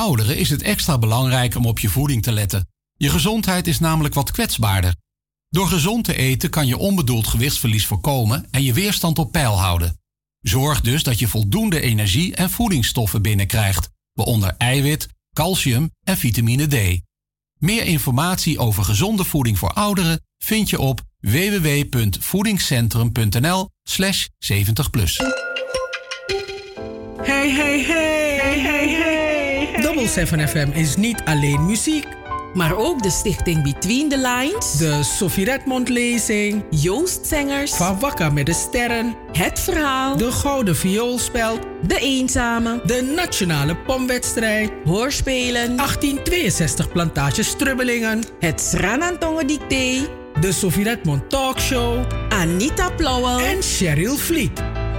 ouderen is het extra belangrijk om op je voeding te letten. Je gezondheid is namelijk wat kwetsbaarder. Door gezond te eten kan je onbedoeld gewichtsverlies voorkomen en je weerstand op peil houden. Zorg dus dat je voldoende energie en voedingsstoffen binnenkrijgt, waaronder eiwit, calcium en vitamine D. Meer informatie over gezonde voeding voor ouderen vind je op www.voedingscentrum.nl/slash 70 plus. Hey, hey, hey, hey, hey, hey. Double 7 FM is niet alleen muziek maar ook de stichting Between the Lines, de Sophie Redmond lezing, Joost Zengers, Van Wakka met de Sterren, Het Verhaal, de Gouden Vioolspeld, De Eenzame, de Nationale Pomwedstrijd, Hoorspelen, 1862 Plantage Strubbelingen, het Sranantongen Dicté, de Sophie Redmond Talkshow, Anita Plauwel en Cheryl Vliet.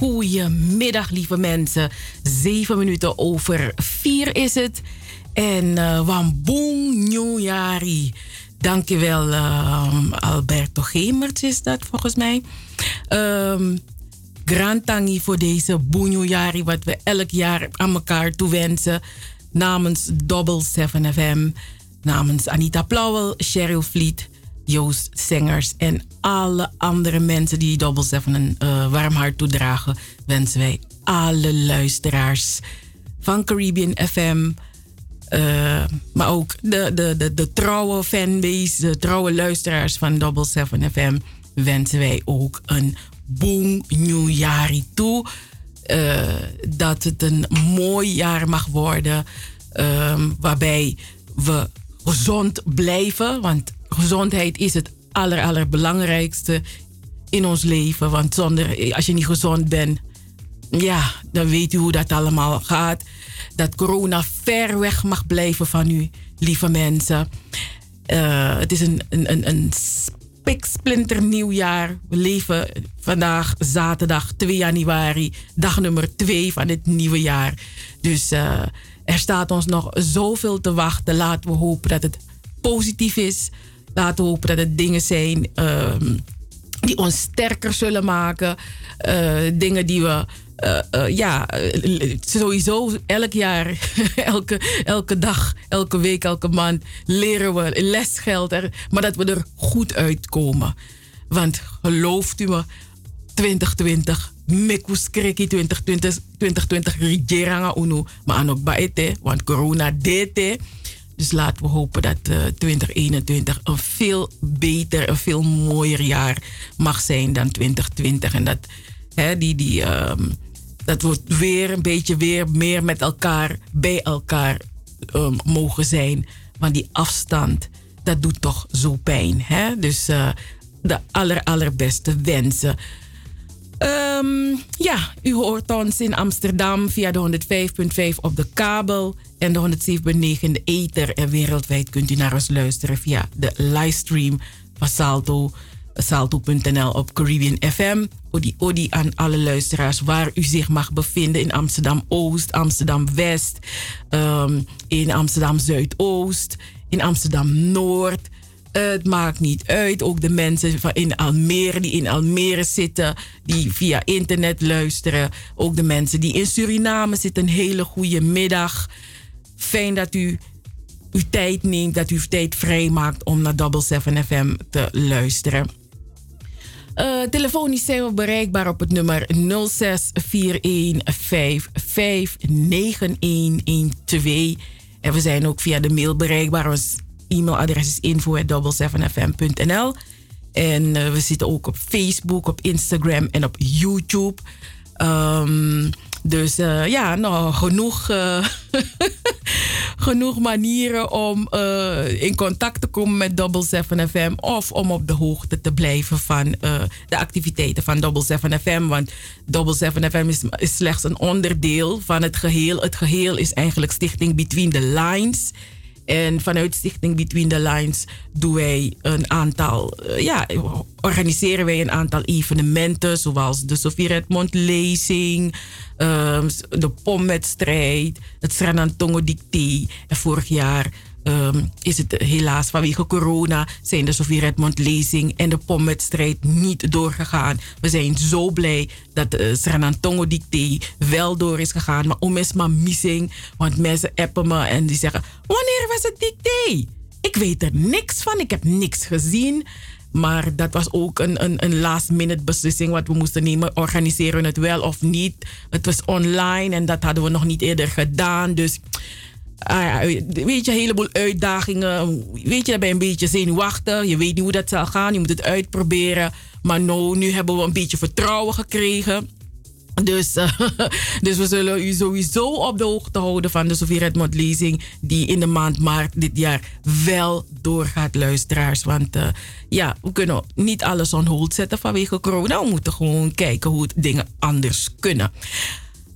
Een heel hele goede middag, lieve mensen. Zeven minuten over vier is het. En uh, Wamboeng Nieuwjari. Dankjewel, uh, Alberto Gemert is dat volgens mij. Um, Grand voor deze Boenjari, wat we elk jaar aan elkaar toewensen. Namens Double 7 FM, namens Anita Plauwel, Cheryl Vliet, Joost Zengers en alle andere mensen die Double 7 een uh, warm hart toedragen, wensen wij alle luisteraars van Caribbean FM. Uh, maar ook de, de, de, trouwe fanbase, de trouwe luisteraars van Double 7 FM wensen wij ook een boom nieuwjaar toe. Uh, dat het een mooi jaar mag worden. Uh, waarbij we gezond blijven. Want gezondheid is het aller, allerbelangrijkste in ons leven. Want zonder, als je niet gezond bent, ja, dan weet u hoe dat allemaal gaat. Dat corona ver weg mag blijven van u, lieve mensen. Uh, het is een, een, een, een nieuwjaar. We leven vandaag zaterdag 2 januari, dag nummer 2 van het nieuwe jaar. Dus uh, er staat ons nog zoveel te wachten. Laten we hopen dat het positief is. Laten hopen dat het dingen zijn uh, die ons sterker zullen maken. Uh, dingen die we uh, uh, ja, sowieso elk jaar, elke, elke dag, elke week, elke maand leren we lesgeld. Er, maar dat we er goed uitkomen. Want gelooft u me, 2020, mekus kreki 2020, 2020 rigeranga maar ook baete, want corona deed dus laten we hopen dat uh, 2021 een veel beter, een veel mooier jaar mag zijn dan 2020. En dat, hè, die, die, um, dat we weer een beetje weer meer met elkaar, bij elkaar um, mogen zijn. Want die afstand, dat doet toch zo pijn. Hè? Dus uh, de aller, allerbeste wensen. Um, ja, u hoort ons in Amsterdam via de 105.5 op de kabel en de 107.9 in de ether. En wereldwijd kunt u naar ons luisteren via de livestream van Salto, salto.nl op Caribbean FM. Odi odi aan alle luisteraars waar u zich mag bevinden in Amsterdam Oost, Amsterdam West, um, in Amsterdam Zuidoost, in Amsterdam Noord. Het maakt niet uit. Ook de mensen van in Almere die in Almere zitten, die via internet luisteren. Ook de mensen die in Suriname zitten. Een hele goede middag. Fijn dat u uw tijd neemt, dat u tijd vrijmaakt om naar Double 7 FM te luisteren. Uh, telefonisch zijn we bereikbaar op het nummer 0641559112. En we zijn ook via de mail bereikbaar. E-mailadres is info.double7fm.nl. En uh, we zitten ook op Facebook, op Instagram en op YouTube. Um, dus uh, ja, nou, genoeg, uh, genoeg manieren om in contact te komen met Double 7 FM of om op de hoogte te blijven van de activiteiten van Double 7 FM. Want Double 7 FM is, is slechts een onderdeel van het geheel. Het geheel is eigenlijk Stichting Between the Lines. En vanuit Stichting Between the Lines doen wij een aantal, uh, ja, organiseren wij een aantal evenementen, zoals de Sofie Redmond lezing, uh, de pomwedstrijd, het Sranantongo Dicté. En vorig jaar um, is het helaas vanwege corona zijn de Sofie Redmond lezing en de pomwedstrijd niet doorgegaan. We zijn zo blij dat de Sranantongo Dicté wel door is gegaan. Maar om is maar missing, want mensen appen me en die zeggen: Wanneer was het dicté? Ik weet er niks van, ik heb niks gezien. Maar dat was ook een, een, een last minute beslissing wat we moesten nemen. Organiseren we het wel of niet? Het was online en dat hadden we nog niet eerder gedaan. Dus uh, weet je, een heleboel uitdagingen. Weet je, dan ben je een beetje zenuwachtig. Je weet niet hoe dat zal gaan. Je moet het uitproberen. Maar nou, nu hebben we een beetje vertrouwen gekregen. Dus, uh, dus we zullen u sowieso op de hoogte houden van de Sofie Redmond lezing. Die in de maand maart dit jaar wel doorgaat, luisteraars. Want uh, ja, we kunnen niet alles on hold zetten vanwege corona. We moeten gewoon kijken hoe dingen anders kunnen.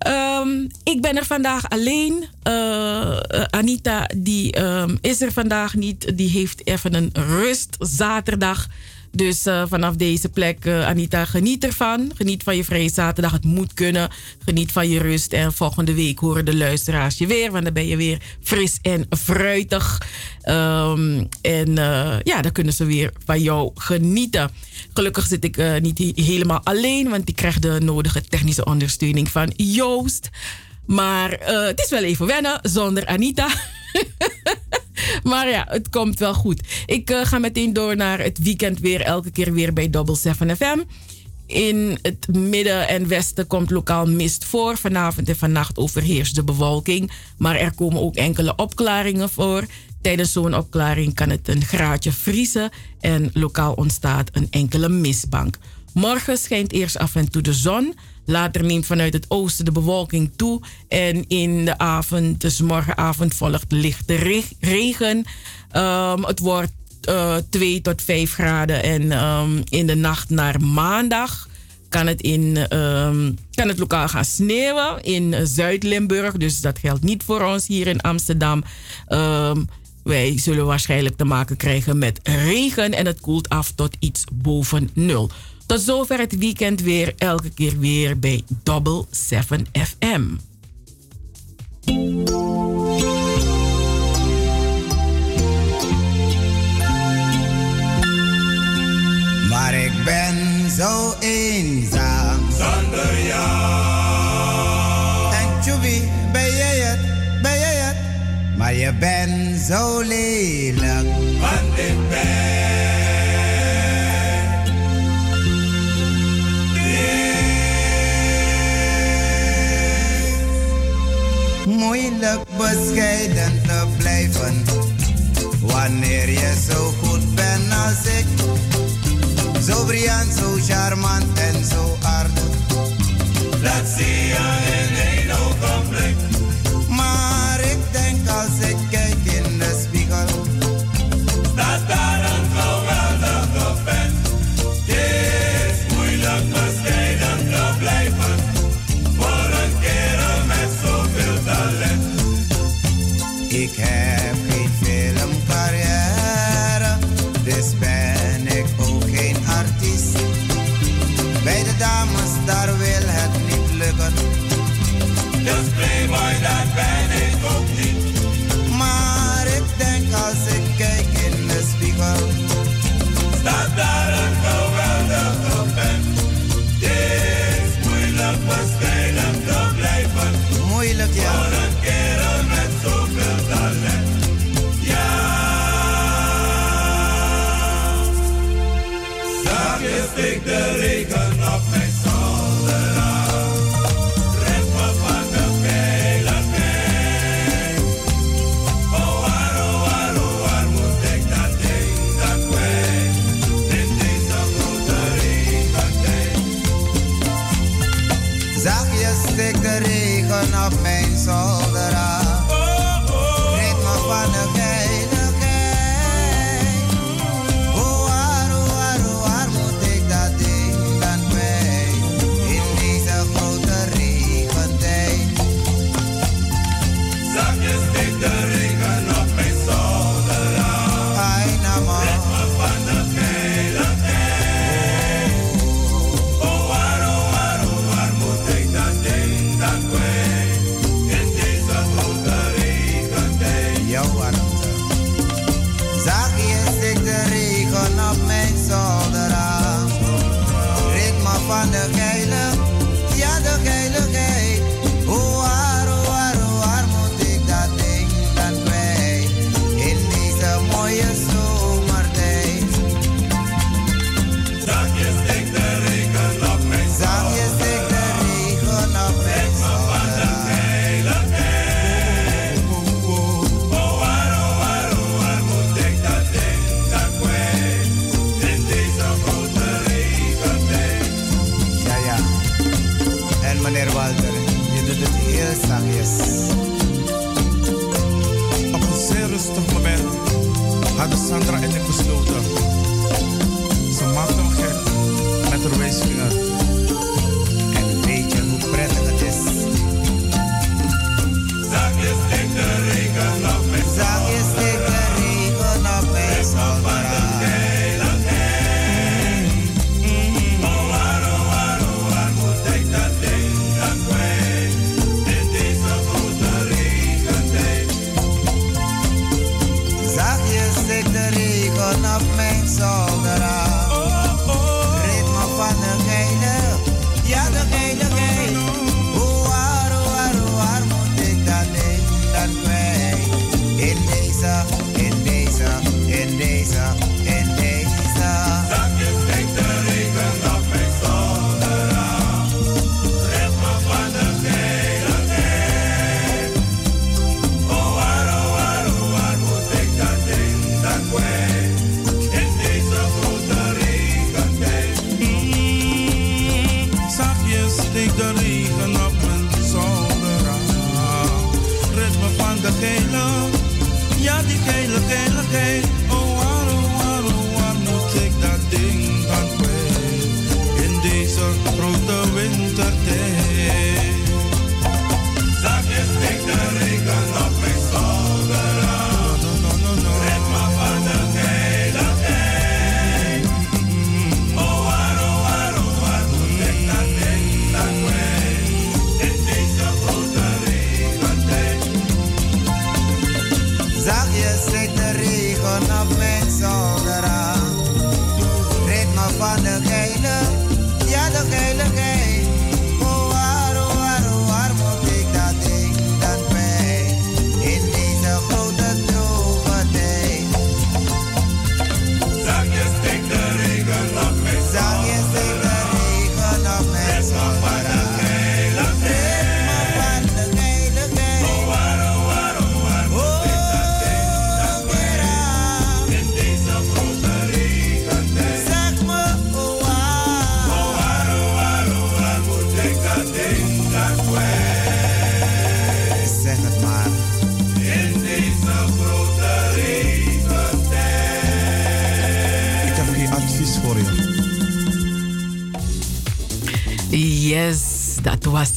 Um, ik ben er vandaag alleen. Uh, Anita die, um, is er vandaag niet. Die heeft even een rust zaterdag. Dus uh, vanaf deze plek, uh, Anita, geniet ervan. Geniet van je vrije zaterdag. Het moet kunnen. Geniet van je rust. En volgende week horen de luisteraars je weer. Want dan ben je weer fris en fruitig. Um, en uh, ja, dan kunnen ze weer van jou genieten. Gelukkig zit ik niet helemaal alleen. Want ik krijg de nodige technische ondersteuning van Joost. Maar het is wel even wennen zonder Anita. maar ja, het komt wel goed. Ik uh, ga meteen door naar het weekend weer. Elke keer weer bij Double 7 FM. In het midden en westen komt lokaal mist voor. Vanavond en vannacht overheerst de bewolking. Maar er komen ook enkele opklaringen voor. Tijdens zo'n opklaring kan het een graadje vriezen. En lokaal ontstaat een enkele mistbank. Morgen schijnt eerst af en toe de zon. Later neemt vanuit het oosten de bewolking toe. En in de avond, dus morgenavond, volgt lichte regen. Um, het wordt uh, 2 tot 5 graden. En um, in de nacht naar maandag kan het, in, um, kan het lokaal gaan sneeuwen in Zuid-Limburg. Dus dat geldt niet voor ons hier in Amsterdam. wij zullen waarschijnlijk te maken krijgen met regen en het koelt af tot iets boven nul. Tot zover het weekend weer, elke keer weer bij Double 7 FM. Maar ik ben zo eenzaam. Zonder jou. En Chubby, ben jij het? Ben jij het? Maar je bent zo lelijk. Want ik ben. Moeilijk bescheiden te blijven. Wanneer je zo goed bent als ik. Zo briljant, zo charmant en zo aardig. Dat zie je in één ogenblik. Maar ik denk als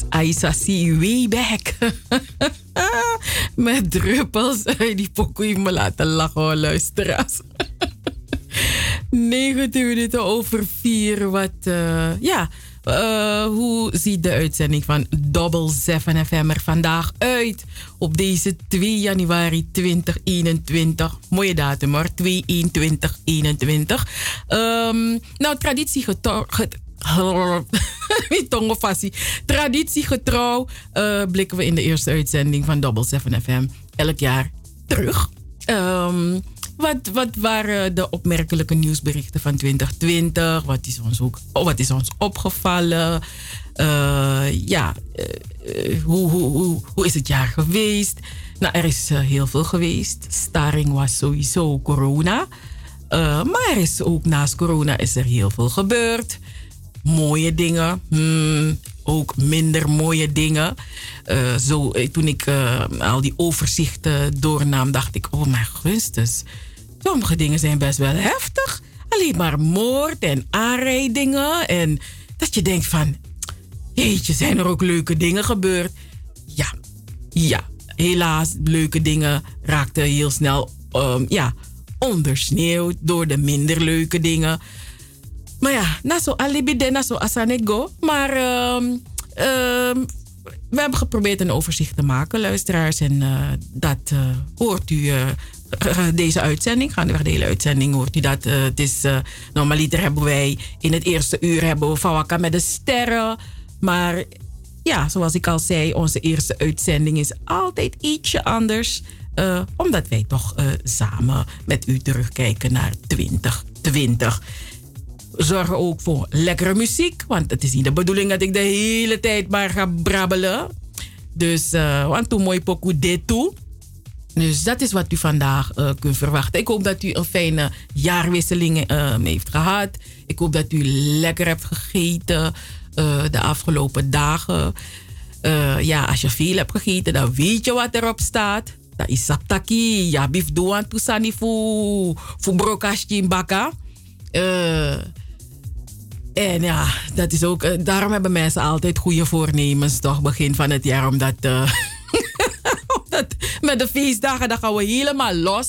Aisa C. way back. Met druppels die pokoe me laten lachen, hoor, luisteraars. 19 minuten over 4. Wat, eh, ja, eh, hoe ziet de uitzending van Double 7 FM er vandaag uit? Op deze 2 januari 2021. Mooie datum hoor, 2 2021. Um, nou, traditiegetrouw... Get, Traditiegetrouw uh, blikken we in de eerste uitzending van Double 7 FM elk jaar terug. Um, wat, wat waren de opmerkelijke nieuwsberichten van 2020? Wat is ons, ook, oh, wat is ons opgevallen? Uh, ja, hoe, hoe, hoe, hoe is het jaar geweest? Nou, er is heel veel geweest. Staring was sowieso corona. maar er is ook naast corona is er heel veel gebeurd mooie dingen, hmm, ook minder mooie dingen. Uh, zo, toen ik uh, al die overzichten doornam, dacht ik: oh mijn gunstes. Sommige dingen zijn best wel heftig. Alleen maar moord en aanrijdingen. En dat je denkt van, jeetje, zijn er ook leuke dingen gebeurd? Ja, ja. Helaas, leuke dingen raakten heel snel um, ja, ondersneeuwd door de minder leuke dingen. Maar ja, na zo alibide, na zo asanego. Maar um, um, we hebben geprobeerd een overzicht te maken, luisteraars. En uh, dat uh, hoort u uh, deze uitzending. Gaandeweg de hele uitzending hoort u dat. het is, normaliter hebben wij in het eerste uur hebben we Fawaka met de sterren. Maar ja, zoals ik al zei, onze eerste uitzending is altijd ietsje anders. omdat wij toch samen met u terugkijken naar 2020 zorgen ook voor lekkere muziek. Want het is niet de bedoeling dat ik de hele tijd maar ga brabbelen. Dus, uh, want toen mooi pokoe dit toe. Dus dat is wat u vandaag uh, kunt verwachten. Ik hoop dat u een fijne jaarwisseling uh, heeft gehad. Ik hoop dat u lekker hebt gegeten de afgelopen dagen. ja, als je veel hebt gegeten, dan weet je wat erop staat. Dat is saptaki. Ja, bif doan tusani fu, fu brokasje in baka. En ja, dat is ook. Daarom hebben mensen altijd goede voornemens, toch? Begin van het jaar, omdat. Omdat met de feestdagen, dan gaan we helemaal los.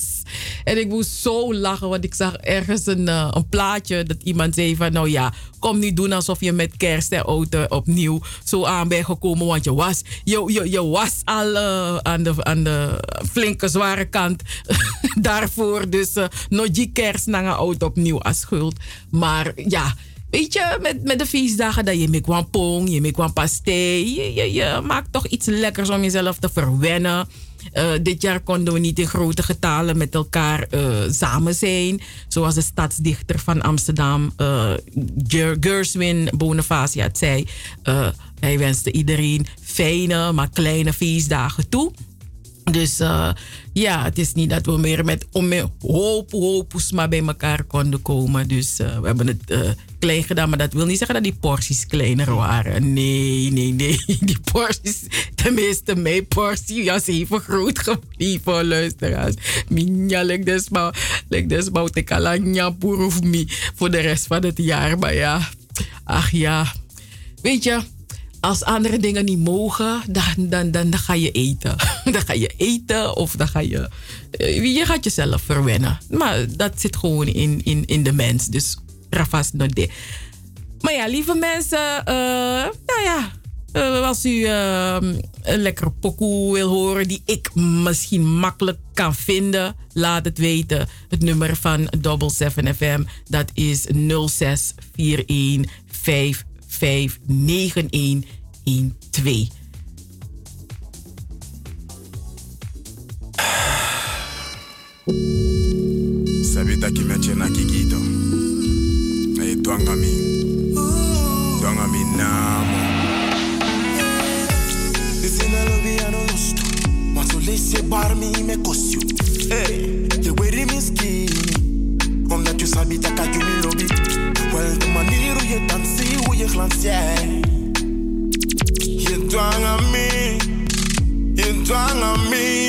En ik moest zo lachen, want ik zag ergens een, uh, een plaatje dat iemand zei van, nou ja, kom niet doen alsof je met kerst en auto opnieuw zo aan bent gekomen, want je was, je, je, was al aan, de, de flinke zware kant daarvoor. Dus nog die kerst een auto opnieuw als schuld. Maar ja, Weet je, met, met de feestdagen dat je met pong, je met pastei. Je, je, je, maakt toch iets lekkers om jezelf te verwennen. Uh, dit jaar konden we niet in grote getalen met elkaar uh, samen zijn. Zoals de stadsdichter van Amsterdam, uh, Gerswin Bonifacia, het zei. hij wenste iedereen fijne, maar kleine feestdagen toe. Dus uh, ja, het is niet dat we meer met om hoop, hoop, maar bij elkaar konden komen. Dus uh, we hebben het uh, klein gedaan, maar dat wil niet zeggen dat die porties kleiner waren. Nee, nee, nee. Die porties, tenminste mijn portie, was even groot gebleven, luisteraars. Minja, lek desma, lek desma, tekalanya, of me voor de rest van het jaar. Maar ja, ach ja, weet je als andere dingen niet mogen, dan, dan, dan, dan ga je eten. dan ga je eten of dan ga je. Eh, je gaat jezelf verwennen. Maar dat zit gewoon in, in, in de mens. Dus rafas no de. Maar ja, lieve mensen, uh, nou ja. Uh, als u een lekkere pokoe wil horen die ik misschien makkelijk kan vinden, laat het weten. Het nummer van Double 7 FM, dat is 0641 59112. Sabita kimeche na kikito. Na twanga mi. Twanga mi namo. Isina lobi ano lusto. Want lese bar mi me kosyo. Hey, je weri miskini. Omdat je sabita kakumi lobby. Wel de manier hoe je dansie, hoe je glans jij. Je dwang aan me, je dwang aan me,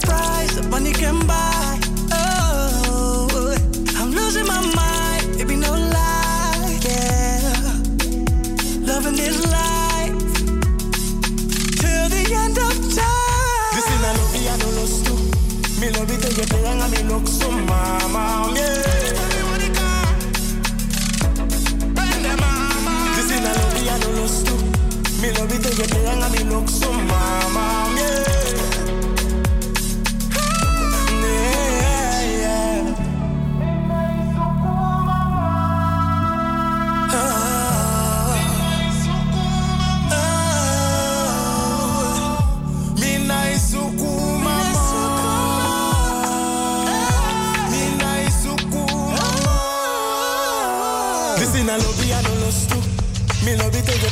price, money can buy.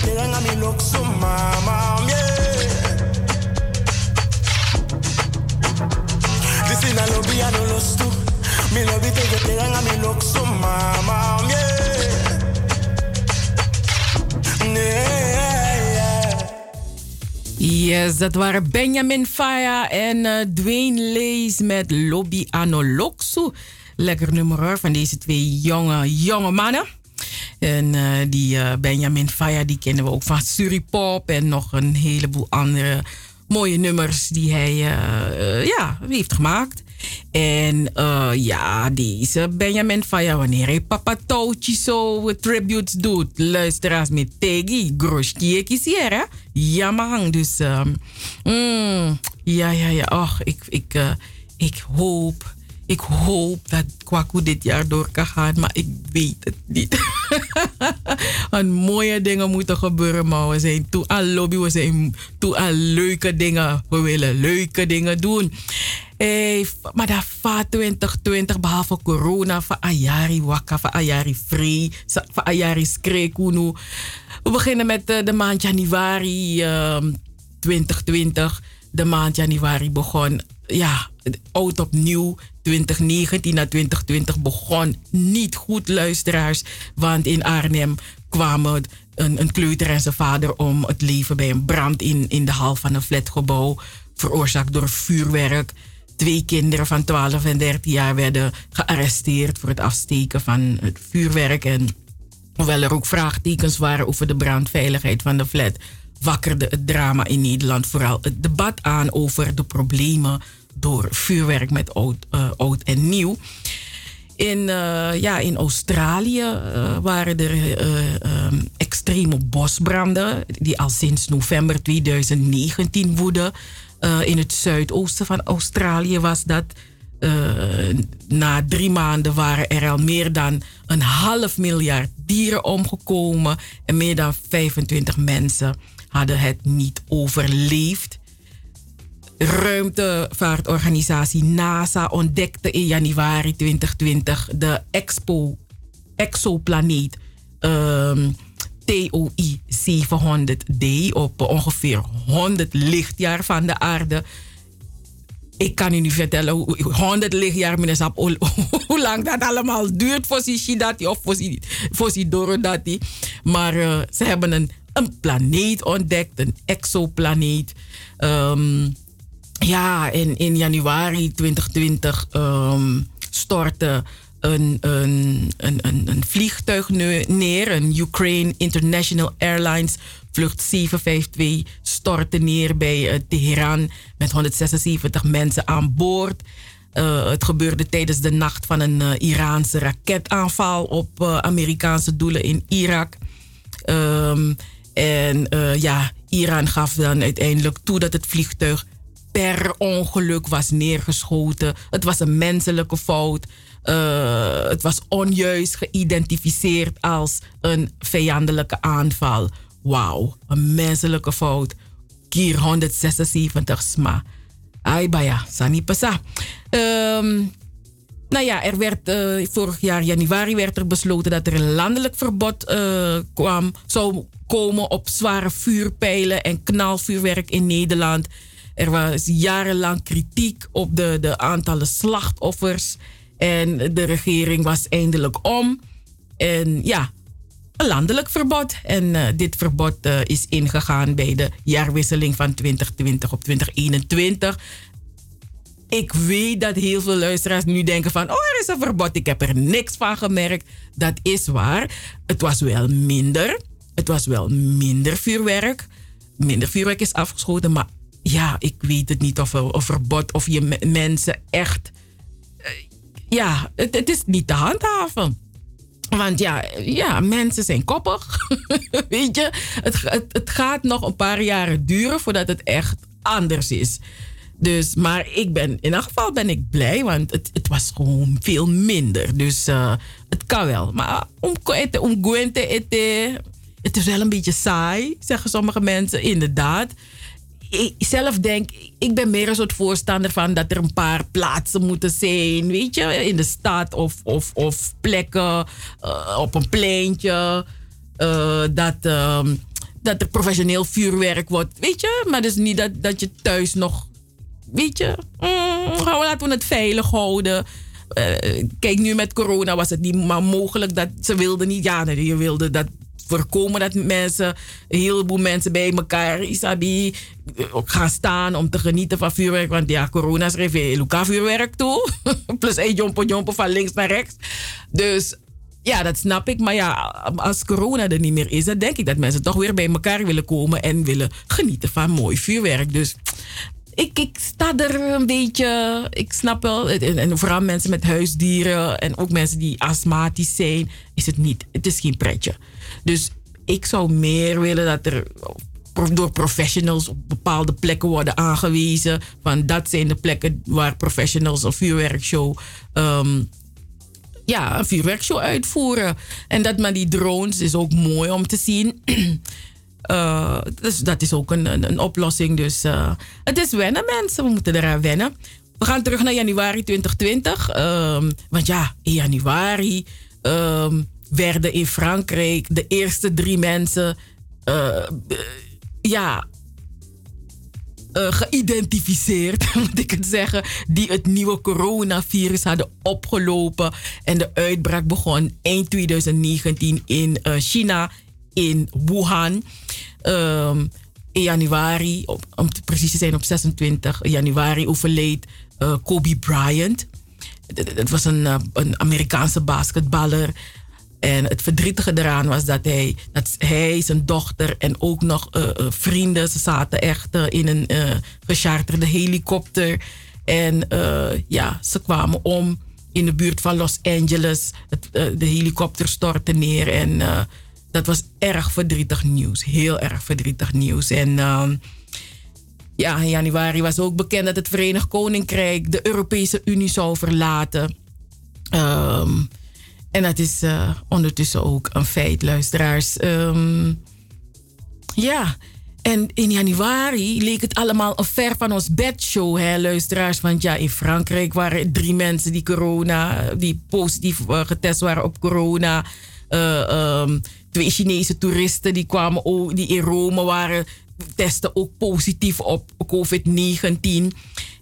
Te hang me look so mama, yeah. This is a love ya no lost to. Me it you te hang me look so mama, yeah. Yeah. Yes, dat waren Benjamin Faya en eh, Dwayne Lees met Lobby Anoloxu. Lekker nummer van deze twee jonge, jonge mannen. En eh, die eh, Benjamin Faya, die kennen we ook van Suripop en nog een heleboel andere mooie nummers die hij eh, ja, heeft gemaakt. En ja, deze Benjamin Faya, wanneer hij Papa Touchy zo tributes doet, luisteraars met Tegi, Groschkie hè? Ja, man. Dus ehm, mm, ja, ja, ja. Och, ik, ik, ik hoop, ik hoop dat Kwaku dit jaar door kan gaan, maar ik weet het niet. Want mooie dingen moeten gebeuren, maar we zijn toe aan lobby, we zijn toe aan leuke dingen. We willen leuke dingen doen. Hey, maar dat va 2020, behalve corona, van Ayari Waka, van Ayari Free, van Ayari Skrekunu. We beginnen met eh, de maand januari ehm, 2020. De maand januari begon, ja, oud opnieuw. 2019 naar 2020 begon niet goed, luisteraars. Want in Arnhem kwamen een, een kleuter en zijn vader om het leven bij een brand in, in de hal van een flatgebouw, veroorzaakt door vuurwerk. Twee kinderen van 12 en 13 jaar werden gearresteerd voor het afsteken van het vuurwerk. En hoewel er ook vraagtekens waren over de brandveiligheid van de flat, wakkerde het drama in Nederland vooral het debat aan over de problemen door vuurwerk met oud, uh, oud en nieuw. In, uh, ja, in Australië uh, waren er um, extreme bosbranden die al sinds november 2019 woeden. in het zuidoosten van Australië was dat. na drie maanden waren er al meer dan een half miljard dieren omgekomen en meer dan 25 mensen hadden het niet overleefd. Ruimtevaartorganisatie NASA ontdekte in januari 2020 de expo, exoplaneet um, TOI 700D op ongeveer 100 lichtjaar van de aarde. Ik kan u niet vertellen hoe 100 lichtjaar, meneer hoe lang dat allemaal duurt voor Shidati of voor Dorodati. Maar uh, ze hebben een, een planeet ontdekt, een exoplaneet. Um, ja, in, januari 2020 um, stortte een, een, een, een, vliegtuig neer. Een Ukraine International Airlines vlucht 752 stortte neer bij uh, Teheran met 176 mensen aan boord. Uh, het gebeurde tijdens de nacht van een uh, Iraanse raketaanval op Amerikaanse doelen in Irak. Um, en ja, Iran gaf dan uiteindelijk toe dat het vliegtuig per ongeluk was neergeschoten. Het was een menselijke fout. Uh, het was onjuist geïdentificeerd als een vijandelijke aanval. Wauw, een menselijke fout. Kier 176 sma. Ai baya, sani. Um, nou ja, er werd uh, vorig jaar januari werd er besloten dat er een landelijk verbod uh, kwam, zou komen op zware vuurpijlen en knalvuurwerk in Nederland. Er was jarenlang kritiek op de, de aantallen slachtoffers. En de regering was eindelijk om. En ja, een landelijk verbod. En uh, dit verbod uh, is ingegaan bij de jaarwisseling van 2020 op 2021. Ik weet dat heel veel luisteraars nu denken van... oh, er is een verbod, ik heb er niks van gemerkt. Dat is waar. Het was wel minder. Het was wel minder vuurwerk. Minder vuurwerk is afgeschoten, maar ja, ik weet het niet of, of verbod of je mensen echt. Uh, ja, het, is niet te handhaven. Want ja, ja mensen zijn koppig. weet je, het, het, gaat nog een paar jaren duren voordat het echt anders is. Dus, maar ik ben, in elk geval ben ik blij, want het, het was gewoon veel minder. Dus uh, het kan wel. Maar om, om ete, het is wel een beetje saai, zeggen sommige mensen. Inderdaad ik zelf denk, ik ben meer een soort voorstander van dat er een paar plaatsen moeten zijn, weet je, in de stad of, of, of plekken uh, op een pleintje. Uh, dat, uh, dat er professioneel vuurwerk wordt, weet je, maar dus niet dat, dat je thuis nog, weet je, mm, laten we het veilig houden. Uh, kijk, nu met corona was het niet maar mogelijk dat ze wilden niet. Ja, je wilde dat voorkomen dat mensen, een heleboel mensen bij elkaar, isabi, gaan staan om te genieten van vuurwerk. Want ja, corona schreef je Luca vuurwerk toe. Plus één jompo van links naar rechts. Dus ja, dat snap ik. Maar ja, als corona er niet meer is, dan denk ik dat mensen toch weer bij elkaar willen komen en willen genieten van mooi vuurwerk. Dus ik, ik sta er een beetje. Ik snap wel. En vooral mensen met huisdieren en ook mensen die astmatisch zijn, is het niet. Het is geen pretje. Dus ik zou meer willen dat er door professionals op bepaalde plekken worden aangewezen. Van dat zijn de plekken waar professionals een vuurwerkshow. Um, ja, een vuurwerkshow uitvoeren. En dat maar die drones is ook mooi om te zien. uh, dus dat is ook een, een, oplossing. Dus uh, het is wennen, mensen. We moeten eraan wennen. We gaan terug naar januari 2020. Um, ehm, want ja, in januari. Um, werden in Frankrijk de eerste drie mensen. Uh, ja. uh, geïdentificeerd, moet ik het zeggen, die het nieuwe coronavirus hadden opgelopen. En de uitbraak begon eind 2019 in China, in Wuhan. Um, in januari, op, om precies te zijn op 26 januari, overleed Kobe Bryant. Het was een, een Amerikaanse basketballer. En het verdrietige eraan was dat hij, dat hij zijn dochter en ook nog uh, vrienden, ze zaten echt uh, in een uh, gecharterde helikopter. En ja, ze kwamen om in de buurt van Los Angeles. Het, de helikopter stortte neer en dat was erg verdrietig nieuws. Heel erg verdrietig nieuws. En ehm, ja, in januari was ook bekend dat het Verenigd Koninkrijk de Europese Unie zou verlaten. Um, en dat is uh, ondertussen ook een feit, luisteraars. Um, ja, en in januari leek het allemaal een ver van ons bedshow, hè, luisteraars. Want ja, in Frankrijk waren drie mensen die corona, die positief uh, getest waren op corona. Uh, um, twee Chinese toeristen die kwamen ook, die in Rome waren, testen ook positief op COVID-19.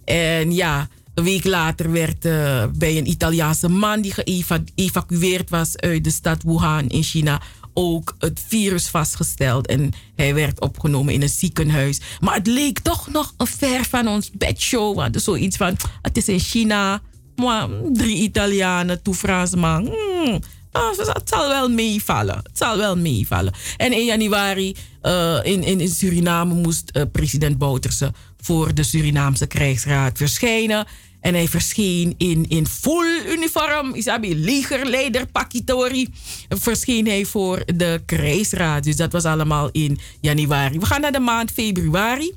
En ja, een week later werd uh, bij een Italiaanse man die geëvacueerd was uit de stad Wuhan in China ook het virus vastgesteld. En hij werd opgenomen in een ziekenhuis. Maar het leek toch nog een ver van ons bedshow. We hadden zoiets van, het is in China. Maar drie Italianen, twee Fransman. Hmm, het zal wel meevallen. Het zal wel meevallen. En in januari uh, in, in, in, Suriname moest uh, president Bouterse voor de Surinaamse krijgsraad verschijnen. En hij verscheen in, in full uniform. Isabi, legerleider Pakitori. Verscheen hij voor de krijgsraad. Dus dat was allemaal in januari. We gaan naar de maand februari.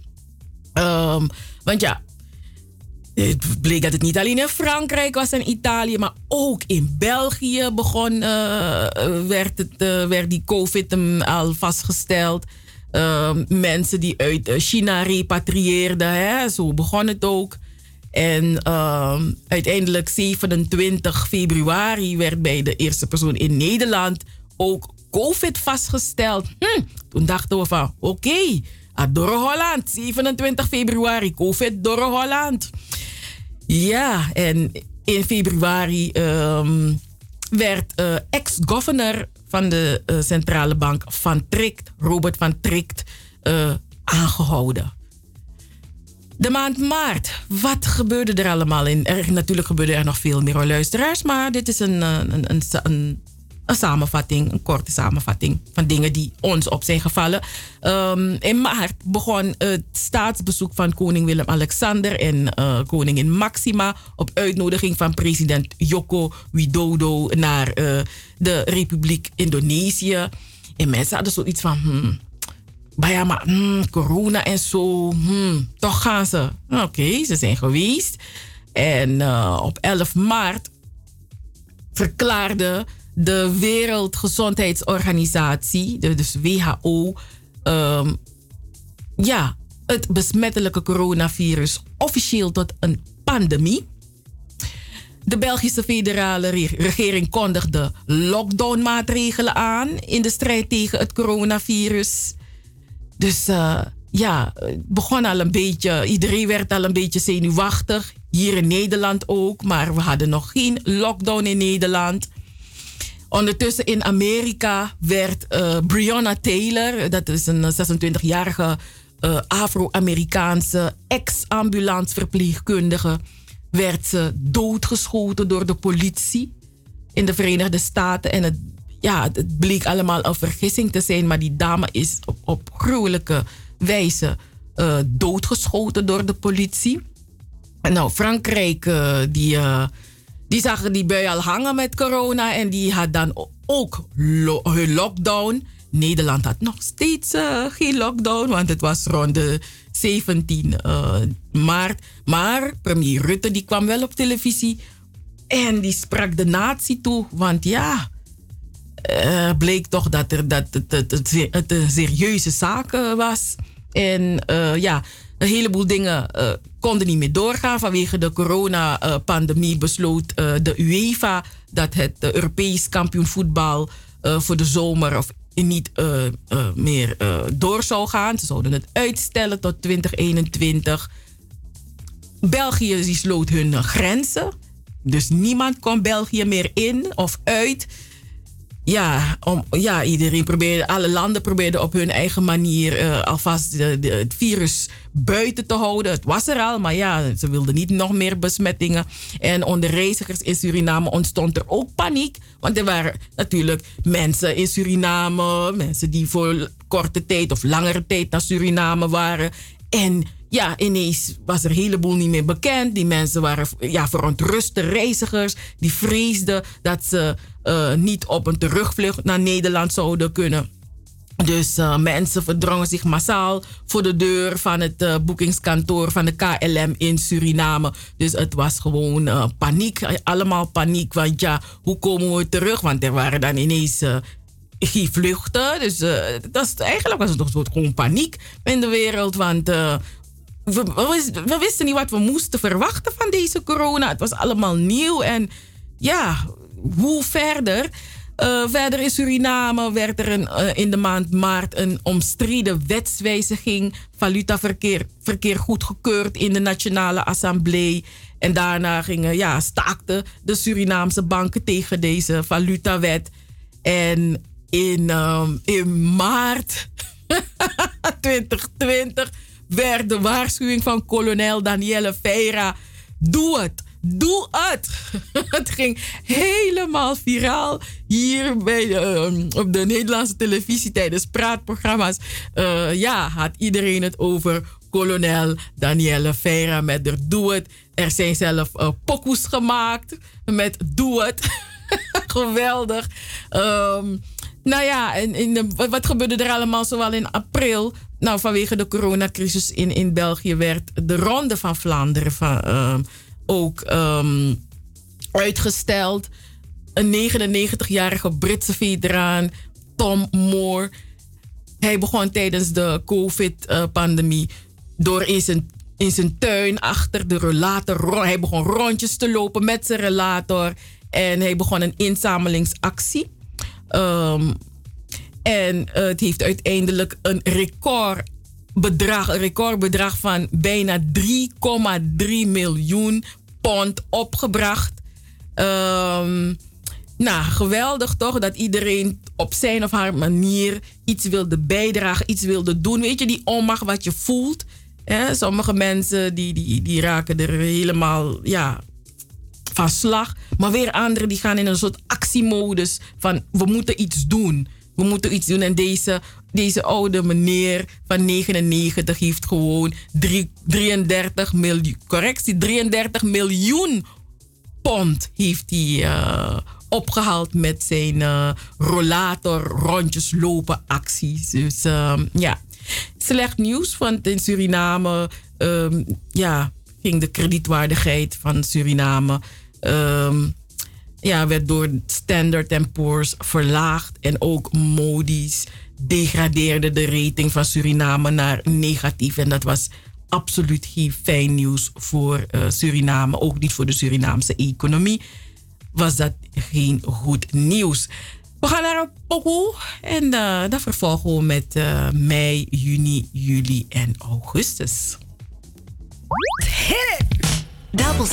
Um, want ja, het bleek dat het niet alleen in Frankrijk was en Italië, maar ook in België begon, uh, werd, het, uh, werd die COVID al vastgesteld. Uh, mensen die uit China repatrieerden, hè, zo begon het ook. En uh, uiteindelijk 27 februari werd bij de eerste persoon in Nederland ook COVID vastgesteld. Hm, toen dachten we van oké, okay, door Holland, 27 februari, COVID door Holland. Ja, en in februari um, werd uh, ex-governor van de uh, centrale bank Van Trikt, Robert Van Trikt, uh, aangehouden. De maand maart. Wat gebeurde er allemaal in? Er, natuurlijk gebeurde er nog veel meer luisteraars, maar dit is een, een, een, een, een samenvatting, een korte samenvatting van dingen die ons op zijn gevallen. Um, in maart begon het staatsbezoek van koning Willem-Alexander en uh, koningin Maxima op uitnodiging van president Joko Widodo naar uh, de Republiek Indonesië. En mensen hadden zoiets van. Hmm, maar ja, maar hmm, corona en zo, hmm, toch gaan ze. Oké, ze zijn geweest. En uh, op 11 maart verklaarde de Wereldgezondheidsorganisatie, dus WHO, um, ja, het besmettelijke coronavirus officieel tot een pandemie. De Belgische federale regering kondigde lockdownmaatregelen aan in de strijd tegen het coronavirus. Dus uh, ja, het begon al een beetje, iedereen werd al een beetje zenuwachtig. Hier in Nederland ook, maar we hadden nog geen lockdown in Nederland. Ondertussen in Amerika werd uh, Breonna Taylor, dat is een 26-jarige uh, Afro-Amerikaanse ex-ambulanceverpleegkundige, werd doodgeschoten door de politie in de Verenigde Staten. En het ja, het bleek allemaal een vergissing te zijn, maar die dame is op, op gruwelijke wijze uh, doodgeschoten door de politie. En nou, Frankrijk, uh, die, uh, die zagen die bui al hangen met corona en die had dan ook hun lockdown. Nederland had nog steeds geen lockdown, want het was rond de 17 maart. Maar premier Rutte die kwam wel op televisie en die sprak de natie toe, want ja uh, bleek toch dat, er, dat het, het, het, een serieuze zaak uh, was. En uh, ja, een heleboel dingen konden niet meer doorgaan. Vanwege de coronapandemie besloot de UEFA dat het Europees kampioen voetbal voor de zomer of niet meer door zou gaan. Ze zouden het uitstellen tot 2021. België sloot hun grenzen. Dus niemand kon België meer in of uit ja, om, ja, iedereen probeerde, alle landen probeerden op hun eigen manier uh, alvast de, het virus buiten te houden. Het was er al, maar ja, ze wilden niet nog meer besmettingen. En onder reizigers in Suriname ontstond er ook paniek. Want er waren natuurlijk mensen in Suriname, mensen die voor korte tijd of langere tijd naar Suriname waren. En ja, ineens was er een heleboel niet meer bekend. Die mensen waren ja, verontruste reizigers. Die vreesden dat ze uh, niet op een terugvlucht naar Nederland zouden kunnen. Dus uh, mensen verdrongen zich massaal voor de deur van het uh, boekingskantoor van de KLM in Suriname. Dus het was gewoon paniek, allemaal paniek. Want ja, hoe komen we terug? Want er waren dan ineens geen vluchten. Dus dat is, eigenlijk was het toch gewoon paniek in de wereld. Want we, wisten niet wat we moesten verwachten van deze corona. Het was allemaal nieuw en ja, hoe verder? Uh, verder in Suriname werd er uh, in de maand maart een omstreden wetswijziging valutaverkeer verkeer goedgekeurd in de Nationale Assemblée. En daarna gingen, ja, staakten de Surinaamse banken tegen deze valutawet. En in, um, in maart 2020 werd de waarschuwing van kolonel Danielle Feira: doe het Doe het! het ging helemaal viraal hier bij ehm, op de Nederlandse televisie tijdens praatprogramma's. Uh, ja, had iedereen het over kolonel Danielle Feira met de Doe het. Er zijn zelf uh, pokoes gemaakt met Doe het. Geweldig. Um, nou ja, en, en, wat gebeurde er allemaal zowel in april? Nou, vanwege de coronacrisis in, in België werd de Ronde van Vlaanderen van, uh, ook um, uitgesteld. Een 99-jarige Britse veteraan, Tom Moore. Hij begon tijdens de COVID-pandemie door in zijn, in zijn tuin achter de rollator. Hij begon rondjes te lopen met zijn rollator. En hij begon een inzamelingsactie. Um, en het heeft uiteindelijk een recordbedrag, een recordbedrag van bijna 3,3 miljoen pond opgebracht. Um, nou, geweldig toch dat iedereen op zijn of haar manier iets wilde bijdragen, iets wilde doen. Weet je, die onmacht wat je voelt. Hè? Sommige mensen die, die, die raken er helemaal ja, van slag. Maar weer anderen die gaan in een soort actiemodus van we moeten iets doen. We moeten iets doen. En deze, deze oude meneer van 99 heeft gewoon 33 miljoen, correctie, 33 miljoen pond heeft hij uh, opgehaald met zijn uh, rollator rondjes lopen acties. Dus uh, ja, slecht nieuws, want in Suriname um, ja, ging de kredietwaardigheid van Suriname um, ja, werd door Standard Poor's verlaagd. En ook Modi's degradeerde de rating van Suriname naar negatief. En dat was absoluut geen fijn nieuws voor uh, Suriname. Ook niet voor de Surinaamse economie was dat geen goed nieuws. We gaan naar een pokoe en uh, dan vervolgen we met uh, mei, juni, juli en augustus. Hit it! Double.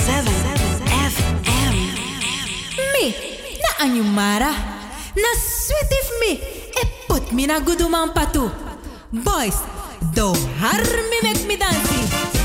Me, na anyumara, na sweet if me, e put me na guduman patu. Boys, do har me make me dancing.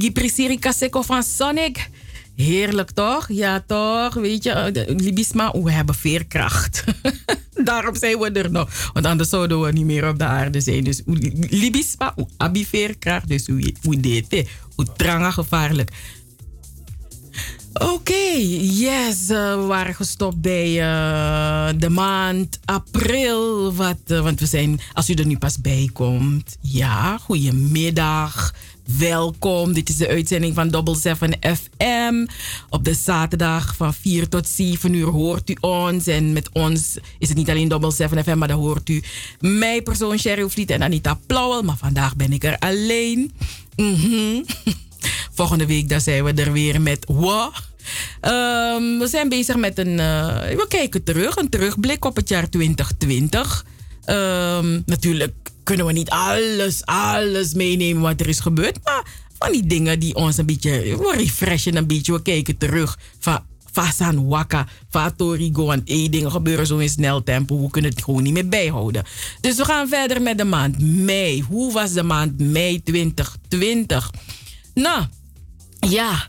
Biggie Prisiri Kaseko van Sonic. Heerlijk toch? Ja toch? Weet je, eh, Libisma, we hebben veerkracht. Daarom zijn we er nog. Want anders zouden we niet meer op de aarde zijn. Dus Libisma, we hebben veerkracht. Dus hoe dit, hè? hoe gevaarlijk. Oké, yes. eh, we waren gestopt bij eh, de maand april. Wat, want we zijn, als u er nu pas bij komt. Ja, goedemiddag. Welkom. Dit is de uitzending van Double 7 FM. Op de zaterdag van 4 tot 7 uur hoort u ons. En met ons is het niet alleen Double 7 FM, maar dan hoort u mij, persoon Sherry Vliet en Anita Plauwel. Maar vandaag ben ik er alleen. Mhm. Volgende week zijn we er weer met wa. Ehm, we zijn bezig met een. eh, we kijken terug, een terugblik op het jaar 2020. Ehm, natuurlijk kunnen we niet alles, alles meenemen wat er is gebeurd. Maar van die dingen die ons een beetje. We refreshen een beetje. We kijken terug van. Fasan Waka, Fatorigo. Want één dingen gebeuren zo in snel tempo. We kunnen het gewoon niet meer bijhouden. Dus we gaan verder met de maand mei. Hoe was de maand mei 2020? Nou, ja,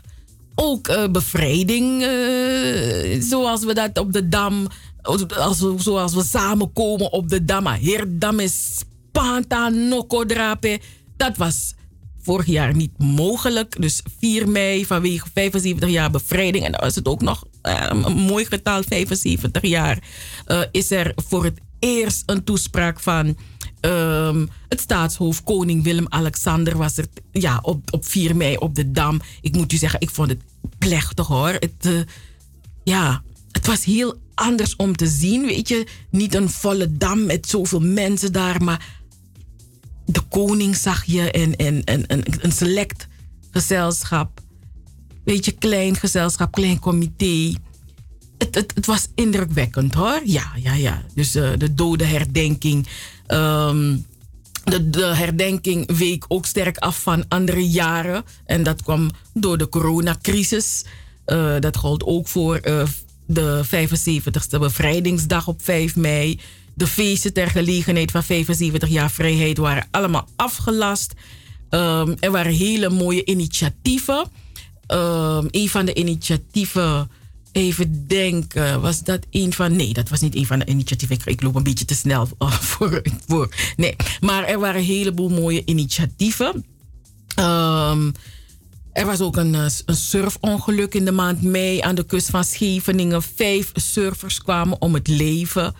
ook eh, bevrijding, eh, zoals we dat op de Dam, als we, zoals we samenkomen op de Dam. Heerdam is Panta Noko Drape. Dat was vorig jaar niet mogelijk. Dus 4 mei vanwege 75 jaar bevrijding. En dan is het ook nog eh, een mooi getal, 75 jaar. eh, is er voor het eerst een toespraak van ehm, het staatshoofd, koning Willem-Alexander, was er ja, op, op 4 mei op de Dam. Ik moet u zeggen, ik vond het plechtig hoor. Het, eh, ja, het was heel anders om te zien, weet je. Niet een volle Dam met zoveel mensen daar, maar de koning zag je en, en, en, en een select gezelschap. Weet je, klein gezelschap, klein comité. Het, het, het was indrukwekkend hoor. Ja, ja, ja. Dus eh, de dode herdenking. ehm, de, de herdenking week ook sterk af van andere jaren. En dat kwam door de coronacrisis. Eh, dat gold ook voor eh, de 75ste bevrijdingsdag op 5 mei. De feesten ter gelegenheid van 75 jaar vrijheid waren allemaal afgelast. Ehm, er waren hele mooie initiatieven. Ehm, een van de initiatieven, even denken, was dat een van. Nee, dat was niet een van de initiatieven. Ik, loop een beetje te snel voor, voor. Nee, maar er waren een heleboel mooie initiatieven. Ehm, er was ook een, een surfongeluk in de maand mei aan de kust van Scheveningen. Vijf surfers kwamen om het leven.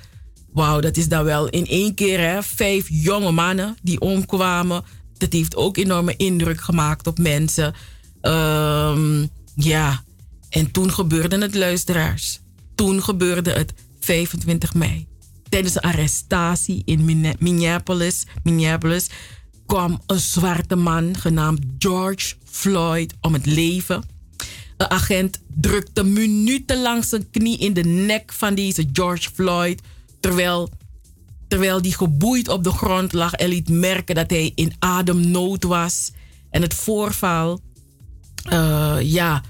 Wauw, dat is dan wel in één keer hè, vijf jonge mannen die omkwamen. Dat heeft ook enorme indruk gemaakt op mensen. Ehm, ja, en toen gebeurde het, luisteraars. Toen gebeurde het 25 mei. Tijdens een arrestatie in Minne- Minneapolis, Minneapolis kwam een zwarte man genaamd George Floyd om het leven. Een agent drukte minutenlang zijn knie in de nek van deze George Floyd. Terwijl terwijl hij geboeid op de grond lag en liet merken dat hij in ademnood was. En het voorval uh, ja,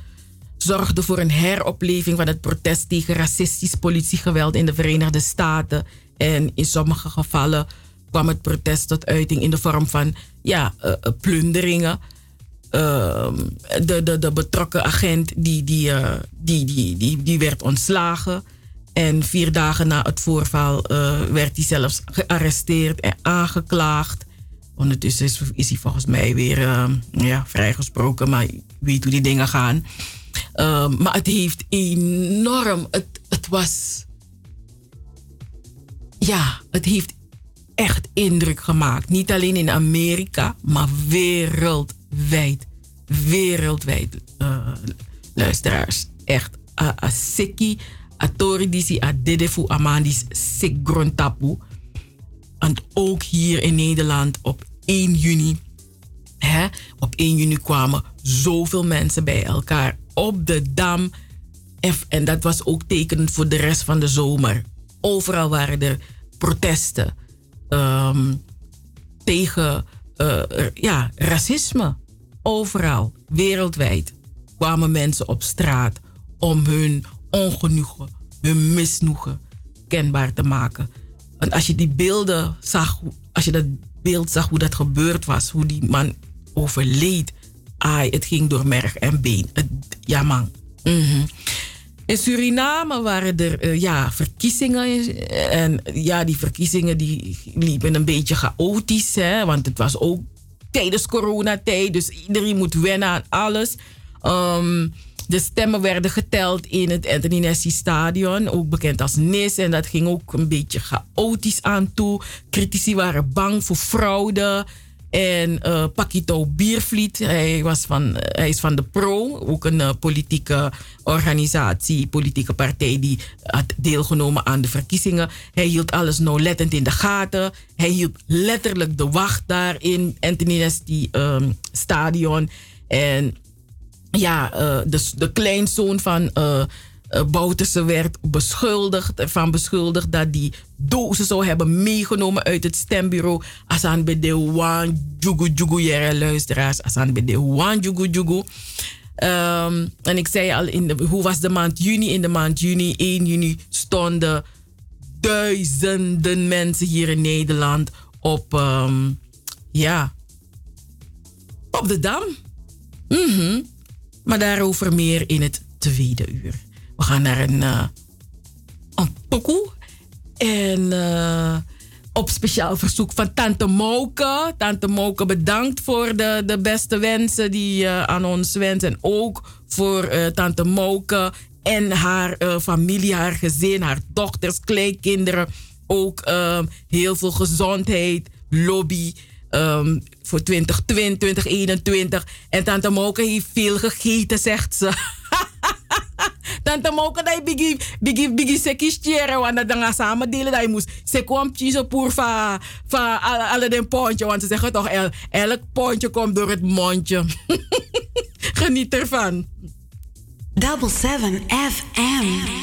zorgde voor een heropleving van het protest tegen racistisch politiegeweld in de Verenigde Staten. En in sommige gevallen kwam het protest tot uiting in de vorm van ja, uh, plunderingen. Uh, de, de, de betrokken agent die, die, die, die, die, die werd ontslagen. En vier dagen na het voorval werd hij zelfs gearresteerd en aangeklaagd. Ondertussen is, is hij volgens mij weer ja, vrijgesproken, maar je weet hoe die dingen gaan. maar het heeft enorm. Het, het was. Ja, het heeft echt indruk gemaakt. Niet alleen in Amerika, maar wereldwijd. Wereldwijd, luisteraars. Echt. Asiki, Atori disi, Adedefu, Amandis, Sigrontapu. En ook hier in Nederland op 1 juni. Hè, op 1 juni kwamen zoveel mensen bij elkaar op de dam. En dat was ook tekenend voor de rest van de zomer. Overal waren er protesten um, tegen uh, ja, racisme. Overal, wereldwijd, kwamen mensen op straat om hun ongenoegen, hun misnoegen kenbaar te maken. Want als je die beelden zag, als je dat beeld zag hoe dat gebeurd was, hoe die man overleed, ai, het ging door merg en been. Ja man. -hmm. In Suriname waren er uh, ja, verkiezingen. En ja, die verkiezingen die liepen een beetje chaotisch. Hè, want het was ook tijdens coronatijd. Dus iedereen moet wennen aan alles. Um, de stemmen werden geteld in het Anthony Nessie Stadion. Ook bekend als NIS. En dat ging ook een beetje chaotisch aan toe. Critici waren bang voor fraude. En uh, Pakito Biervliet, hij, was van, hij is van de PRO, ook een uh, politieke organisatie, politieke partij die had deelgenomen aan de verkiezingen. Hij hield alles nauwlettend in de gaten. Hij hield letterlijk de wacht daar in Anthony Nesty um, Stadion. En ja, uh, de, de kleinzoon van uh, Bouterse werd beschuldigd, ervan beschuldigd dat die dozen zou hebben meegenomen uit het stembureau. Asan bij de wan jugu jugu jere luisteraars. Asan bij de wan jugu jugu. Um, en ik zei al, in de, hoe was de maand juni? In de maand juni, 1 juni, stonden duizenden mensen hier in Nederland op, um, ja, op de Dam. Mm. Maar daarover meer in het tweede uur. We gaan naar een, uh, een. En uh, op speciaal verzoek van Tante Moke. Tante Moke, bedankt voor de, de beste wensen die uh, aan ons wensen. En ook voor Tante Moke en haar familie, haar gezin, haar dochters, kleinkinderen. Ook heel veel gezondheid, lobby. Um, voor 2020, 2021. En Tante Moke heeft veel gegeten, zegt ze. Tante Moke dat bigi bigi bigi sekistjeren want dat dan samen delen dat je moest se kwam kiezen voor van van alle den pondje want ze zeggen toch el, elk pondje komt door het mondje. Geniet ervan. Double 7 FM.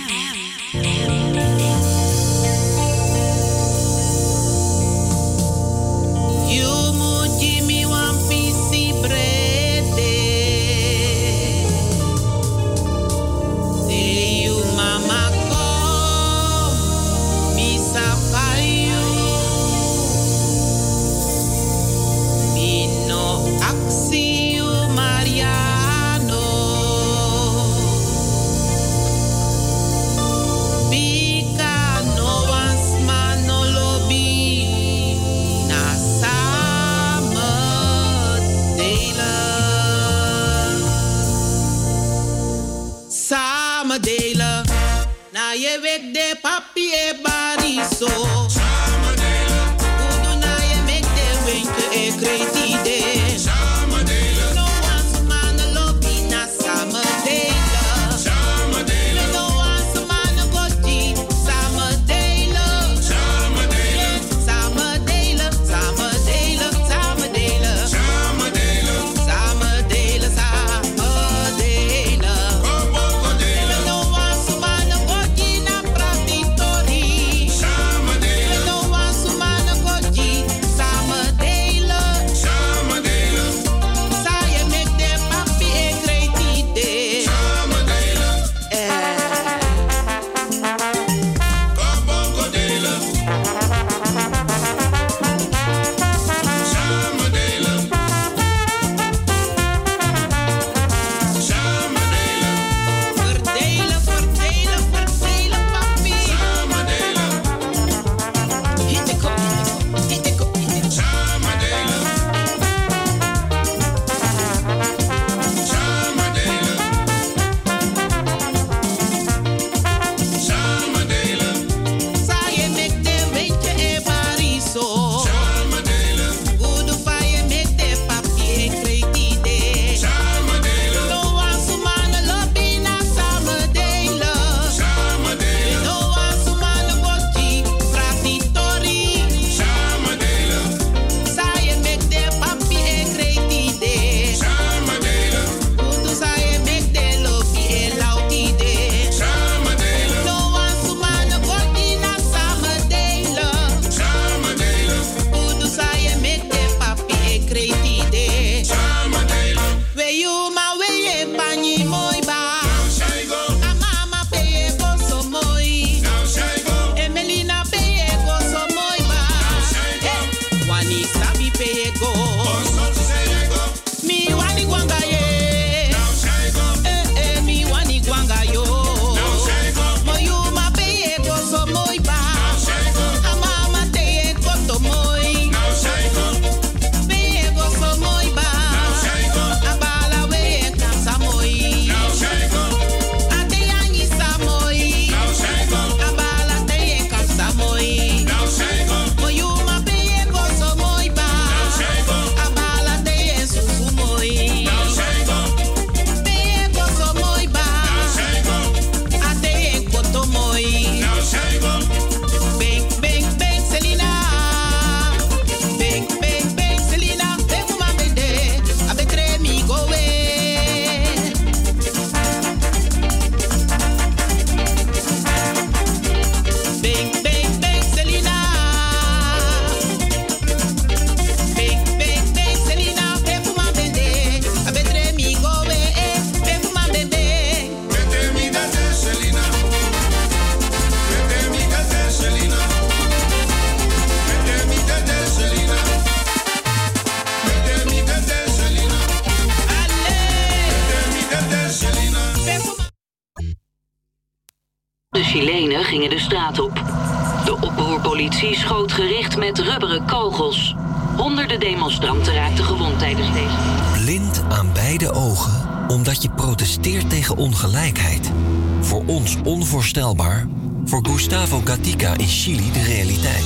Chili de realiteit.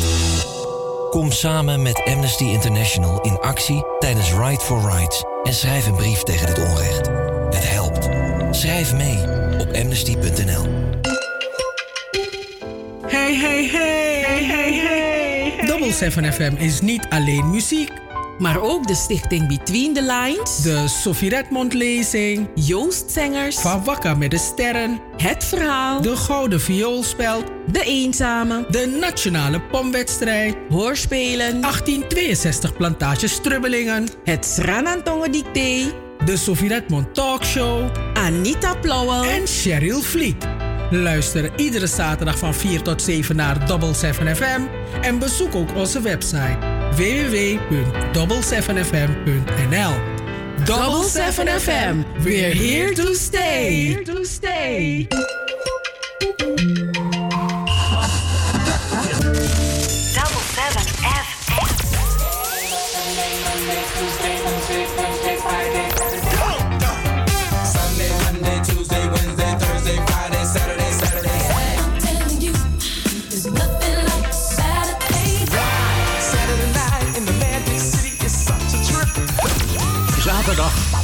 Kom samen met Amnesty International in actie tijdens Right for Rights en schrijf een brief tegen dit onrecht. Het helpt. Schrijf mee op amnesty.nl. Hey, hey, hey, hey, hey, hey. Double 7 FM is niet alleen muziek. Maar ook de stichting Between the Lines. De Sophie Redmond lezing. Joost Zengers. Van Wakka met de Sterren. Het Verhaal. De Gouden Vioolspeld. De Eenzame. De Nationale Pomwedstrijd. Hoorspelen. 1862 Plantage Strubbelingen. Het Sranantongen Dicté. De Sophie Redmond Talkshow. Anita Plauwel. En Cheryl Vliet. Luister iedere zaterdag van 4 tot 7 naar Double 7 FM. En bezoek ook onze website www.double7fm.nl Double 7 FM. We're here to stay. Here to stay.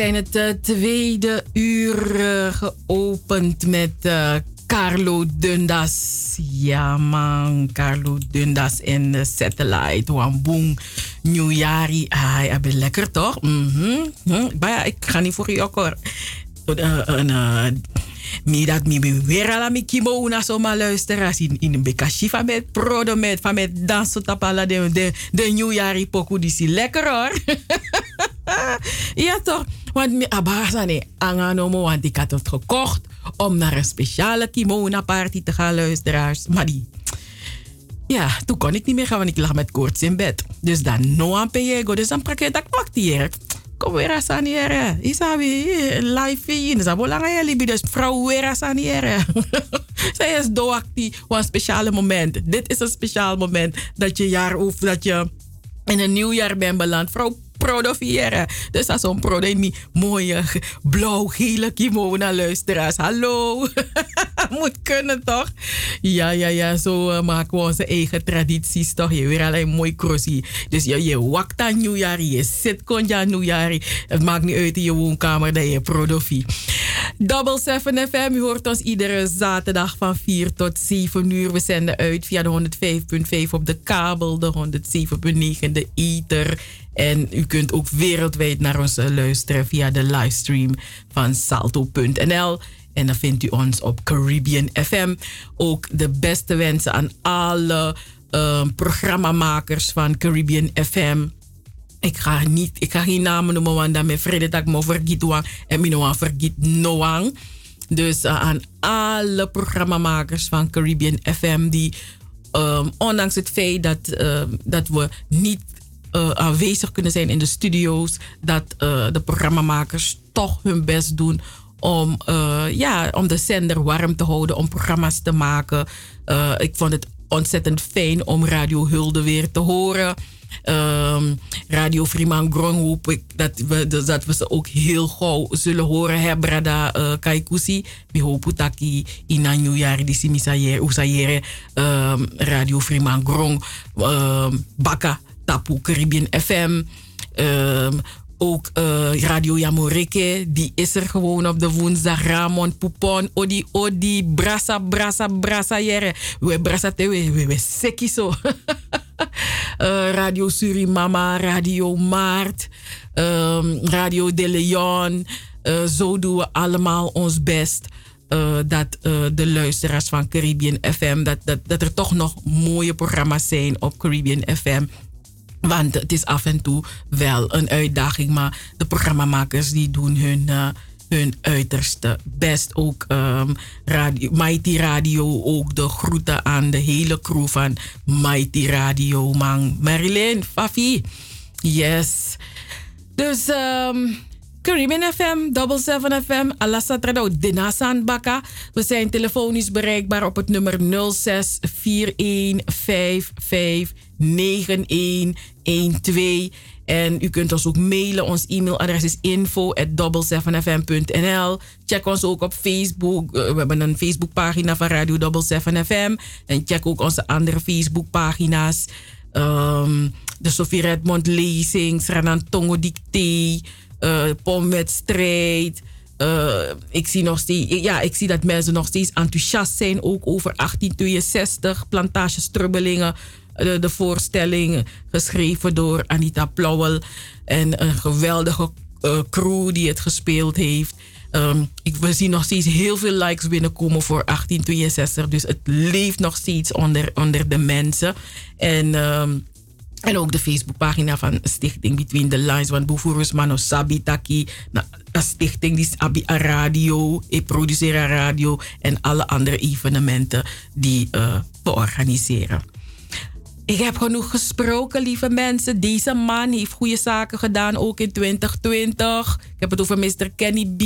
Zijn het eh, tweede uur eh, geopend met eh, Carlo Dundas. Ja man, Carlo Dundas en Satellite. Wamboeng, Nieuwjari. Ah, ja, ben lekker toch? Maar ja, ik ga niet voor u ook hoor. Uh, uh, mi dat mi weer ala mi kimo una so ma luisteraars in in een bekashi van met prodo met van met dansen tapala de de de nieuwjari poku die lekker hoor. ja toch, want mi abazane anganomo want ik had het gekocht om naar een speciale kimona party te gaan luisteraars. Maar die ja, toen kon ik niet meer gaan, want ik lag met koorts in bed. Dus dan no aan. Dus dan ik dat pakte hier. Kom weer aan hier. Isabi, live in. Is belangrijk, libi. Dus vrouw weer aan hier. Zij is doactie. Een speciale moment. Dit is een speciaal moment dat je jaar of dat je in een nieuw jaar bent beland. Vrouw prodofiëren. Dus dat zo'n in die mooie blauw-gele kimono luisteraars. Hallo. Moet kunnen toch? Ja, ja, ja. Zo uh, maken we onze eigen tradities toch. Je weer alleen mooi crossie. Dus je, wakt aan nieuwjaar. Je zit kon je nieuwjaar. Het maakt niet uit in je woonkamer dat je prodofie. Double 7 FM. U hoort ons iedere zaterdag van 4 tot 7 uur. We zenden uit via de 105.5 op de kabel. De 107.9 de ether. En u kunt ook wereldwijd naar ons luisteren via de livestream van salto.nl. En dan vindt u ons op Caribbean FM. Ook de beste wensen aan alle uh, programmamakers van Caribbean FM. Ik ga, niet, ik ga geen namen noemen, want dan met vrede dat ik me en me vergiet noang. Dus uh, aan alle programmamakers van Caribbean FM die um, ondanks het feit dat, uh, dat we niet uh, aanwezig kunnen zijn in de studio's. Dat uh, de programmamakers toch hun best doen om, uh, ja, om de zender warm te houden, om programma's te maken. ik vond het ontzettend fijn om Radio Hulde weer te horen. Um, Radio Freeman Grong hoop ik dat we, dat we ze ook heel gauw zullen horen. Hè, Brada uh, Kaikusi. We hopen dat ik in een nieuw jaar die simisayere um, Radio Freeman Grong um, Baka Tapu Caribbean FM. Um, ook uh, Radio Yamoreke, die is er gewoon op de woensdag. Ramon Poupon, Odi Odi, Brasa, Brasa, Brasa Jere. We brasa te, we, we, we seki zo. uh, Radio Surimama, Radio Maart, um, Radio De Leon. Uh, zo doen we allemaal ons best. Dat de luisteraars van Caribbean FM, dat, dat, dat er toch nog mooie programma's zijn op Caribbean FM. Want het is af en toe wel een uitdaging, maar de programmamakers die doen hun, uh, hun uiterste best. Ook um, radio, Mighty Radio, ook de groeten aan de hele crew van Mighty Radio. Man. Marilyn, Fafi, yes. Dus um, Caribbean FM, Double 7 FM, Alassatra Dinasan Baka. We zijn telefonisch bereikbaar op het nummer 064155 9112. En u kunt ons ook mailen. Ons e-mailadres is info fmnl Check ons ook op Facebook. We hebben een Facebookpagina van Radio Double 7 FM. En check ook onze andere Facebookpagina's. Um, de Sophie Redmond lezing, Sranan Tongo Dicté, uh, Pomwedstrijd. Uh, ik zie nog steeds, ja, ik zie dat mensen nog steeds enthousiast zijn, ook over 1862, plantage strubbelingen de, de voorstelling geschreven door Anita Plauwel. En een geweldige uh, crew die het gespeeld heeft. Um, ik, we zien nog steeds heel veel likes binnenkomen voor 1862. Dus het leeft nog steeds onder, onder de mensen. En, um, en ook de Facebookpagina van Stichting Between the Lines. Want bijvoorbeeld Mano Sabitaki, een stichting die is Radio, ik produceer radio en alle andere evenementen die uh, we organiseren. Ik heb genoeg gesproken, lieve mensen. Deze man heeft goede zaken gedaan, ook in 2020. Ik heb het over Mr. Kenny B.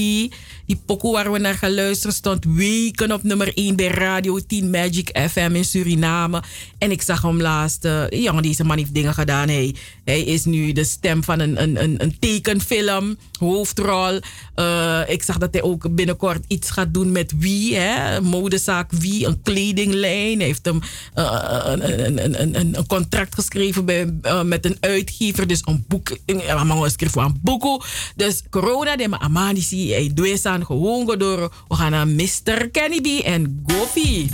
Die pokoe waar we naar luisteren stond weken op nummer 1 bij Radio 10 Magic FM in Suriname. En ik zag hem laatst. Uh, ja, deze man heeft dingen gedaan. Hij, hij is nu de stem van een, een, een, tekenfilm, hoofdrol. Uh, ik zag dat hij ook binnenkort iets gaat doen met Wie, hè? modezaak Wie, een kledinglijn. Hij heeft hem uh, een, een, een, een een contract geschreven bij, eh, met een uitgever. Dus een boek. Amang schreef voor een boek. Dus corona, de Amanisi, hij doet gewoon door. We gaan naar Mr. Kennedy en Goofy.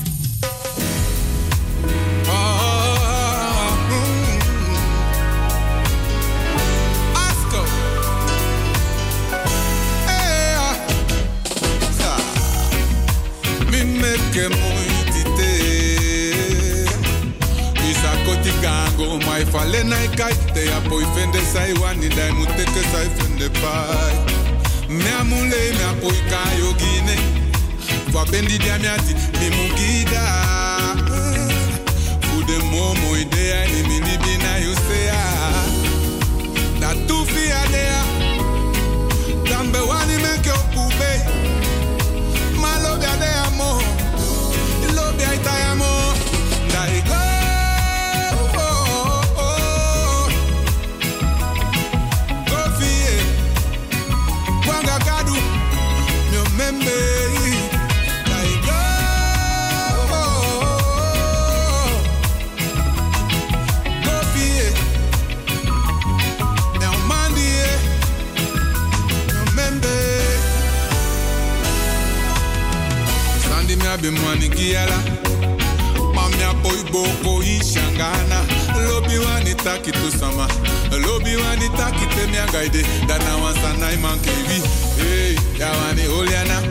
que Chicago, my fale nai kai. Te apoi fende sai wani dai mute ke sai fende pai. Me amule me apoi kayo gine. Fa bendi dia me ati me de Fude momo idea ni mi libi na yo say ah. Da tu fi adea. Dambe wani me ke opube. Malo de mo. Lo bi aitaya mo. be mwani kiala. Mamia boy boko ishangana. Lobi wani taki tu sama. Lobi wani taki te miangaide Dana wansana iman kiwi Hey, ya wani oliana.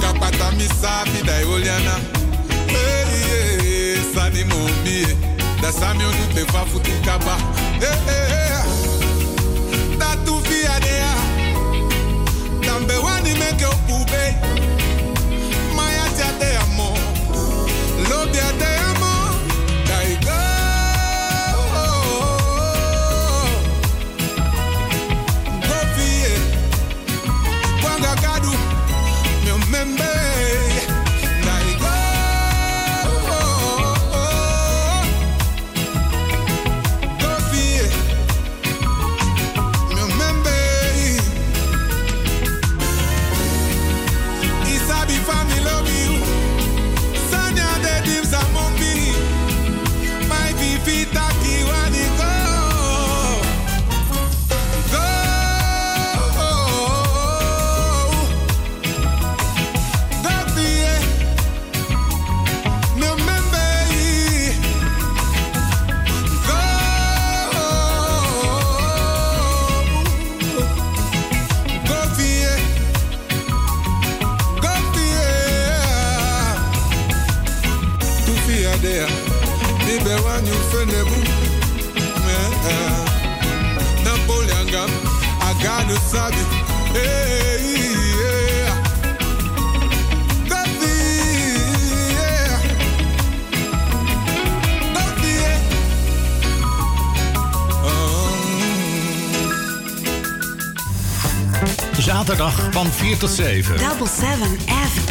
Kapata misafi da oliana. Hey, hey, sani mombi e. Da sami onu te fafu tikaba Hey, hey, hey Tatu fiadea Tambewa Double seven F.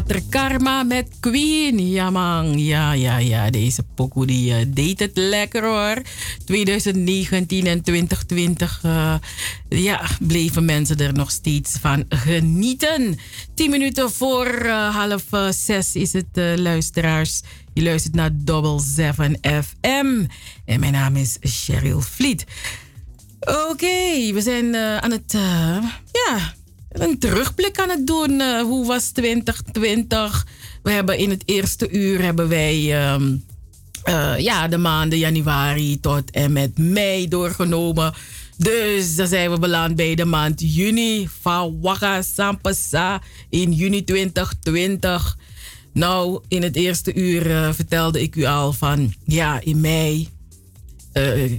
Kater Karma met Queen. Ja man, ja, ja, ja. Deze pokoe die eh, deed het lekker hoor. 2019 en 2020, eh, ja, bleven mensen er nog steeds van genieten. 10 minuten voor eh, half zes is het, luisteraars. Je luistert naar Double 7 FM. En mijn naam is Cheryl Vliet. Oké, we zijn aan het, ja, een terugblik aan het doen. Eh, hoe was 2020? We hebben in het eerste uur hebben wij ehm, eh, ja, de maanden januari tot en met mei doorgenomen. Dus dan zijn we beland bij de maand juni. Fawaka Sampasa in juni 2020. Nou, in het eerste uur eh, vertelde ik u al van ja, in mei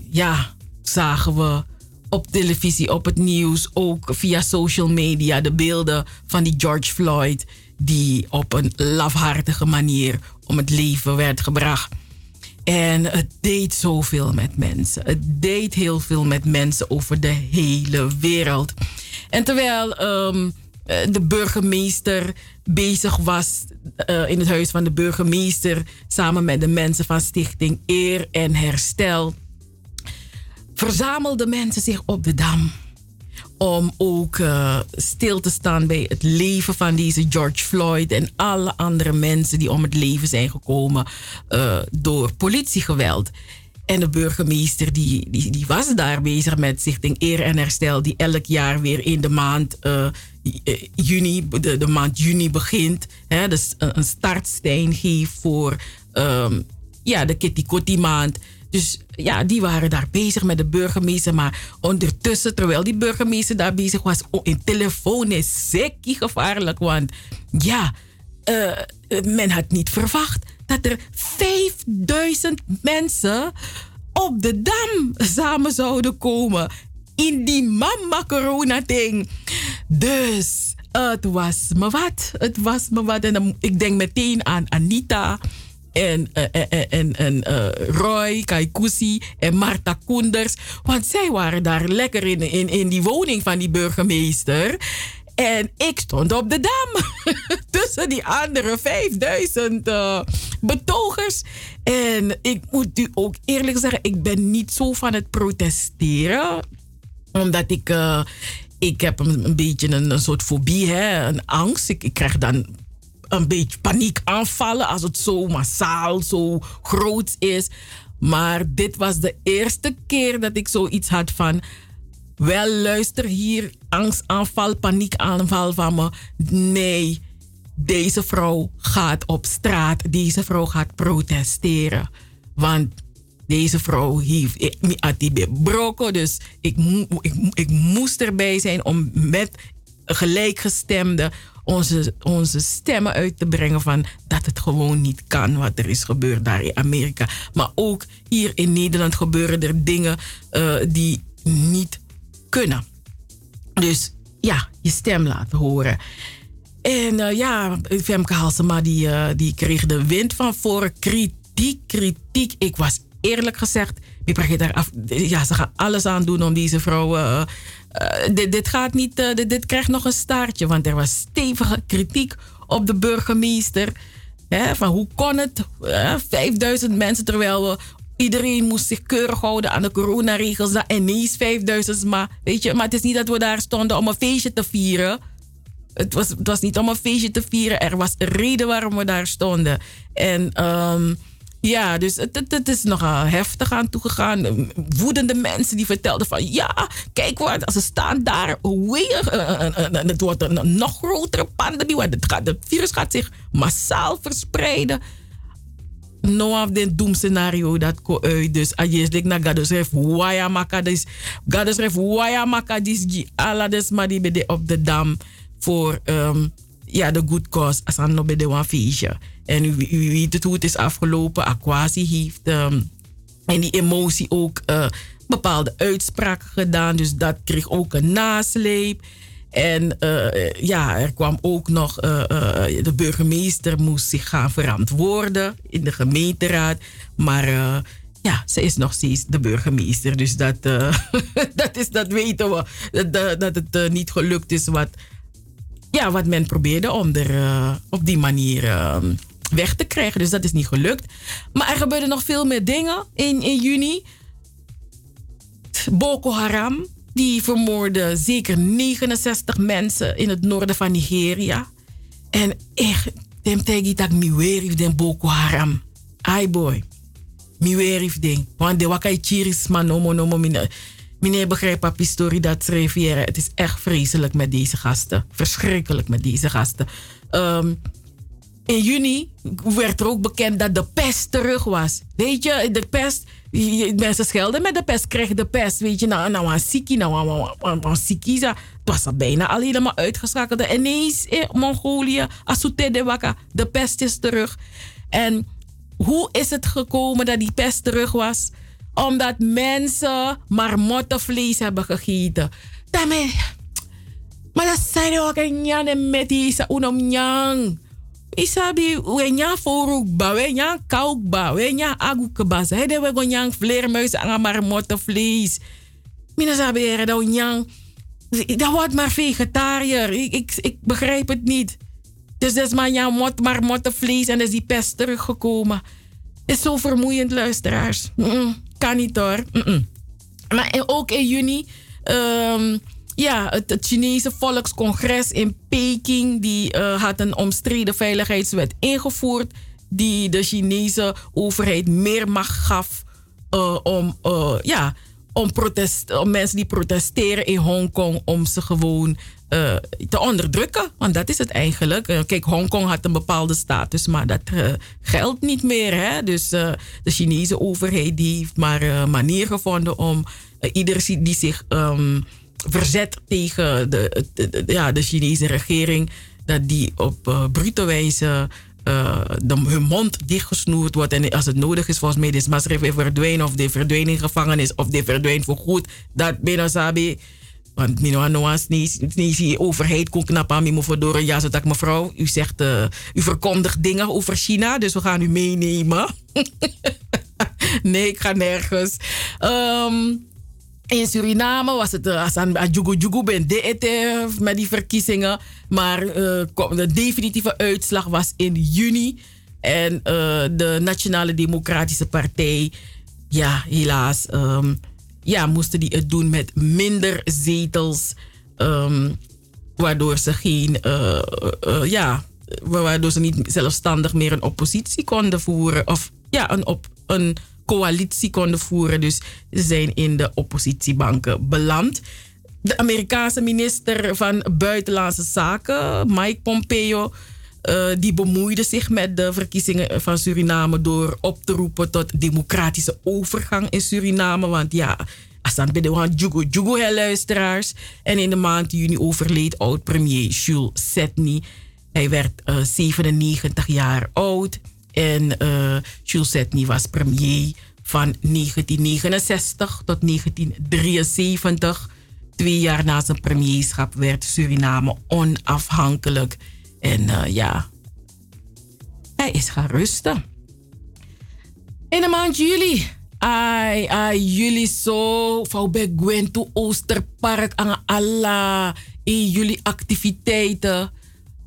ja, zagen we op televisie, op het nieuws, ook via social media de beelden van die George Floyd, die op een lafhartige manier om het leven werd gebracht. En het deed zoveel met mensen. Het deed heel veel met mensen over de hele wereld. En terwijl ehm, eh, de burgemeester bezig was eh, in het huis van de burgemeester, samen met de mensen van Stichting Eer en Herstel, verzamelden mensen zich op de dam. Om ook eh, stil te staan bij het leven van deze George Floyd en alle andere mensen die om het leven zijn gekomen eh, door politiegeweld. En de burgemeester die, die, die was daar bezig met Stichting Eer en Herstel, die elk jaar weer in de maand eh, juni, de, maand juni begint. Hè, dus een, een startsteen geeft voor ehm, ja, de Kitty Kotti maand. Dus ja, die waren daar bezig met de burgemeester. Maar ondertussen, terwijl die burgemeester daar bezig was, oh, in telefoon is zeker gevaarlijk. Want ja, eh, men had niet verwacht dat er 5000 mensen op de dam samen zouden komen. In die mama corona ding. Dus het was me wat. Het was me wat. En ik denk meteen aan Anita en, eh, en, en, en eh, Roy, Kaikousi en Marta Koenders. Want zij waren daar lekker in, in, in die woning van die burgemeester. En ik stond op de dam. Tussen die andere 5000 eh, betogers. En ik moet u ook eerlijk zeggen, ik ben niet zo van het protesteren. Omdat ik, ik heb een, beetje een, een, soort fobie, hè, een angst. Ik krijg dan een beetje paniek aanvallen als het zo massaal, zo groot is. Maar dit was de eerste keer dat ik zoiets had van. Wel, luister hier, angstaanval, paniekaanval van me. Nee, deze vrouw gaat op straat. Deze vrouw gaat protesteren. Want deze vrouw heeft me broko. Dus ik, ik, ik moest erbij zijn om met gelijkgestemden onze, onze stemmen uit te brengen van dat het gewoon niet kan wat er is gebeurd daar in Amerika. Maar ook hier in Nederland gebeuren er dingen uh, die niet kunnen. Dus ja, je stem laten horen. En uh, ja, Femke Halsema die, uh, die kreeg de wind van voren. Kritiek, kritiek. Ik was eerlijk gezegd, ja, ze gaan alles aan doen om deze vrouw uh, uh, dit, gaat niet, uh, dit, krijgt nog een staartje. Want er was stevige kritiek op de burgemeester. Hè, van hoe kon het? 5000 mensen terwijl iedereen moest zich keurig houden aan de coronaregels. En ineens 5000. Maar, weet je, maar het is niet dat we daar stonden om een feestje te vieren. Het was, het was niet om een feestje te vieren. Er was een reden waarom we daar stonden. En um, ja, dus het, het, is nogal heftig aan toegegaan. Woedende mensen die vertelden van... ja, kijk wat, ze staan daar weer... Uh, het wordt een, nog grotere pandemie. Want het, gaat, virus gaat zich massaal verspreiden. No of den doemscenario dat ko uit. Dus als je zegt naar God schrijft... waya maka dus... God schrijft waya maka dus... des maar die op de dam... voor um, ja, de good cause. Als aan no bij de feestje. En u, weet het hoe het is afgelopen. Aquasi heeft um, en die emotie ook uh, bepaalde uitspraken gedaan. Dus dat kreeg ook een nasleep. En uh, ja, er kwam ook nog, uh, de burgemeester moest zich gaan verantwoorden in de gemeenteraad. Maar ja, ze is nog steeds de burgemeester. Dus dat, dat, is, dat weten we. Dat, dat het niet gelukt is wat, ja, wat men probeerde om er op die manier ehm, weg te krijgen. Dus dat is niet gelukt. Maar er gebeurden nog veel meer dingen in, in juni. Boko Haram, die vermoordde zeker 69 mensen in het noorden van Nigeria. En echt, dem tegi tak mi werif den Boko Haram. Ai boy. Mi werif ding. Want de wakai chiris man nomo nomo mine. Meneer begrijpt papi story dat schreef hier. Het is echt vreselijk met deze gasten. Verschrikkelijk met deze gasten. Um, in juni werd er ook bekend dat de pest terug was. Weet je, de pest, mensen schelden met de pest, kregen de pest. Weet je, nou, nou, siki, nou, siki. Het was al bijna al helemaal uitgeschakeld. En ineens in Mongolië, Asute de pest is terug. En hoe is het gekomen dat die pest terug was? Omdat mensen marmottenvlees hebben gegeten. Daarmee, maar dat zijn ook een met die isabi wenya foruk ba wenya kauk ba wenya agu kebasa hede we go nyang vleermuis aan maar vlees mina sabi er dat nyang dat wordt maar vegetariër. Ik, ik, begrijp het niet. Dus dat is maar nyang mot maar vlees en is die pest teruggekomen. Is zo vermoeiend luisteraars. Kan niet hoor. Maar ook in juni um, ja, het, Chinese Volkscongres in Peking die, uh, had een omstreden veiligheidswet ingevoerd. Die de Chinese overheid meer macht gaf uh, om, uh, ja, om, protest, om mensen die protesteren in Hongkong, om ze gewoon te onderdrukken. Want dat is het eigenlijk. kijk, Hongkong had een bepaalde status, maar dat geldt niet meer. Hè? Dus de Chinese overheid die heeft maar een manier gevonden om iedereen die zich. Um, verzet tegen de, ja, de Chinese regering. Dat die op uh, brute wijze uh, de, hun mond dichtgesnoerd wordt. En als het nodig is, volgens mij, is Masref weer. Of die verdwijnt in gevangenis. Of die verdwijnt voor goed. Dat Beno Sabi. Want Mino Anoas niet die overheid kon knap aan voor Ja, zodat mevrouw, u zegt, uh, u verkondigt dingen over China. Dus we gaan u meenemen. nee, ik ga nergens. Um, in Suriname was het als aan Jugu Jugu ben de met die verkiezingen. Maar uh, de definitieve uitslag was in juni. En uh, de Nationale Democratische Partij, ja, helaas, um, ja, moesten die het doen met minder zetels. Um, waardoor ze geen, ja, waardoor ze niet zelfstandig meer een oppositie konden voeren. Of ja, een, op, een coalitie konden voeren. Dus ze zijn in de oppositiebanken beland. De Amerikaanse minister van Buitenlandse Zaken, Mike Pompeo, uh, die bemoeide zich met de verkiezingen van Suriname door op te roepen tot democratische overgang in Suriname. Want ja, Asan Bedewan Jugo Jugo, luisteraars. En in de maand juni overleed oud-premier Jules Setny. Hij werd uh, 97 jaar oud. En uh, Jules Setny was premier van 1969 tot 1973. Twee jaar na zijn premierschap werd Suriname onafhankelijk. En uh, ja, hij is gaan rusten. In de maand juli. Ai, ai, jullie zo. Vrouw bij Gwen toe Oosterpark. Aan alla. In jullie activiteiten.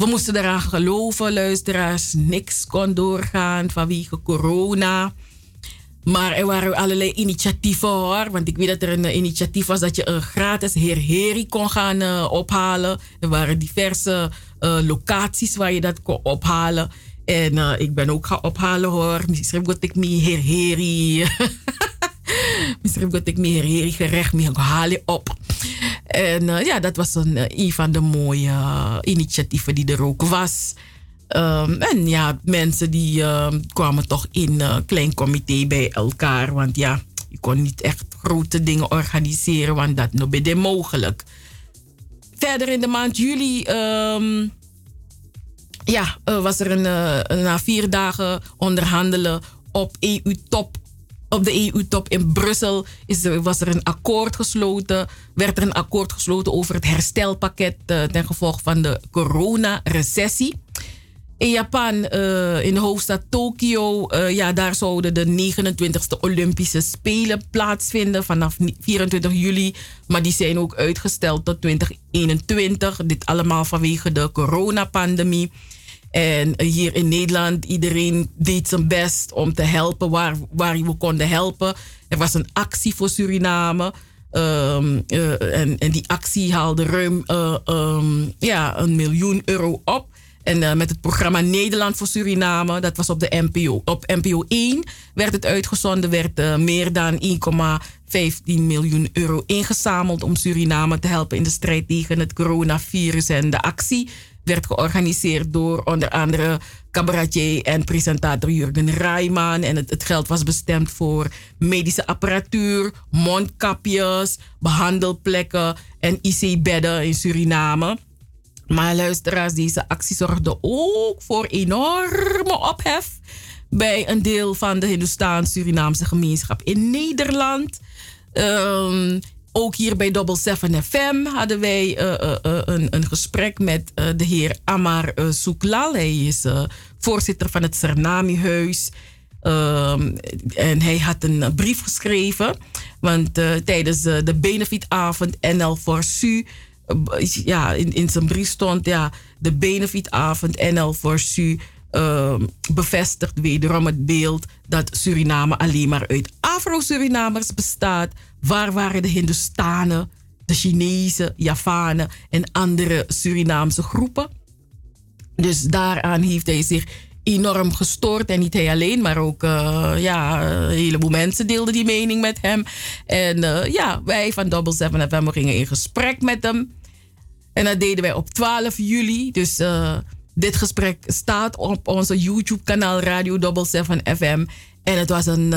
We moesten eraan geloven, luisteraars. Niks kon doorgaan vanwege corona. Maar er waren allerlei initiatieven hoor. Want ik weet dat er een initiatief was dat je een gratis Heer Heri kon gaan uh, ophalen. Er waren diverse uh, locaties waar je dat kon ophalen. En uh, ik ben ook gaan ophalen hoor. Misschien moet ik Heer Heri. Misschien moet ik me Heer Heri gerecht me halen op. En ja, dat was een, een van de mooie initiatieven die er ook was. Um, en ja, mensen die uh, kwamen toch in een klein comité bij elkaar. Want ja, je kon niet echt grote dingen organiseren, want dat nog bij mogelijk. Verder in de maand juli um, ja, was er een, na vier dagen onderhandelen op EU-top. Op de EU-top in Brussel is was er een akkoord gesloten. Werd er een akkoord gesloten over het herstelpakket uh, ten gevolge van de coronarecessie. In Japan, uh, in de hoofdstad Tokio, uh, ja, daar zouden de 29e Olympische Spelen plaatsvinden vanaf 24 juli. Maar die zijn ook uitgesteld tot 2021. Dit allemaal vanwege de coronapandemie. En hier in Nederland, iedereen deed zijn best om te helpen waar, waar we konden helpen. Er was een actie voor Suriname. Um, uh, en, en die actie haalde ruim um, ja, een miljoen euro op. En uh, met het programma Nederland voor Suriname, dat was op de NPO. Op NPO 1 werd het uitgezonden, werd meer dan 1,15 miljoen euro ingezameld om Suriname te helpen in de strijd tegen het coronavirus. En de actie werd georganiseerd door onder andere cabaretier en presentator Jurgen Rijman. En het, geld was bestemd voor medische apparatuur, mondkapjes, behandelplekken en IC-bedden in Suriname. Maar luisteraars, deze actie zorgde ook voor enorme ophef bij een deel van de Hindoestaan-Surinaamse gemeenschap in Nederland. Um, ook hier bij Double 7 FM hadden wij uh, uh, uh, een, een, gesprek met de heer Amar Souklal. Hij is voorzitter van het Sernami-huis. Um, en hij had een brief geschreven. Want tijdens de benefietavond NL voor Su ja, in, in zijn brief stond, ja, de benefietavond NL voor Su uh, bevestigt wederom het beeld dat Suriname alleen maar uit Afro-Surinamers bestaat. Waar waren de Hindustanen, de Chinezen, Javanen en andere Surinaamse groepen? Dus daaraan heeft hij zich enorm gestoord. En niet hij alleen, maar ook uh, ja, een heleboel mensen deelden die mening met hem. En uh, ja, wij van Double 7 FM gingen in gesprek met hem. En dat deden wij op 12 juli. Dus uh, dit gesprek staat op onze YouTube-kanaal Radio Double 7 FM. En het was een,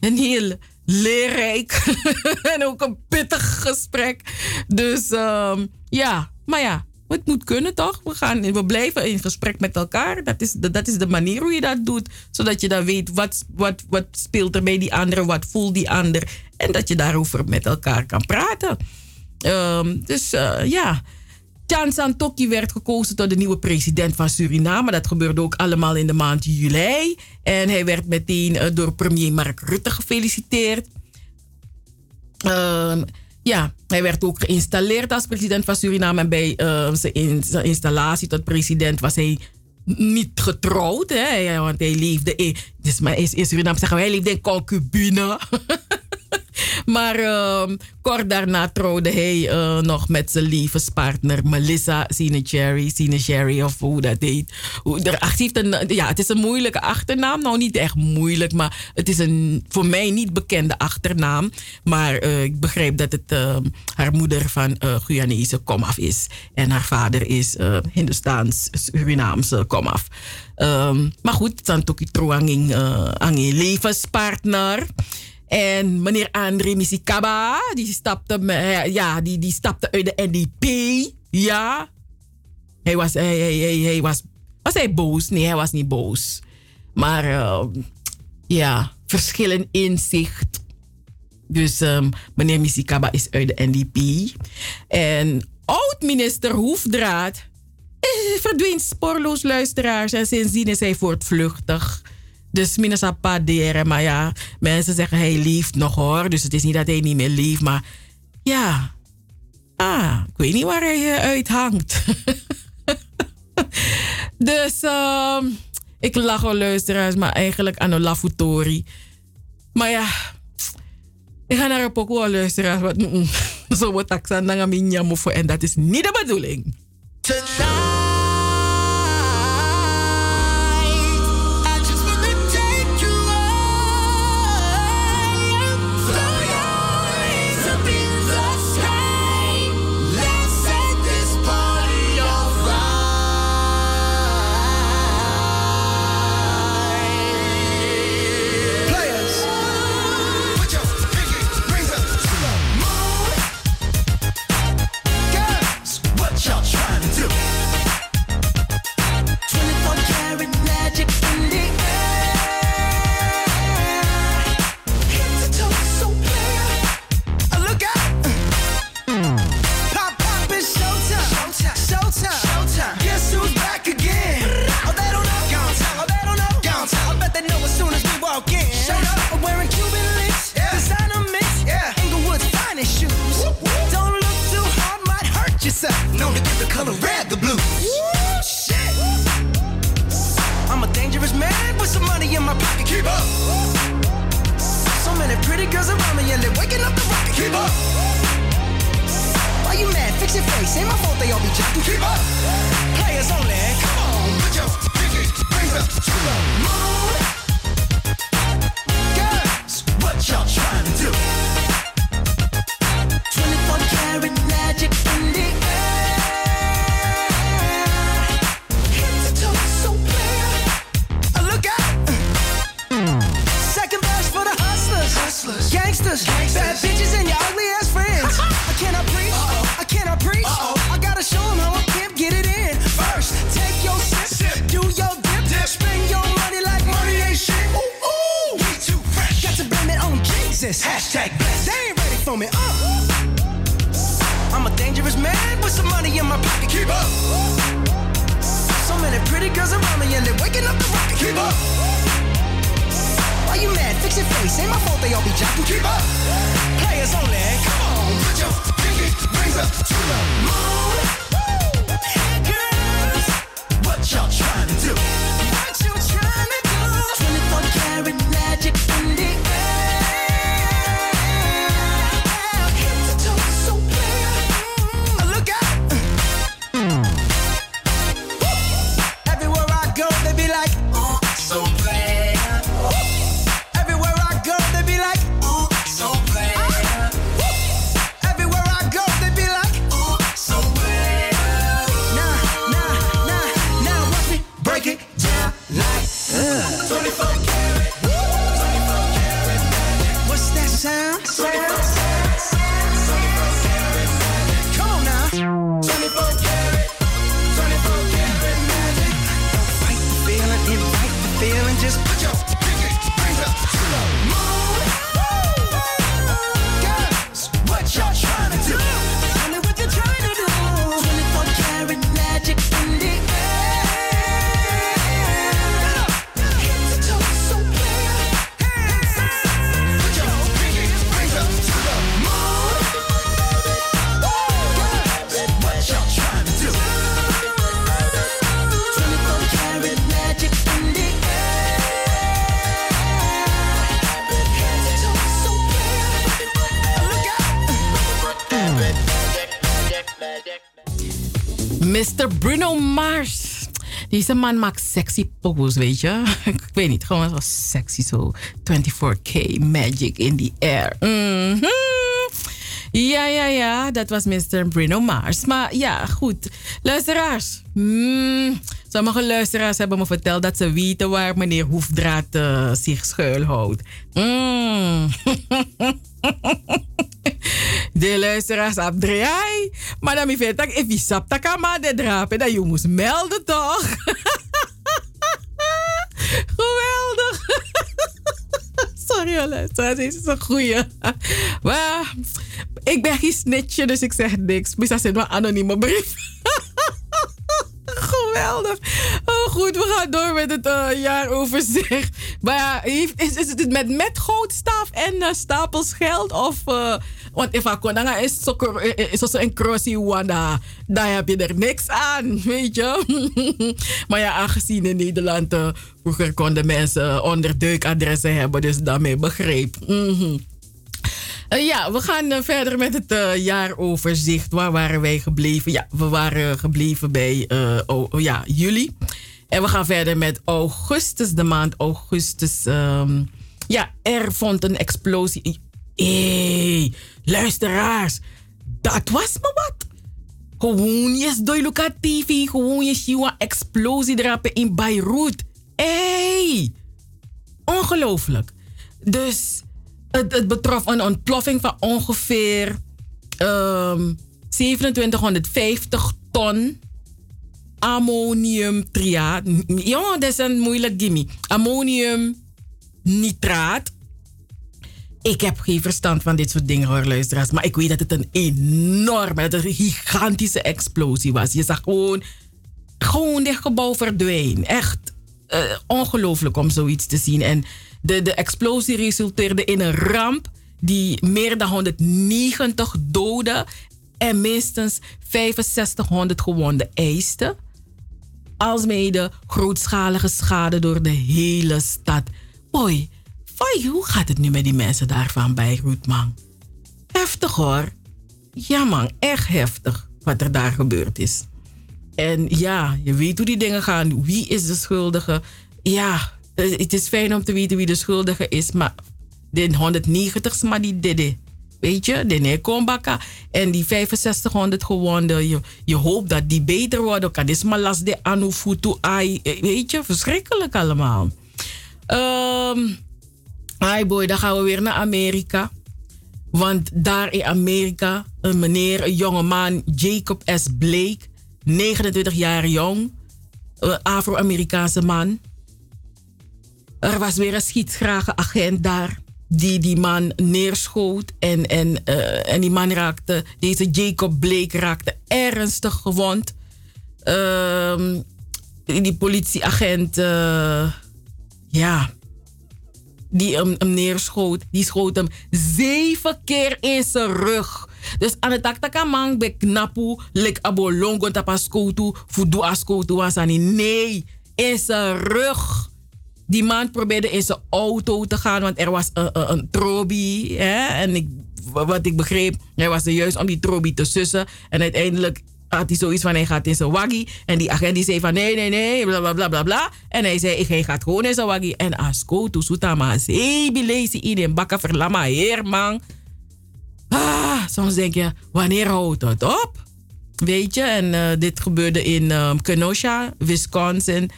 een heel leerrijk en ook een pittig gesprek. Dus um, ja, maar ja, het moet kunnen toch? We, gaan, we blijven in gesprek met elkaar. Dat is, de, dat is de manier hoe je dat doet. Zodat je dan weet wat, wat, wat speelt er bij die andere, wat voelt die ander. En dat je daarover met elkaar kan praten. Um, dus uh, ja. Chan Santoki werd gekozen tot de nieuwe president van Suriname. Dat gebeurde ook allemaal in de maand juli. En hij werd meteen uh, door premier Mark Rutte gefeliciteerd. Uh, ja, hij werd ook geïnstalleerd als president van Suriname. En bij uh, zijn installatie tot president was hij niet getrouwd, hè, want hij leefde in, dus in Suriname zeggen wij, hij leefde in concubine. Maar uh, kort daarna trouwde hij uh, nog met zijn levenspartner Melissa Sinecherry. Sinecherry of hoe dat heet. Heeft een, ja, het is een moeilijke achternaam. Nou, niet echt moeilijk, maar het is een voor mij niet bekende achternaam. Maar uh, ik begrijp dat het uh, haar moeder van uh, Guyanese komaf is. En haar vader is uh, Hindoestaans-Surinaamse komaf. Um, maar goed, dan toki trouwang aan je levenspartner. En meneer André Misikaba, die stapte, ja, die, die stapte uit de NDP. Ja. Hij was, hij, hij, hij, was, was hij boos? Nee, hij was niet boos. Maar uh, ja, verschillen inzicht. Dus um, meneer Misikaba is uit de NDP. En oud-minister Hoefdraad verdween spoorloos luisteraars. En sindsdien is hij voortvluchtig. Dus minus paderen. Maar ja, mensen zeggen hij leeft nog hoor. Dus het is niet dat hij niet meer leeft. Maar ja. Ah, ik weet niet waar hij uh, uithangt. dus uh, ik lach wel luisteraars. Maar eigenlijk aan een lafutori. Maar ja. Ik ga naar een pokoe luisteraars. Want mm, zo wordt ik aan En dat is niet de bedoeling. keep up. So many pretty girls around me and they're waking up the rocket, keep up. Why you mad? Fix your face. Ain't my fault they all be jocking, keep up. Players only, come on, put your pinky rings up to the moon. check. They ain't ready for me. Uh. I'm a dangerous man with some money in my pocket. Keep up. So many pretty girls around me and they're waking up the rocket. Keep up. Why you mad? Fix your face. Ain't my fault they all be jocking. Keep up. Players only. Come on, put your pinky rings up to the moon. Deze man maakt sexy pokus, weet je. Ik weet niet, gewoon zo sexy, zo 24K magic in the air. Mhm. Ja, ja, ja, dat was Mr. Bruno Mars. Maar ja, goed. Luisteraars. Mm, sommige luisteraars hebben me verteld dat ze weten waar meneer Hoefdraad uh, zich schuilhoudt. Mm. De luisteraars op draai. Maar dan vind ik, if je sap takama de drapen, dan je moest melden toch? Geweldig. Sorry, luisteraars, deze is een goeie. Maar ik ben geen snitje, dus ik zeg niks. Misschien zit een anonieme brief. Geweldig. Oh, goed, we gaan door met het uh, jaaroverzicht. Maar ja, is, is het met, met goudstaaf en uh, stapels geld? Of, uh, want if ik is zo een crossie wanda, daar heb je er niks aan, weet je. maar ja, aangezien in Nederland vroeger konden mensen onderduikadressen hebben, dus daarmee begreep. -hmm. Uh, ja, we gaan uh, verder met het uh, jaaroverzicht. Waar waren wij gebleven? Ja, we waren gebleven bij oh, ja, juli. En we gaan verder met augustus, de maand augustus. Um, ja, er vond een explosie. Hey, luisteraars. Dat was me wat. Gewoon je doiluka TV. Gewoon je zien explosie drapen in Beirut. Hey, ongelooflijk. Dus het, betrof een ontploffing van ongeveer um, 2750 ton ammoniumtriaat. Jongen, dat is een moeilijk gimme. Ammoniumnitraat. Ik heb geen verstand van dit soort dingen hoor, luisteraars. Maar ik weet dat het een enorme, dat een gigantische explosie was. Je zag gewoon, gewoon dit gebouw verdwijnen. Echt uh, ongelooflijk om zoiets te zien. En de, de explosie resulteerde in een ramp die meer dan 190 doden en minstens 6500 gewonden eiste. Alsmede grootschalige schade door de hele stad. Foy, hoe gaat het nu met die mensen daarvan bij man? Heftig hoor. Ja man, echt heftig wat er daar gebeurd is. En ja, je weet hoe die dingen gaan. Wie is de schuldige? Ja, eh, het is fijn om te weten wie de schuldige is, maar de 190 maar die deden. Weet je, de nekombaka. En die 6500 gewonden, je, je hoopt dat die beter worden. Kan is maar last de anufutu ai. Eh, weet je, verschrikkelijk allemaal. Um, ai boy, dan gaan we weer naar Amerika. Want daar in Amerika, een meneer, een jongeman, Jacob S. Blake, 29 jaar jong, Afro-Amerikaanse man er was weer een schietgrage agent daar die die man neerschoot. En, en, uh, en die man raakte, deze Jacob Blake raakte ernstig gewond. Uh, die politieagent, uh, ja, die hem, hem, neerschoot, die schoot hem zeven keer in zijn rug. Dus aan het man be knapu, lek abo longo tapaskotu, fudu askotu wasani. Nee, in zijn rug. Die man probeerde in zijn auto te gaan, want er was een, een, een trobi. Hè? En ik, wat ik begreep, hij was er juist om die trobi te sussen. En uiteindelijk had hij zoiets van hij gaat in zijn waggie. En die agent die zei van nee, nee, nee, bla bla bla bla bla. En hij zei, ik ga gewoon in zijn waggie. En asko to sutama zebi lazy in bakken verlama heer man. Ah, soms denk je, wanneer houdt het op? Weet je, en uh, dit gebeurde in um, Kenosha, Wisconsin.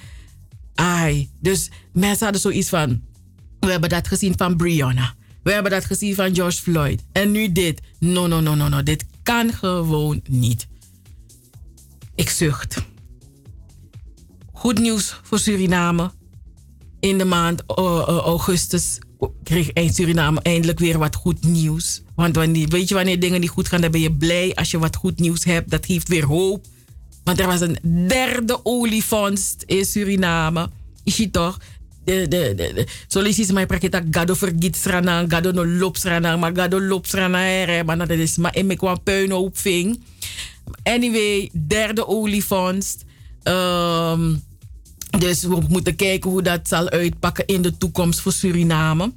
Ai, dus mensen hadden zoiets van: we hebben dat gezien van Brianna. We hebben dat gezien van George Floyd. En nu dit. No, no, no, no, no. Dit kan gewoon niet. Ik zucht. Goed nieuws voor Suriname. In de maand uh, augustus kreeg Suriname eindelijk weer wat goed nieuws. Want wanneer, weet je, wanneer dingen niet goed gaan, dan ben je blij. Als je wat goed nieuws hebt, dat geeft weer hoop. Want er was een derde olifant in Suriname. Is je toch? De, de, de, de. Je mij prakita gado vergiet srana, gado no loopt srana, maar gado loopt srana ere, maar dat is maar me kwam puinhoop ving. Anyway, derde olifant. Um, dus we moeten kijken hoe dat zal uitpakken in de toekomst voor Suriname.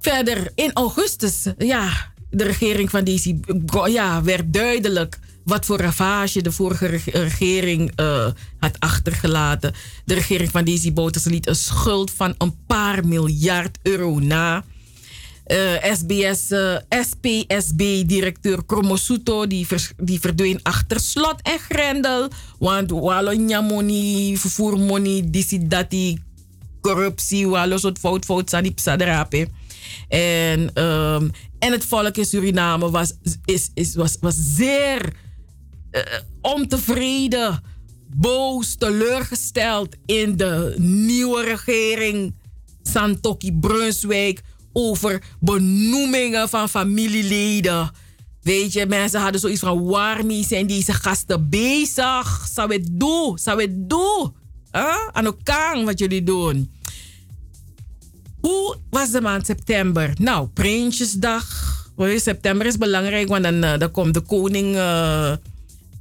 Verder, in augustus, ja, de regering van DC ja, werd duidelijk wat voor ravage de vorige regering uh, had achtergelaten. De regering van Desi Bouterse liet een schuld van een paar miljard euro na. SBS, uh, SPSB-directeur Kromosuto die, die verdween achter slot en grendel. Want walonya money, vervoer money, disi dati, corruptie, walo soort fout, fout, sani psaderape. En, um, en het volk in Suriname was, is, is, was, was zeer uh, ontevreden, boos, teleurgesteld in de nieuwe regering Santoki Brunswijk over benoemingen van familieleden. Weet je, mensen hadden zoiets van: waarmee zijn deze gasten bezig? Zou het doen? Zou het doen? Huh? Aan elkaar wat jullie doen. Hoe was de maand september? Nou, Prinsjesdag. September is belangrijk, want dan, uh, dan komt de koning uh,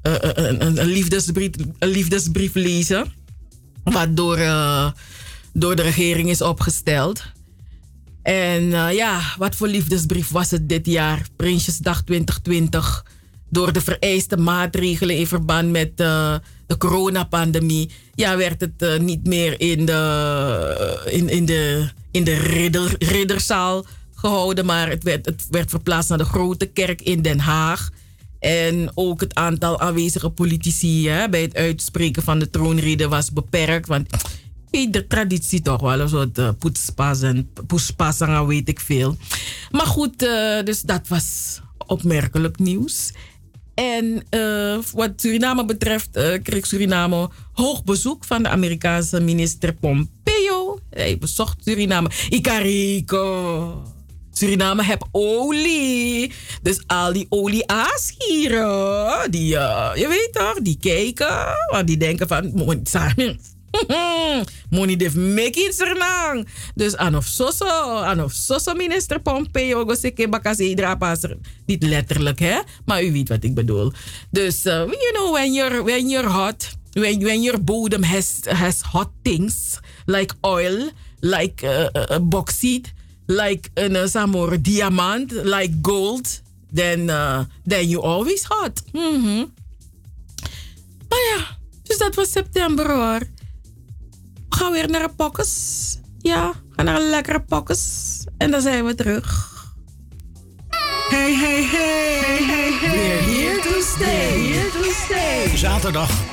uh, een, een, liefdesbrief, een liefdesbrief lezen. Wat door, door de regering is opgesteld. En ja, wat voor liefdesbrief was het dit jaar? Prinsjesdag 2020. Door de vereiste maatregelen in verband met de coronapandemie. Ja, werd het niet meer in de, in, in de in de ridder, ridderzaal gehouden, maar het werd, het werd verplaatst naar de grote kerk in Den Haag. En ook het aantal aanwezige politici bij het uitspreken van de troonrede was beperkt. Want de traditie toch wel, een soort uh, poetspas en weet ik veel. Maar goed, uh, dus dat was opmerkelijk nieuws. En uh, wat Suriname betreft kreeg Suriname hoog bezoek van de Amerikaanse minister Pompeo. Hij bezocht Suriname. Ikarico. Suriname heeft olie. Dus al die olieaasgieren, die, uh, je weet toch, die kijken. Want die denken van, Money def meki sernang. Dus anof soso, anof soso minister Pompeo, go seke bakase drapaser. Niet letterlijk, hè? Maar u weet wat ik bedoel. Dus, uh, you know, when you're, when you're hot, when, when your bodem has, has hot things, like oil, like uh, uh, bauxite, like een uh, samor diamant, like gold, then, uh, then you always hot. Mm -hmm. Maar ja, dus dat was september hoor. We gaan weer naar een pokkes. Ja, gaan naar een lekkere pokkes. En dan zijn we terug. Hey, hey, hey, hey, hey, hey. We're here to stay, here to stay. Zaterdag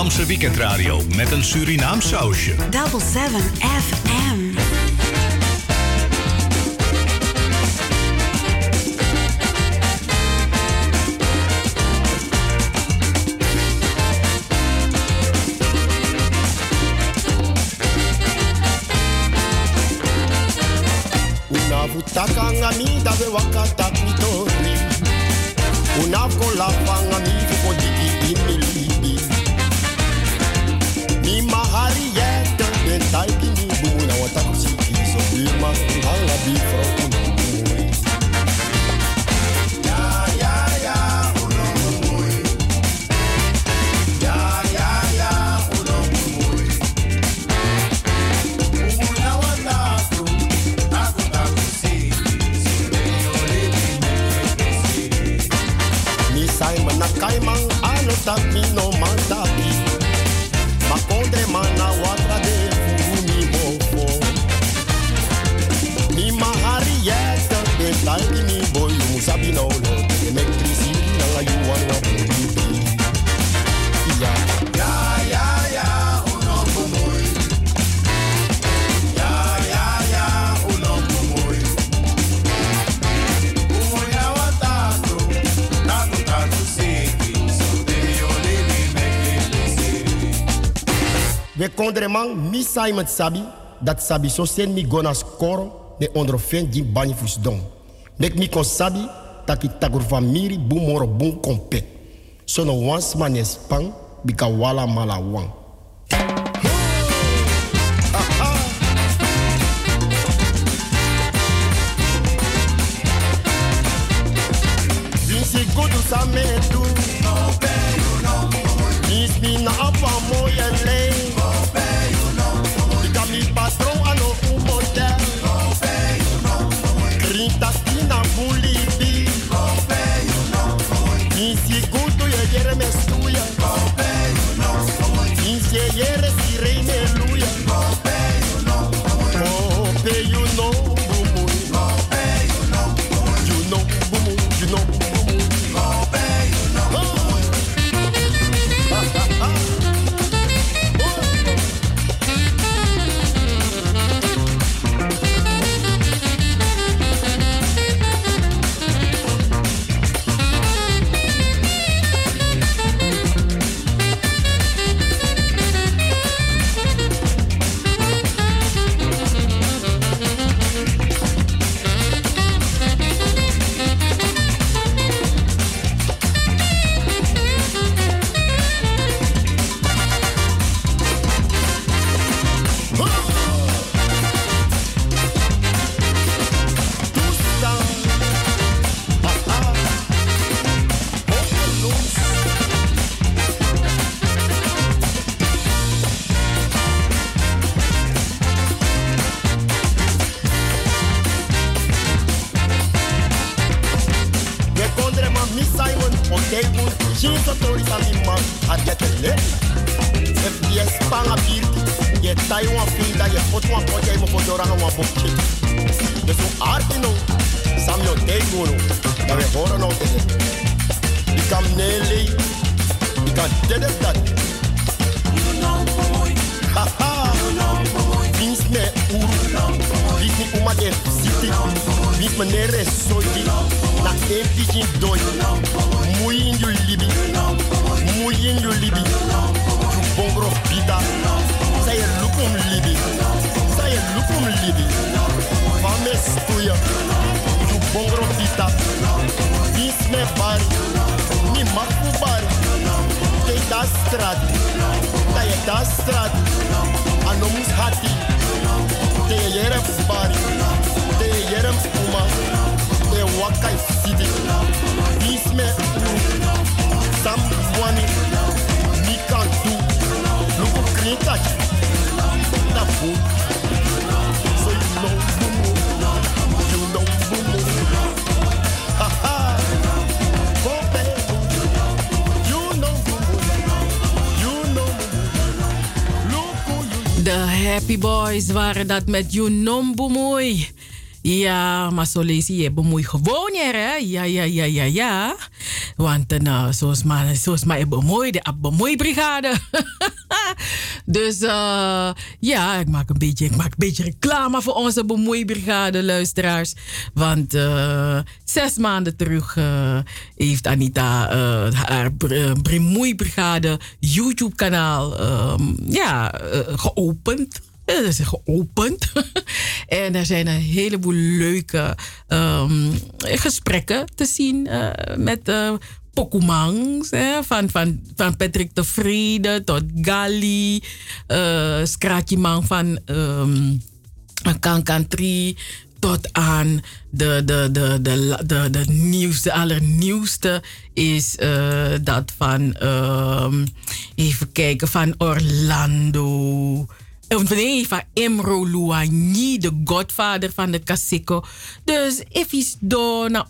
Amsterdamse weekendradio met een Surinaam sausje. Double 7 FM. Simon sabi dat sabi so sen mi gona skoro ne ondervind di bani fusdon. nek mi kon sabi taki tagur famiri bu moro bun kompe. Sono wans manes pang bika wala mala wang. Misi gutu ya germes tuya. Oh. Boys waren dat met Junom mooi? Ja, maar zo lees je bemoei gewoon hier, hè? Ja, ja, ja, ja, ja. Want eh, nou, zoals maar, zoals maar bemoei, de ah, bemoeibrigade. dus eh, ja, ik maak, een beetje, ik maak een beetje reclame voor onze bemoeibrigade, luisteraars. Want eh, zes maanden terug heeft Anita haar bemoeibrigade YouTube-kanaal ehm, ja, geopend dat is geopend. en er zijn een heleboel leuke um, gesprekken te zien uh, met uh, Pokumangs. van, van, van Patrick de Vrede tot Gali. Uh, Skrakimang van um, Kankantri. Tot aan de, de, de, de, de, de nieuwste, allernieuwste is dat van, um, even kijken, van Orlando van Emro Luani, de godvader van de Kasiko. Dus if is do na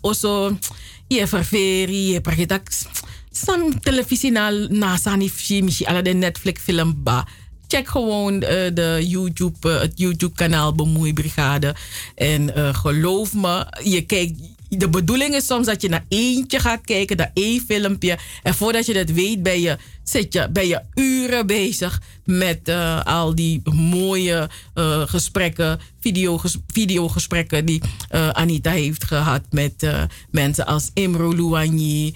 je ververi, je praat Sam televisie na na sani mishi ala de Netflix film ba. Check gewoon uh, de YouTube, uh, het YouTube kanaal Bemoeibrigade. En uh, geloof me, je kijkt de bedoeling is soms dat je naar eentje gaat kijken, naar één filmpje. En voordat je dat weet, ben je, zit je, ben je uren bezig met uh, al die mooie uh, gesprekken, videoges, videogesprekken die uh, Anita heeft gehad met mensen als Imro Luani,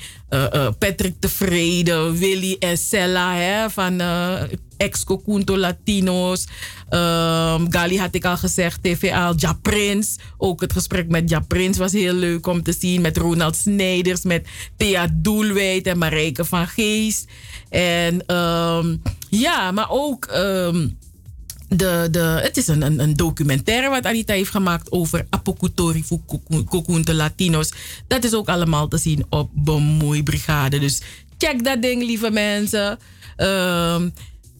Patrick Tevrede, Willy en Sella hè, van ex-Cocunto Latinos. Um, Gali had ik al gezegd, TVA, Ja Prins. Ook het gesprek met Ja Prins was heel leuk om te zien. Met Ronald Snijders, met Thea Doelwijd en Marijke van Geest. En um, ja, maar ook... Um, de, de, het is een, een, een, documentaire wat Anita heeft gemaakt over Apocutori Kukunte Latinos. Dat is ook allemaal te zien op Bemoeibrigade. Dus check dat ding, lieve mensen.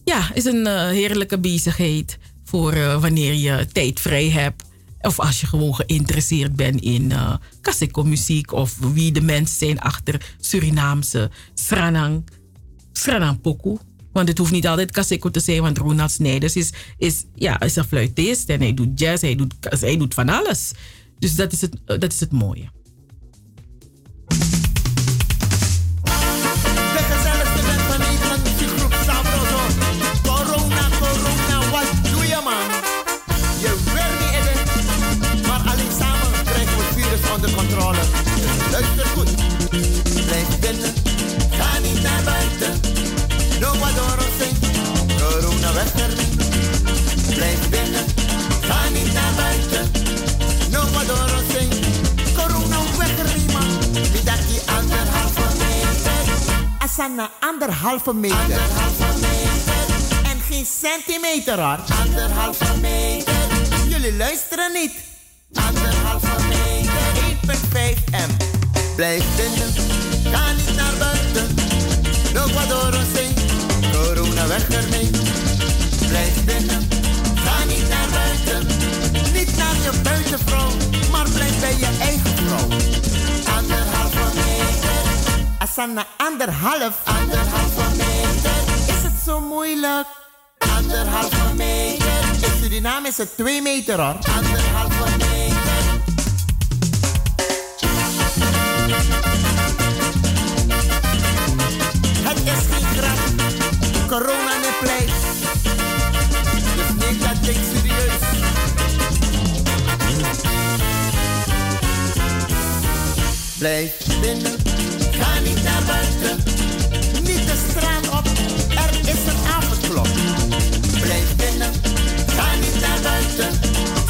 Ja, is een uh, heerlijke bezigheid voor uh, wanneer je tijd vrij hebt. Of als je gewoon geïnteresseerd bent in uh, muziek of wie de mensen zijn achter Surinaamse Sranang, Sranang. Want het hoeft niet altijd Kaseko te zijn, want Ronald Snijders is, is, ja, is een fluitist en hij doet jazz, hij doet, hij doet van alles. Dus dat is het, dat is het mooie. Anderhalve meter. Anderhalve meter. En geen centimeter hoor. Anderhalve meter. Jullie luisteren niet. Anderhalve meter. 1,5 m. Blijf binnen. Ga niet naar buiten. Loop wat door ons heen. Corona weg ermee. Blijf binnen. Ga niet naar buiten. Niet naar je buitenvrouw. Maar blijf bij je eigen vrouw. Anderhalve meter. Asana anderhalf. Het zo moeilijk? Anderhalve meter. In Suriname is het twee meter hoor. Anderhalve meter. Het is geen grap. Corona niet pleit. Dus neem dat ding serieus. Blijf binnen Ga niet naar buiten, niet de straat op, er is een avondklok. Blijf binnen, ga niet naar buiten,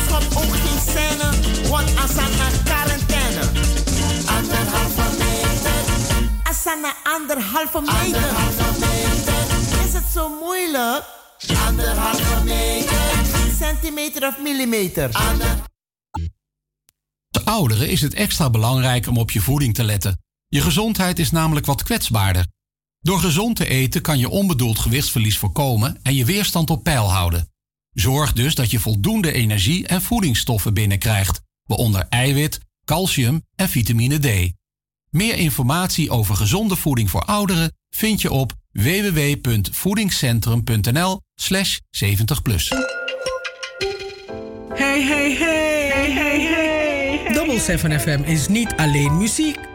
schop ook geen scène, want Asana quarantaine. Anderhalve meter, Asana anderhalve meter. Anderhalve meter, is het zo moeilijk? Anderhalve meter, centimeter of millimeter. Ander ouderen is het extra belangrijk om op je voeding te letten. Je gezondheid is namelijk wat kwetsbaarder. Door gezond te eten kan je onbedoeld gewichtsverlies voorkomen en je weerstand op peil houden. Zorg dus dat je voldoende energie en voedingsstoffen binnenkrijgt, waaronder eiwit, calcium en vitamine D. Meer informatie over gezonde voeding voor ouderen vind je op www.voedingscentrum.nl/slash 70 plus. Hey, hey, hey, hey, hey, hey. Double 7 FM is niet alleen muziek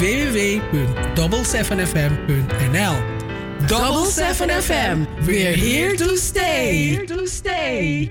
www.double7fm.nl. Double 7FM, we're here to stay. Here to stay.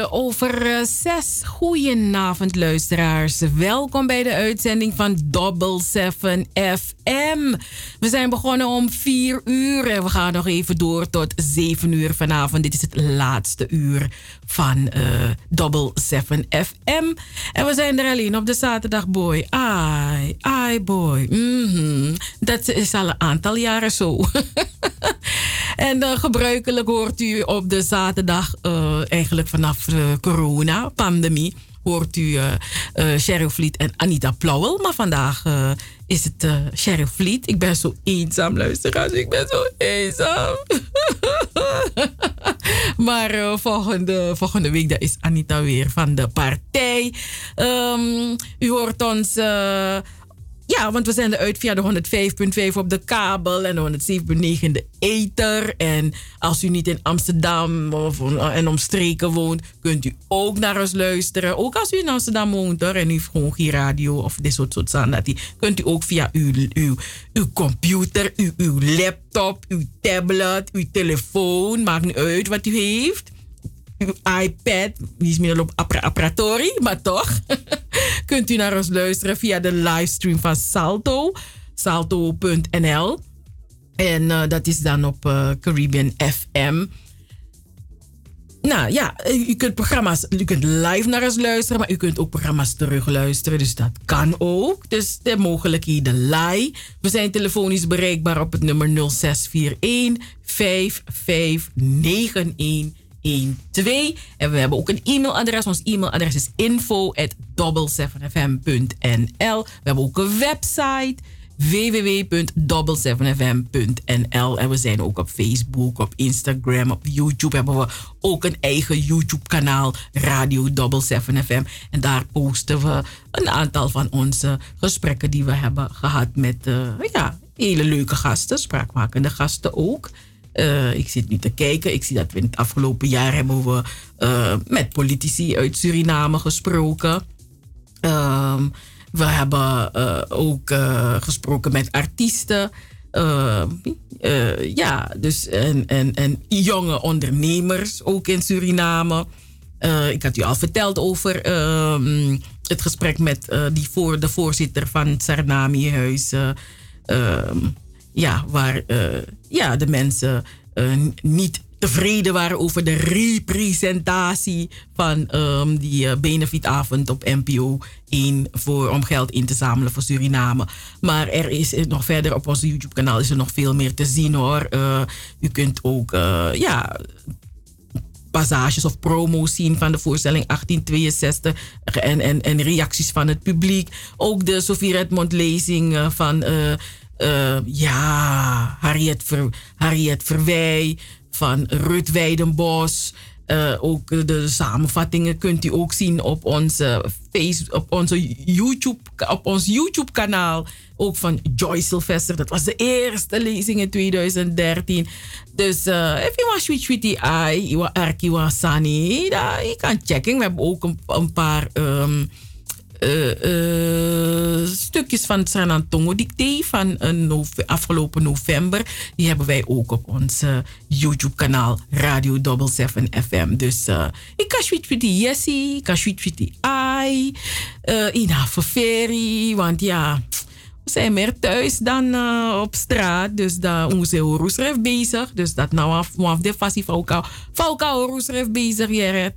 Over uh, zes. Goedenavond, luisteraars. Welkom bij de uitzending van Double 7 FM. We zijn begonnen om 4 uur en we gaan nog even door tot 7 uur vanavond. Dit is het laatste uur van uh, Double 7 FM. En we zijn er alleen op de zaterdag, boy. Ai, ai, boy. -hmm. Dat is al een aantal jaren zo. en uh, gebruikelijk hoort u op de zaterdag, uh, eigenlijk vanaf de corona-pandemie, hoort u uh, Cheryl Vliet en Anita Plauwel. Maar vandaag is het uh, Cheryl Vliet. Ik ben zo eenzaam, luisteraars. Ik ben zo eenzaam. maar volgende, volgende week daar is Anita weer van de partij. Um, u hoort ons... Ja, want we zenden uit via de 105.5 op de kabel en de 107.9 in de ether. En als u niet in Amsterdam of, en omstreken woont, kunt u ook naar ons luisteren. Ook als u in Amsterdam woont hoor, en u heeft gewoon geen radio of dit soort soort zaken, kunt u ook via uw, uw, uw computer, uw, uw laptop, uw tablet, uw telefoon, maakt niet uit wat u heeft iPad, die is meer op apparatori, maar toch, kunt u naar ons luisteren via de livestream van Salto, salto.nl. En uh, dat is dan op uh, Caribbean FM. Nou ja, u kunt programma's, u kunt live naar ons luisteren, maar u kunt ook programma's terugluisteren. Dus dat kan ook. Dus de mogelijkheden lie. We zijn telefonisch bereikbaar op het nummer 0641 5591 12. En we hebben ook een e-mailadres. Ons e-mailadres is info at 7fm.nl. We hebben ook een website www.double7fm.nl en we zijn ook op Facebook, op Instagram, op YouTube hebben we ook een eigen YouTube kanaal Radio Double 7 FM en daar posten we een aantal van onze gesprekken die we hebben gehad met uh, ja, hele leuke gasten, spraakmakende gasten ook. Uh, ik zit nu te kijken. Ik zie dat we in het afgelopen jaar hebben we uh, met politici uit Suriname gesproken. Uh, we hebben uh, ook gesproken met artiesten. ja, dus en, en, en jonge ondernemers ook in Suriname. ik had u al verteld over ehm, het gesprek met die voor, de voorzitter van het Sarnami-huis. Ehm, ja, waar uh, ja, de mensen uh, niet tevreden waren over de representatie van um, die uh, benefietavond op NPO 1 voor, om geld in te zamelen voor Suriname. Maar er is nog verder op ons YouTube-kanaal is er nog veel meer te zien hoor. u kunt ook ja, passages of promo's zien van de voorstelling 1862 en, en, en reacties van het publiek. Ook de Sofie Redmond lezing van uh, ja, Harriet, Ver, Harriet Verwij van Rut Weidenbos. Uh, ook de samenvattingen kunt u ook zien op onze, face, op onze YouTube, op ons YouTube kanaal. Ook van Joy Sylvester. Dat was de eerste lezing in 2013. Dus uh, if you want sweet sweetie eye, you want Arki Sani, je kan checken. We hebben ook een, paar um, uh, uh, stukjes van Sanantongo Dicté van uh, afgelopen november. Die hebben wij ook op ons YouTube-kanaal Radio 77 FM. Dus ik kan sweet met die Jessie, ik kan sweet met die Ai, Ina Verferi, want ja zijn meer thuis dan uh, op straat. Dus daar onze Roesref bezig. Dus dat nou af, af de fasie fauka. Fauka Roesref bezig. Ja,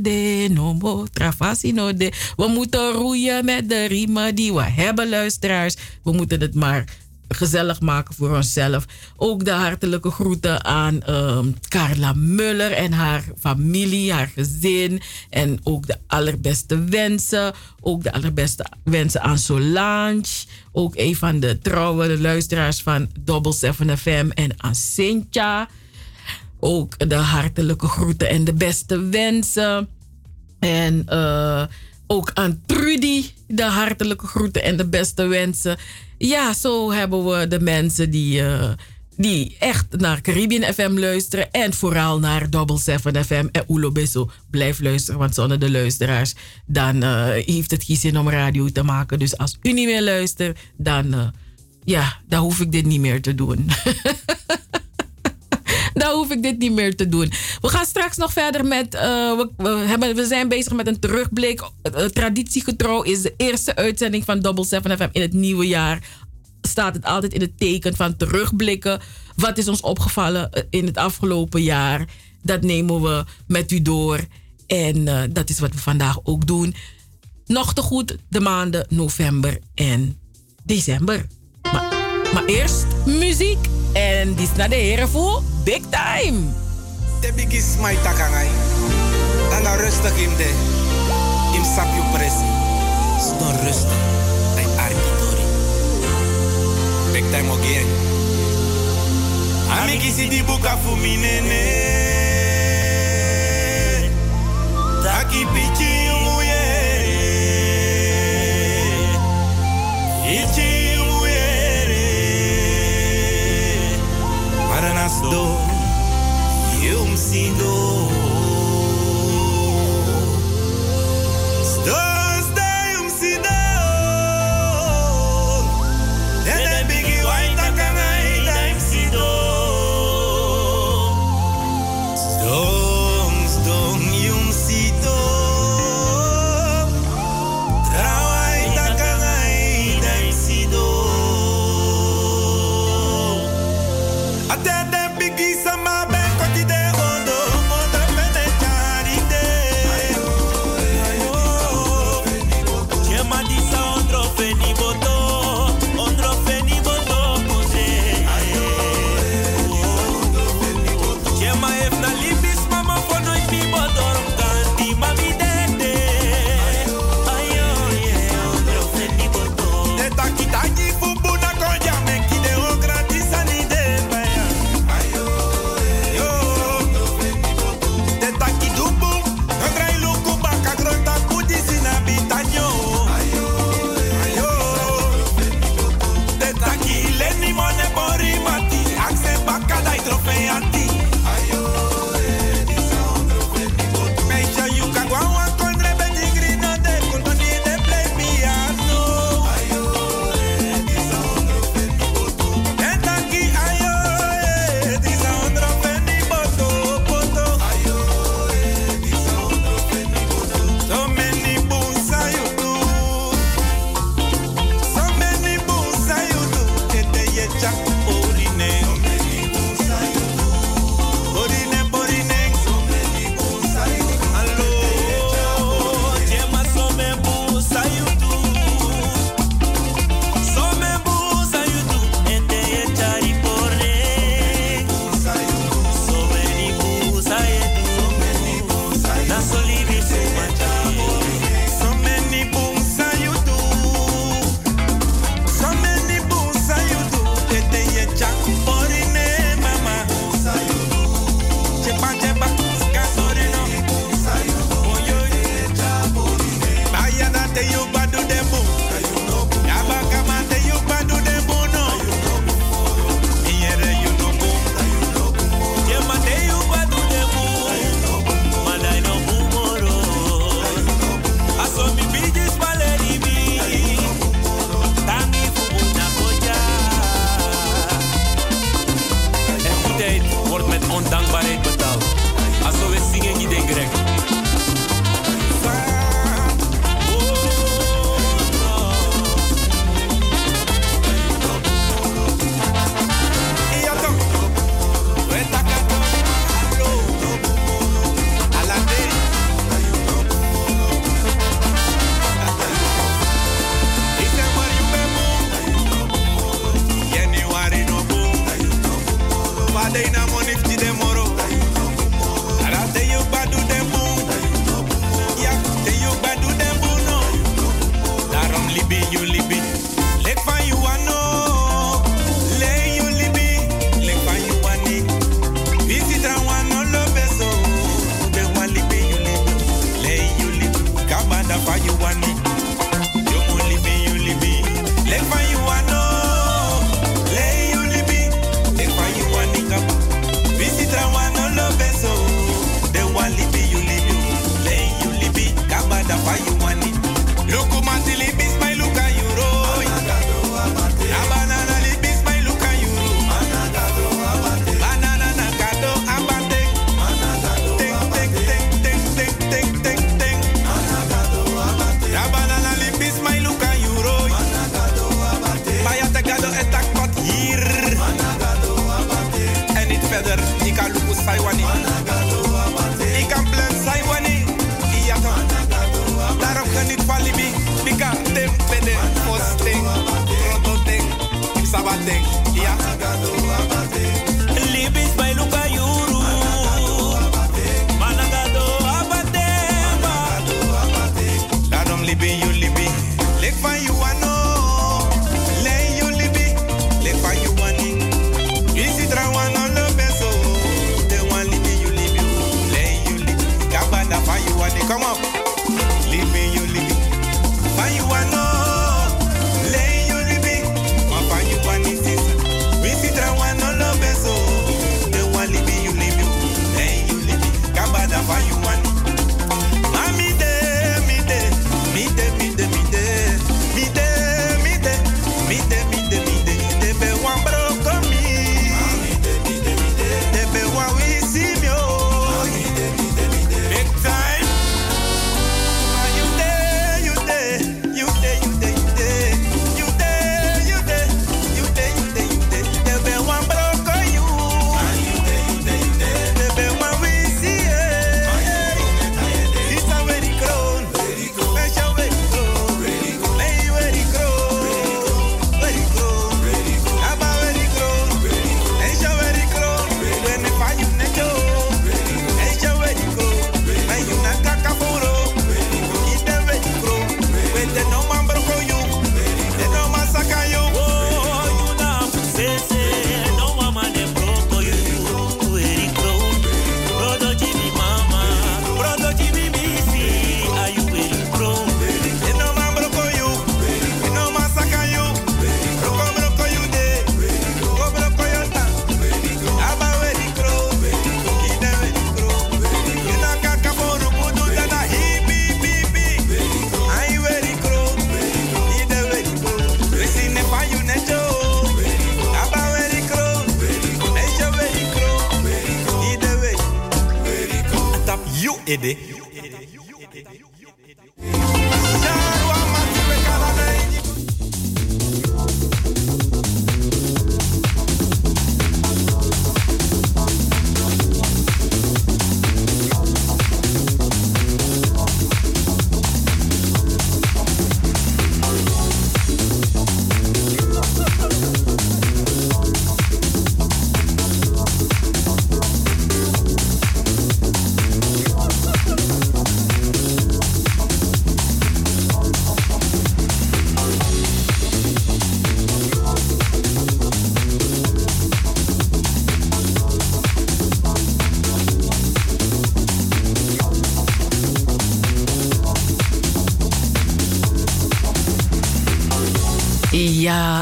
de nomo. Trafasino de. We moeten roeien met de riemen die we hebben, luisteraars. We moeten het maar gezellig maken voor onszelf. Ook de hartelijke groeten aan um, Carla Muller en haar familie, haar gezin. En ook de allerbeste wensen. Ook de allerbeste wensen aan Solange. Ook een van de trouwe luisteraars van Double 7 FM en aan Cynthia. Ook de hartelijke groeten en de beste wensen. En uh, ook aan Trudy de hartelijke groeten en de beste wensen. Ja, zo hebben we de mensen die, uh, die echt naar Caribbean FM luisteren. En vooral naar Double 7 FM en Ulo Beso. Blijf luisteren, want zonder de luisteraars... dan uh, heeft het geen zin om radio te maken. Dus als u niet meer luistert, dan, uh, ja, dan hoef ik dit niet meer te doen. Dan hoef ik dit niet meer te doen. We gaan straks nog verder met. eh, we, hebben, we zijn bezig met een terugblik. Uh, traditiegetrouw is de eerste uitzending van Double 7 FM in het nieuwe jaar. Staat het altijd in het teken van terugblikken. Wat is ons opgevallen eh, in het afgelopen jaar? Dat nemen we met u door. En eh, dat is wat we vandaag ook doen. Nog te goed de maanden november en december. Maar, eerst muziek. En die is naar de heren voor Big Time. De bigis mai takangai. Dan rustig in de. Im sapio presi. Sto rustig. Ai arkitori. Big time again. Ami kisi di buka fu mi nene. Taki pichi nguyere. Ichi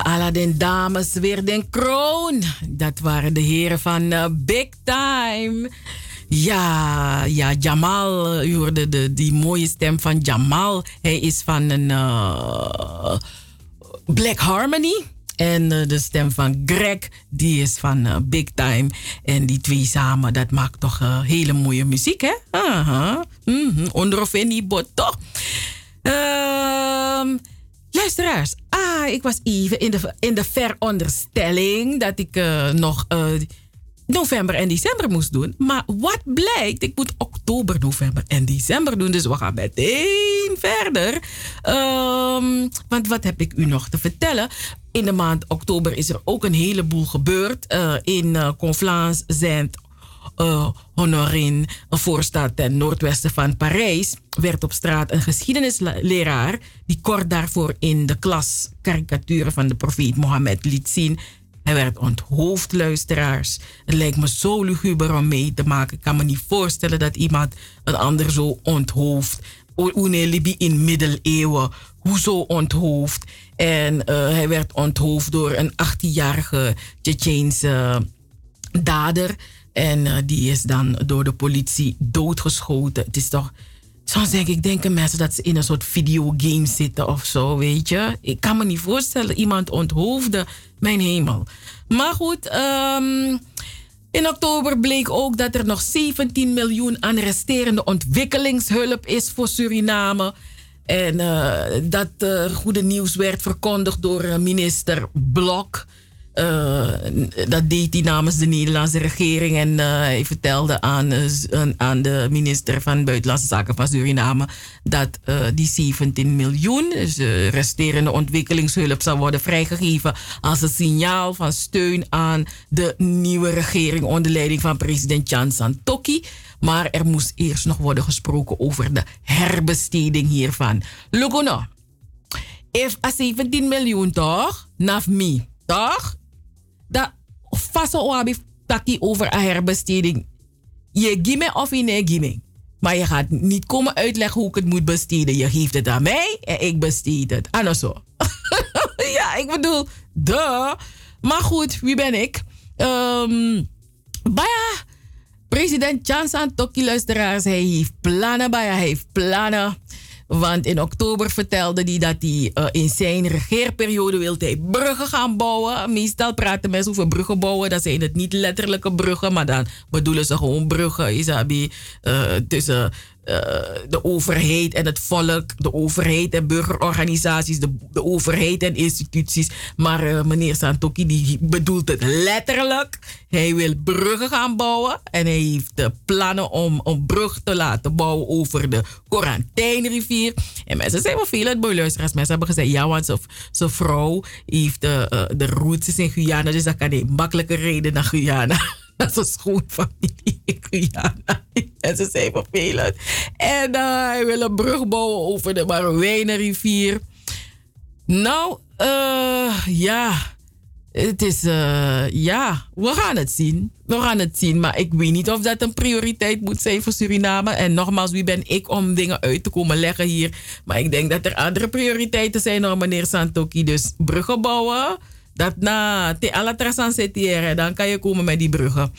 Aladdin dames, weer den kroon. Dat waren de heren van eh, Big Time. Ja, ja, Jamal. U hoorde de, die mooie stem van Jamal. Hij is van een eh, Black Harmony. En eh, de stem van Greg, die is van eh, Big Time. En die twee samen, dat maakt toch eh, hele mooie muziek, hè? Mhm. Onder of in die bot, toch? Ehm, luisteraars, ah, ik was even in de, in de veronderstelling dat ik eh, nog eh, november en december moest doen. Maar wat blijkt, ik moet oktober, november en december doen. Dus we gaan meteen verder. Ehm, want wat heb ik u nog te vertellen? In de maand oktober is er ook een heleboel gebeurd. Eh, in uh, Conflans zijn uh, Honorin, een voorstad ten noordwesten van Parijs, werd op straat een geschiedenisleraar die kort daarvoor in de klas karikaturen van de profeet Mohammed liet zien. Hij werd onthoofd, luisteraars. Het lijkt me zo luguber om mee te maken. Ik kan me niet voorstellen dat iemand een ander zo onthoofd. Libi in middeleeuwen. Hoezo onthoofd? En uh, hij werd onthoofd door een 18-jarige Tsjetsjeense dader. En uh, die is dan door de politie doodgeschoten. Het is toch. Soms denk ik, denken mensen dat ze in een soort videogame zitten of zo, weet je. Ik kan me niet voorstellen, iemand onthoofde. Mijn hemel. Maar goed, um, in oktober bleek ook dat er nog 17 miljoen aan resterende ontwikkelingshulp is voor Suriname. En uh, dat uh, goede nieuws werd verkondigd door minister Blok. Uh, dat deed hij namens de Nederlandse regering. En uh, hij vertelde aan, uh, aan de minister van Buitenlandse Zaken van Suriname dat die 17 miljoen, dus de resterende ontwikkelingshulp, zou worden vrijgegeven als een signaal van steun aan de nieuwe regering onder leiding van president Chan Santoki. Maar er moest eerst nog worden gesproken over de herbesteding hiervan. Lugono, if a 17 miljoen toch, naf me, toch? Dat vast oabi taki over herbesteding. Je gimme of je nee gimme. Maar je gaat niet komen uitleggen hoe ik het moet besteden. Je geeft het aan mij en ik besteed het. En zo. ja, ik bedoel, duh. Maar goed, wie ben ik? Um, Baya, president Chansan Toki luisteraars, hij heeft plannen. Baya, hij heeft plannen. Want in oktober vertelde hij dat hij in zijn regeerperiode wil hij bruggen gaan bouwen. Meestal praten mensen over bruggen bouwen. Dat zijn het niet letterlijke bruggen, maar dan bedoelen ze gewoon bruggen. Isabi, tussen uh, de overheid en het volk, de overheid en burgerorganisaties, de, de overheid en instituties. Maar uh, meneer Santoki die bedoelt het letterlijk. Hij wil bruggen gaan bouwen en hij heeft de plannen om een brug te laten bouwen over de Corantijnrivier. En mensen zijn wel veel uit luisteraars. Mensen hebben gezegd, ja, want zijn vrouw heeft uh, de roots in Guyana, dus dat kan hij makkelijker reden naar Guyana. Dat is schoonfamilie Guyana. En ze zijn vervelend. En uh, hij wil een brug bouwen over de Marowijnenrivier. Nou, uh, ja. Het is, uh, ja, we gaan het zien. We gaan het zien, maar ik weet niet of dat een prioriteit moet zijn voor Suriname. En nogmaals, wie ben ik om dingen uit te komen leggen hier? Maar ik denk dat er andere prioriteiten zijn door meneer Santoki. Dus bruggen bouwen, dat na te alla transancetiëren, dan kan je komen met die bruggen.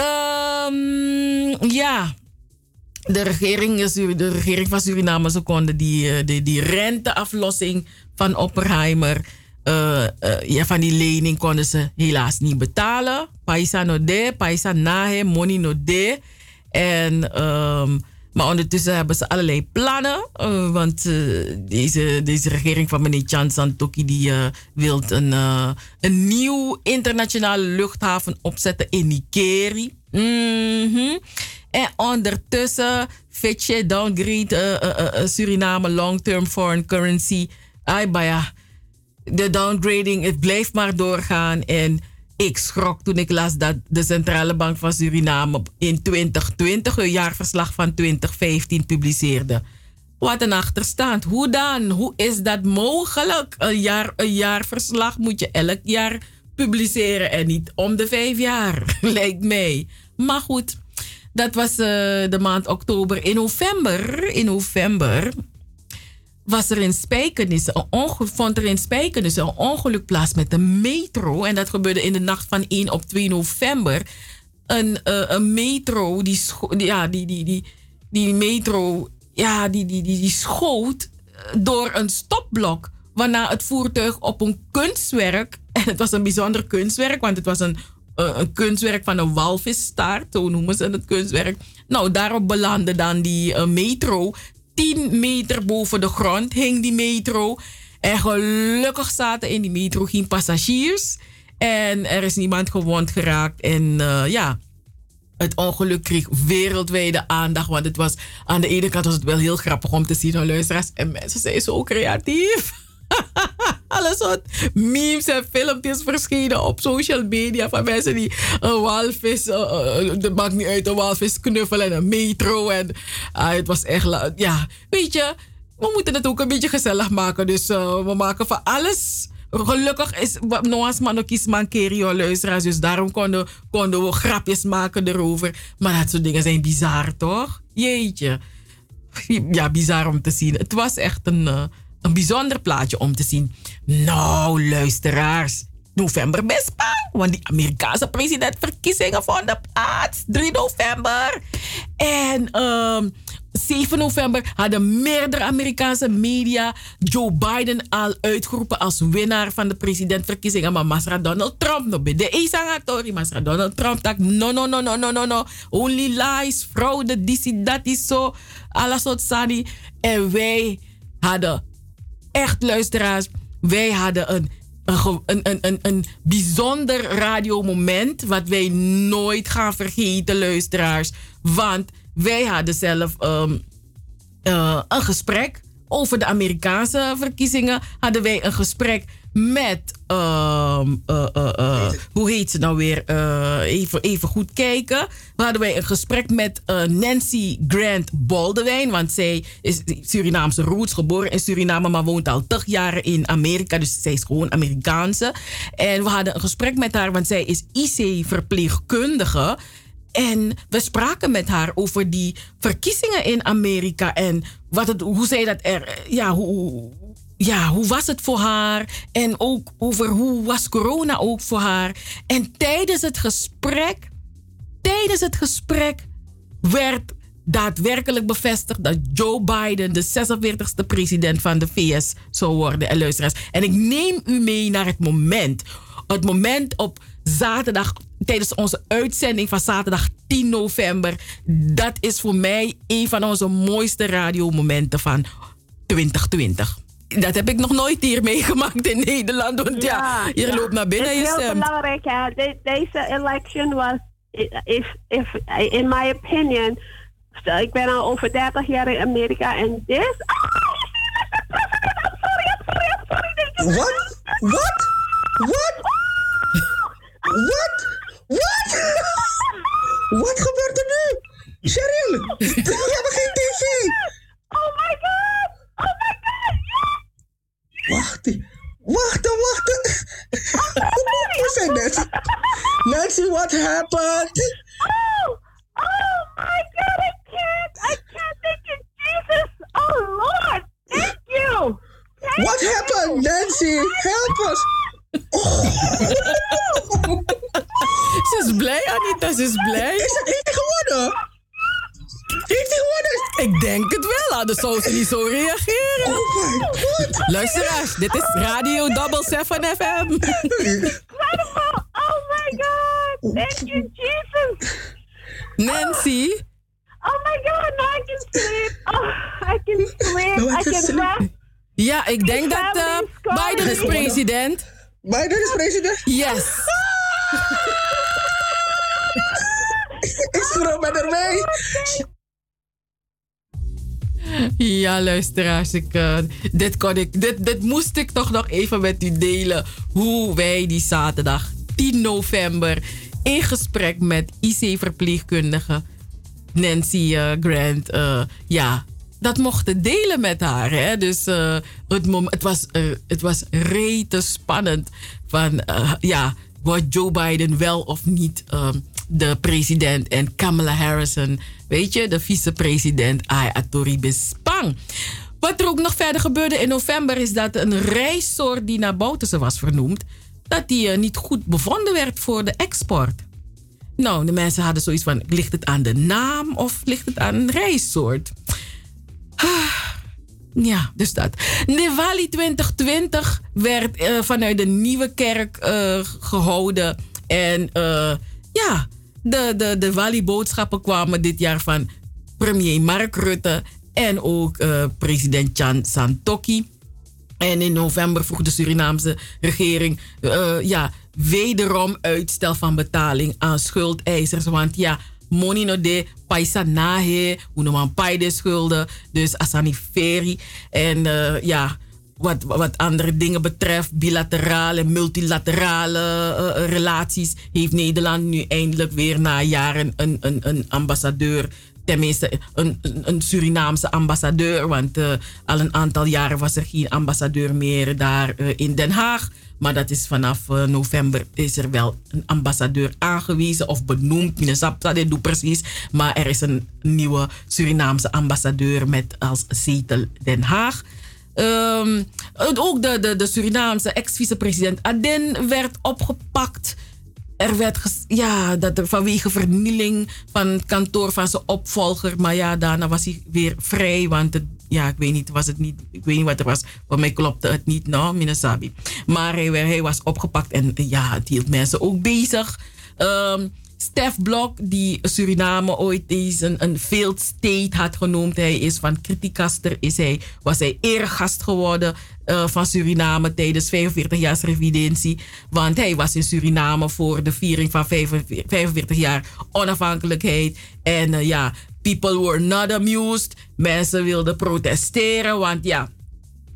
Um, ja, de regering, de regering van Suriname, ze konden die, die, die renteaflossing van Oppenheimer, uh, uh, ja, van die lening konden ze helaas niet betalen. Paisa no de, paisa nahe, money no de. En, ehm, maar ondertussen hebben ze allerlei plannen. eh, want eh, deze, deze regering van meneer Chan Santoki die uh, wil een, een nieuw internationale luchthaven opzetten in Nikeri. -hmm. En ondertussen Fitch downgrade Suriname long-term foreign currency. Ai, ja, de downgrading, het blijft maar doorgaan. En ik schrok toen ik las dat de Centrale Bank van Suriname in 2020 een jaarverslag van 2015 publiceerde. Wat een achterstand. Hoe dan? Hoe is dat mogelijk? Een, jaar, een jaarverslag moet je elk jaar publiceren en niet om de vijf jaar, lijkt mij. Maar goed, dat was uh, de maand oktober. In november, in november was er in Spijkenissen een ongeluk, vond er in Spijkenissen een ongeluk plaats met de metro. En dat gebeurde in de nacht van 1 op 2 november. Een, uh, een metro, die, ja, die, die, die, die metro, ja, die, die, die, die schoot door een stopblok. Waarna het voertuig op een kunstwerk, en het was een bijzonder kunstwerk, want het was een, uh, een kunstwerk van een walvisstaart, zo noemen ze het kunstwerk. Nou, daarop belandde dan die metro 10 meter boven de grond hing die metro. En gelukkig zaten in die metro geen passagiers. En er is niemand gewond geraakt. En uh, ja, het ongeluk kreeg wereldwijde aandacht. Want het was aan de ene kant was het wel heel grappig om te zien. aan luisteraars en mensen zijn zo creatief. Alles wat memes en filmpjes verschenen op social media van mensen die een walvis, het maakt niet uit, een walvis knuffelen en een metro. En uh, het was echt, ja, weet je, we moeten het ook een beetje gezellig maken. Dus uh, we maken van alles. Gelukkig is Noah's man ook iets mankerio luisteraars. Dus daarom konden, konden we grapjes maken erover. Maar dat soort dingen zijn bizar, toch? Jeetje. Ja, bizar om te zien. Het was echt een een bijzonder plaatje om te zien. Nou, luisteraars. November best want die Amerikaanse presidentverkiezingen vonden plaats. 3 november. En um, 7 november hadden meerdere Amerikaanse media Joe Biden al uitgeroepen als winnaar van de presidentverkiezingen. Maar Masra Donald Trump, no de Esangatori, Masra Donald Trump, tak no, no, no, no, no, no, no. Only lies, fraude, disi, dat is zo, alles wat. En wij hadden echt luisteraars, wij hadden een, een, een, een, een bijzonder radiomoment. Wat wij nooit gaan vergeten, luisteraars. Want wij hadden zelf um, uh, een gesprek over de Amerikaanse verkiezingen. Hadden wij een gesprek met, uh, uh, uh, hoe heet ze nou weer? even, even goed kijken. We hadden wij een gesprek met Nancy Grant Baldwin. Want zij is Surinaamse roots, geboren in Suriname, maar woont al 80 jaren in Amerika. Dus zij is gewoon Amerikaanse. En we hadden een gesprek met haar, want zij is IC-verpleegkundige. En we spraken met haar over die verkiezingen in Amerika en wat het, hoe zij dat er, ja, hoe, ja, hoe was het voor haar? En ook over hoe was corona ook voor haar? En tijdens het gesprek, tijdens het gesprek werd daadwerkelijk bevestigd dat Joe Biden de 46e president van de VS zou worden. En luisteraars, en ik neem u mee naar het moment. Het moment op zaterdag, tijdens onze uitzending van zaterdag 10 november. Dat is voor mij een van onze mooiste radiomomenten van 2020 dat heb ik nog nooit hier meegemaakt in Nederland. Want ja, ja je ja. loopt naar binnen. Het is heel belangrijk. Hè. De, deze election was, if, if, in my opinion, ik ben al over 30 jaar in Amerika en dit... Oh, sorry, I'm sorry, I'm sorry. What? What? What? What? What? Wat gebeurt er nu? Cheryl, we hebben geen tv. Oh my god! Wacht, wacht, wacht. Wat dit? Nancy, what happened? Oh, oh my god, I can't. I can't thank you, Jesus. Oh Lord, thank you. Thank what you. happened, Nancy? Help us. Oh. ze is blij, Anita, ze is blij. Is dat heeft hij gewonnen? Heeft hij gewonnen? Ik denk het wel, anders zou ze niet zo reageren. Oh my god. Luisteraars, dit is Radio Double 7 FM. Oh my god, thank you, Jesus. Nancy, sleep. Oh, I can sleep. No, I I can can rest. Ja, ik denk dat eh, Biden is president. Biden is president? Yes. Ik schroom met erbij. Ja, luisteraars, ik, eh, dit, kon ik, dit, dit moest ik toch nog even met u delen. Hoe wij die zaterdag 10 november in gesprek met IC-verpleegkundige Nancy eh, Grant, eh, ja, dat mochten delen met haar. Hè? Dus het, het, was, het was rete spannend. Van ja, wordt Joe Biden wel of niet ehm, de president? En Kamala Harrison, weet je, de vicepresident. Ai, Bespang. Wat er ook nog verder gebeurde in november is dat een rijsoort die naar Bouterse was vernoemd, dat die eh, niet goed bevonden werd voor de export. Nou, de mensen hadden zoiets van: ligt het aan de naam of ligt het aan een rijsoort? Ja, dus dat. Diwali 2020 werd eh, vanuit de nieuwe kerk eh, gehouden. En ja, de, de, de Wali-boodschappen kwamen dit jaar van premier Mark Rutte en ook eh, president Chan Santokki. En in november vroeg de Surinaamse regering eh, ja, wederom uitstel van betaling aan schuldeisers. Want ja, money no de paisa nahe, noemen pai de schulden. Dus asani feri. En eh, ja, wat, wat andere dingen betreft, bilaterale, multilaterale eh, relaties, heeft Nederland nu eindelijk weer na jaren een, een, een ambassadeur tenminste een, een- Surinaamse ambassadeur. Want eh, al een aantal jaren was er geen ambassadeur meer daar eh, in Den Haag. Maar dat is vanaf eh, november is er wel een ambassadeur aangewezen of benoemd. Minnesota, dit doe precies. Maar er is een nieuwe Surinaamse ambassadeur met als zetel Den Haag. Ehm, ook de, de, de Surinaamse ex-vicepresident Aden werd opgepakt. Er werd ja, dat vanwege vernieling van het kantoor van zijn opvolger. Maar ja, daarna was hij weer vrij. Want ja, ik weet niet, was het niet, ik weet niet wat er was. Voor mij klopte het niet, no, Minasabi. Maar hij, hij was opgepakt en ja, het hield mensen ook bezig. Ehm Stef Blok, die Suriname ooit eens een, een failed state had genoemd. Hij is van Criticaster, is hij, was hij eregast geworden eh, van Suriname tijdens 45 jaar revidentie. Want hij was in Suriname voor de viering van 45, 45 jaar onafhankelijkheid. En eh, ja, people were not amused. Mensen wilden protesteren, want ja,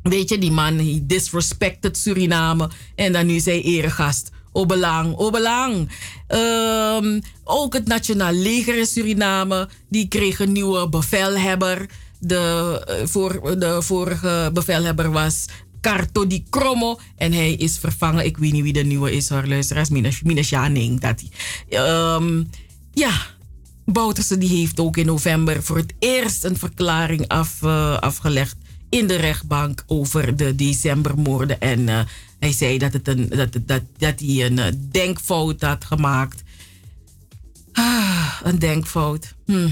Weet je, die man, hij disrespected Suriname. En dan nu zijn eregast. Obelang, Obelang. Ehm, ook het Nationaal Leger in Suriname. Die kreeg een nieuwe bevelhebber. De, eh, voor, de vorige bevelhebber was Carto di Cromo. En hij is vervangen. Ik weet niet wie de nieuwe is hoor. Luisteraars, Mina, Mina Shaning. Dat hij. Ehm, ja, Bouterse die heeft ook in november voor het eerst een verklaring eh, afgelegd in de rechtbank over de decembermoorden. En eh, hij zei dat, het een, dat, dat, dat hij een eh, denkfout had gemaakt. Ah, een denkfout. Hm.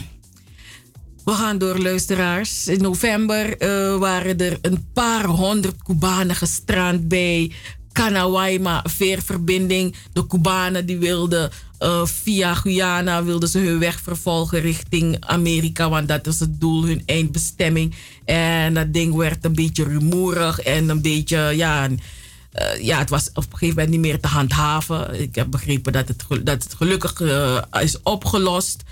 We gaan door, luisteraars. In november eh, waren er een paar honderd Cubanen gestrand bij Canawaima veerverbinding. De Cubanen die wilden eh, via Guyana wilden ze hun weg vervolgen richting Amerika, want dat is het doel, hun eindbestemming. En dat ding werd een beetje rumoerig en een beetje, ja, eh, ja, het was op een gegeven moment niet meer te handhaven. Ik heb begrepen dat het, dat het gelukkig eh, is opgelost.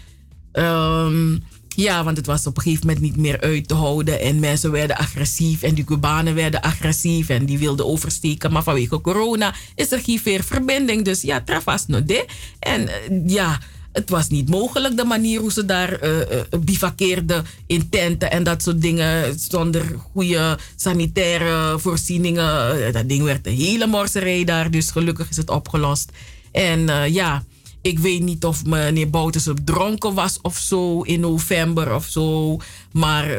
Ehm, ja, want het was op een gegeven moment niet meer uit te houden. En mensen werden agressief. En die Cubanen werden agressief. En die wilden oversteken. Maar vanwege corona is er geen veerverbinding. Dus ja, travas no de. En eh, ja, het was niet mogelijk de manier hoe ze daar eh, bivakkeerden in tenten en dat soort dingen. Zonder goede sanitaire voorzieningen. Eh, Dat ding werd een hele morserij daar. Dus gelukkig is het opgelost. En ja, ik weet niet of meneer Bouters dronken was of zo in november of zo. Maar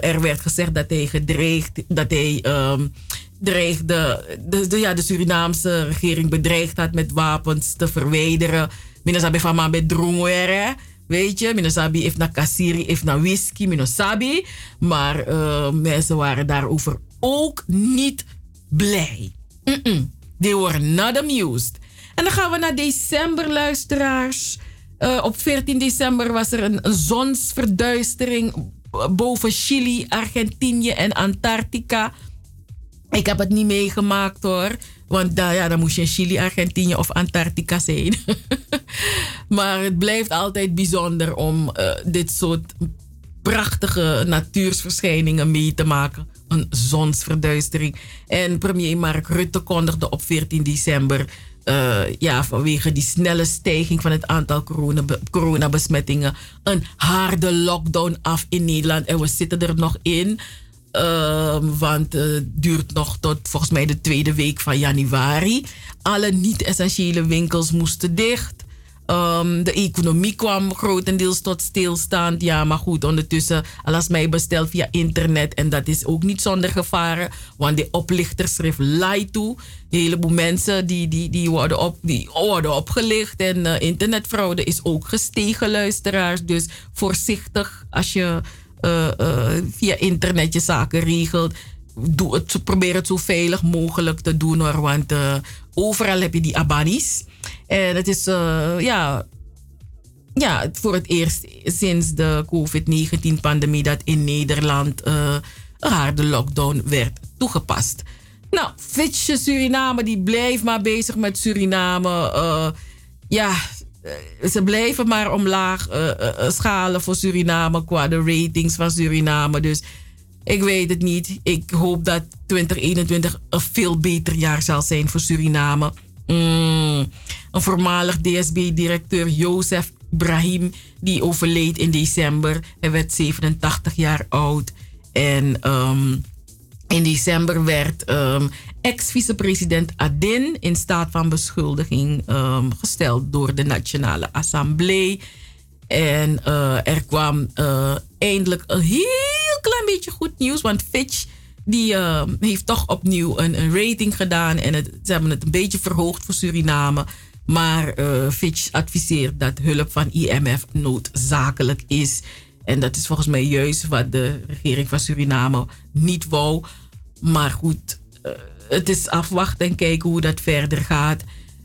er werd gezegd dat hij gedreigd, dat hij ehm, dreigde, de, de, ja, de Surinaamse regering bedreigd had met wapens te verwijderen. Minasabi van drongoere. Weet je, Minasabi heeft naar Kassiri, heeft naar whisky, Minasabi. Maar eh, mensen waren daarover ook niet blij. Mm-mm. They were not amused. En dan gaan we naar december, luisteraars. Eh, op 14 december was er een, een zonsverduistering boven Chili, Argentinië en Antarctica. Ik heb het niet meegemaakt hoor. Want daar, ja, dan moest je in Chili, Argentinië of Antarctica zijn. maar het blijft altijd bijzonder om eh, dit soort prachtige natuursverschijningen mee te maken. Een zonsverduistering. En premier Mark Rutte kondigde op 14 december. eh, ja, vanwege die snelle stijging van het aantal corona, coronabesmettingen. een harde lockdown af in Nederland. En we zitten er nog in. Ehm, want het duurt nog tot volgens mij de tweede week van januari. Alle niet-essentiële winkels moesten dicht. Ehm, de economie kwam grotendeels tot stilstand. Ja, maar goed, ondertussen, alles mij besteld via internet. En dat is ook niet zonder gevaren. Want de oplichter schreef lie toe. Een heleboel mensen die, die, die, worden, op, die worden opgelicht. En eh, internetfraude is ook gestegen, luisteraars. Dus voorzichtig als je eh, eh, via internet je zaken regelt. Doe het, probeer het zo veilig mogelijk te doen hoor. Want eh, overal heb je die abanis. En het is ja, ja, voor het eerst sinds de COVID-19-pandemie dat in Nederland een harde lockdown werd toegepast. Nou, Fitch Suriname die blijft maar bezig met Suriname. Eh, ja, ze blijven maar omlaag eh, eh, eh, schalen voor Suriname qua de ratings van Suriname. Dus ik weet het niet. Ik hoop dat 2021 een veel beter jaar zal zijn voor Suriname. Mm, een voormalig DSB-directeur Jozef Brahim, die overleed in december. Hij werd 87 jaar oud. En ehm, in december werd ehm, ex-vicepresident Adin in staat van beschuldiging ehm, gesteld door de Nationale Assemblée. En eh, er kwam eh, eindelijk een heel klein beetje goed nieuws. Want Fitch die, eh, heeft toch opnieuw een, een rating gedaan. En het, ze hebben het een beetje verhoogd voor Suriname. Maar eh, Fitch adviseert dat hulp van IMF noodzakelijk is. En dat is volgens mij juist wat de regering van Suriname niet wou. Maar goed, het is afwachten en kijken hoe dat verder gaat.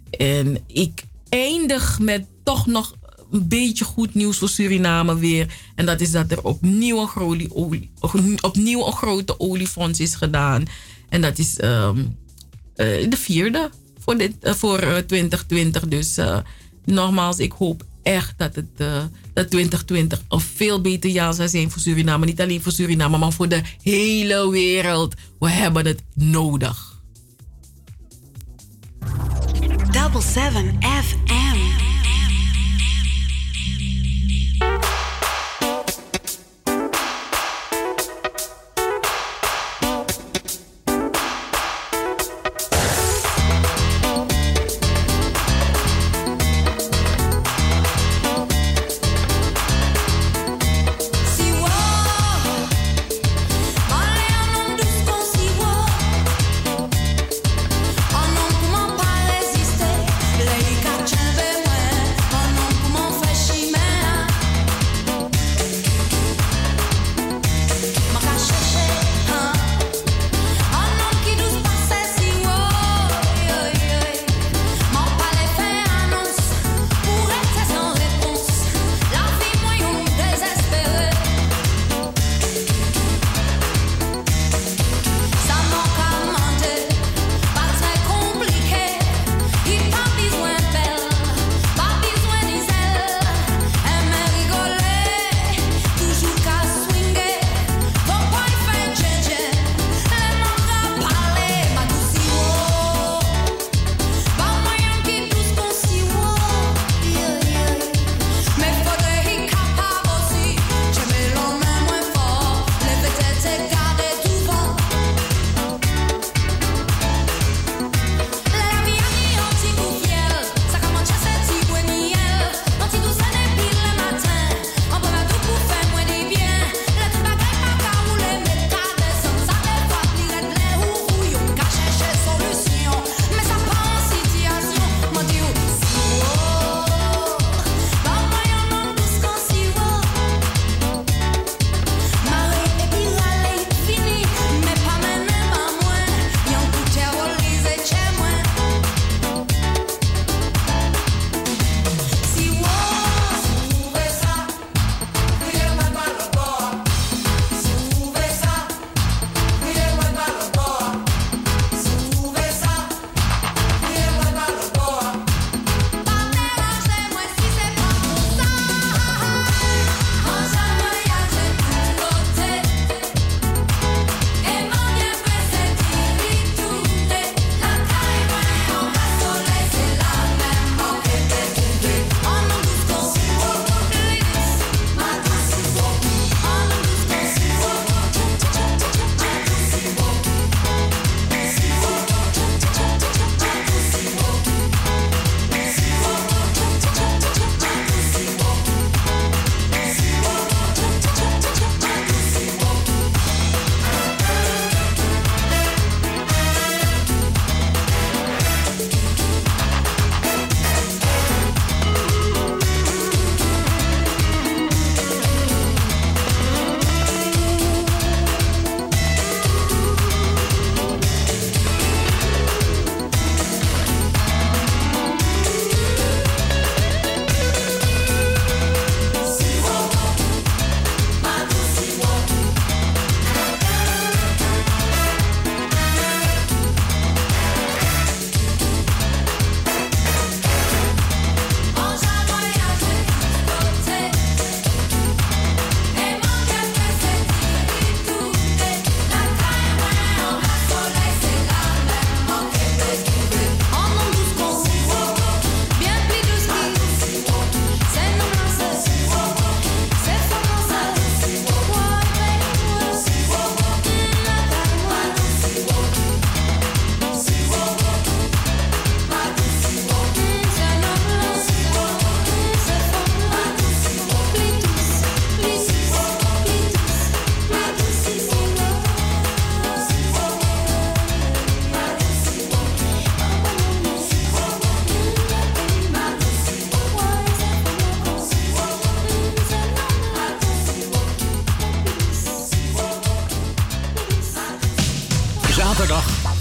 En ik eindig met toch nog een beetje goed nieuws voor Suriname weer. En dat is dat er opnieuw een, grote olie, opnieuw een grote oliefonds is gedaan. En dat is ehm, eh, de vierde voor, eh, voor eh, 2020. Dus eh, nogmaals, ik hoop echt dat, het, eh, dat 2020 een veel beter jaar zal zijn voor Suriname. Niet alleen voor Suriname, maar voor de hele wereld. We hebben het nodig. Double 7 FM.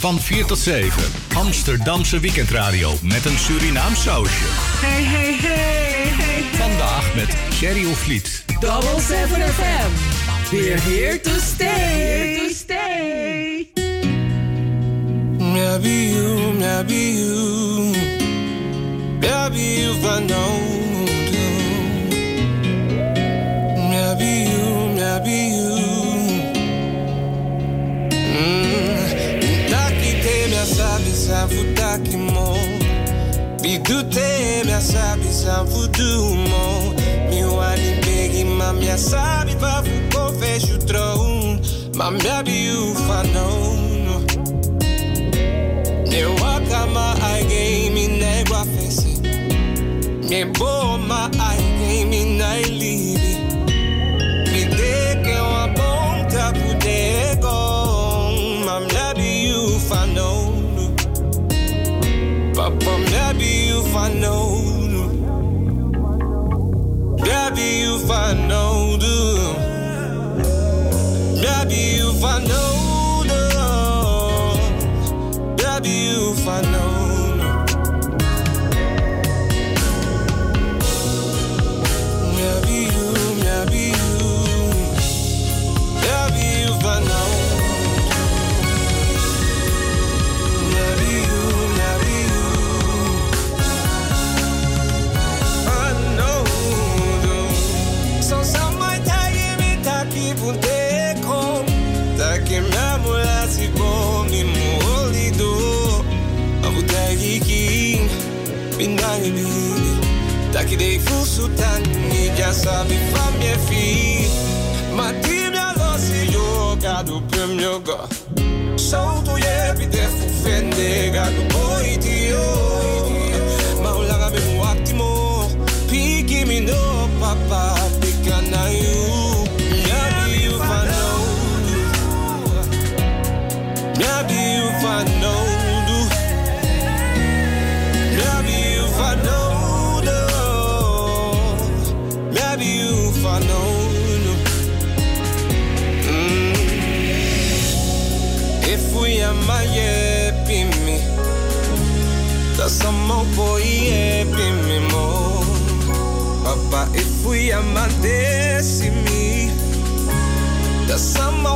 Van 4 tot 7. Amsterdamse weekendradio met een Surinaam sausje. Hey, hey, hey, hey. Vandaag met Sherry Vliet. Double 7 FM. We're here to stay. Here to stay. Maybe you, maybe you, Te me sabe sa fudu mo. Mi wani begi ma me sabe va fu ko fecho tron. Ma maybe you find out. Me waka ma ai game me negwa face. Me bo sa mi fa mye fi Matibia lo si yo gado pem yo ga Shoutou ye pi defu fende gado. Papa, if we are my destiny, that's some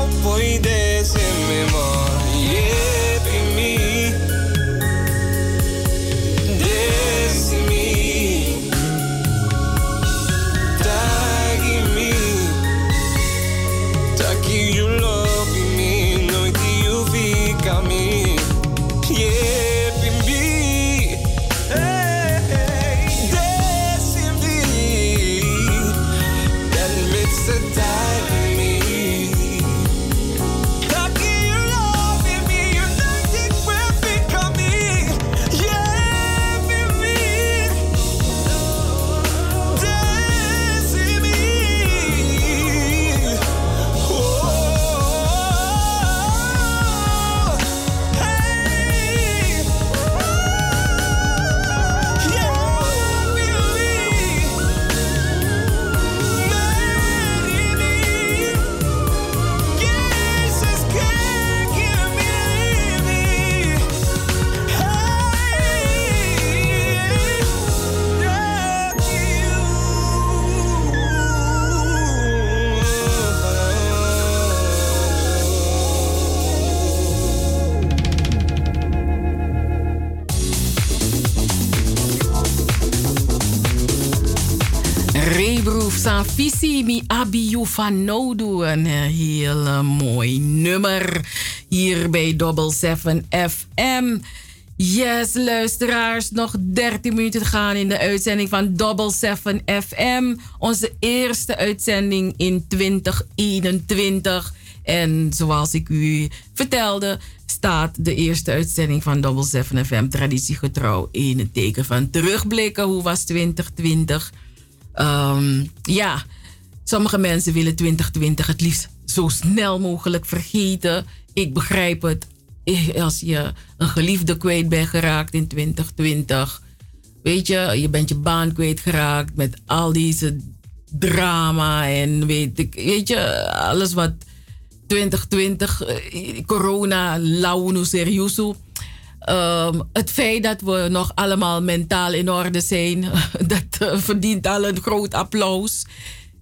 Rebroef san visi mi abiyu van nodu. Een eh, heel eh, mooi nummer hier bij Double 7 FM. Yes, luisteraars, nog 13 minuten te gaan in de uitzending van Double 7 FM. Onze eerste uitzending in 2021. En zoals ik u vertelde, staat de eerste uitzending van Double 7 FM traditiegetrouw in het teken van terugblikken. Hoe was 2020? Ehm, ja, sommige mensen willen 2020 het liefst zo snel mogelijk vergeten. Ik begrijp het. Eh, Als je een geliefde kwijt bent geraakt in 2020. Weet je, je bent je baan kwijtgeraakt met al deze drama en weet ik, weet je, alles wat 2020, eh, corona, lauw serioso. Ehm, het feit dat we nog allemaal mentaal in orde zijn, dat eh, verdient al een groot applaus.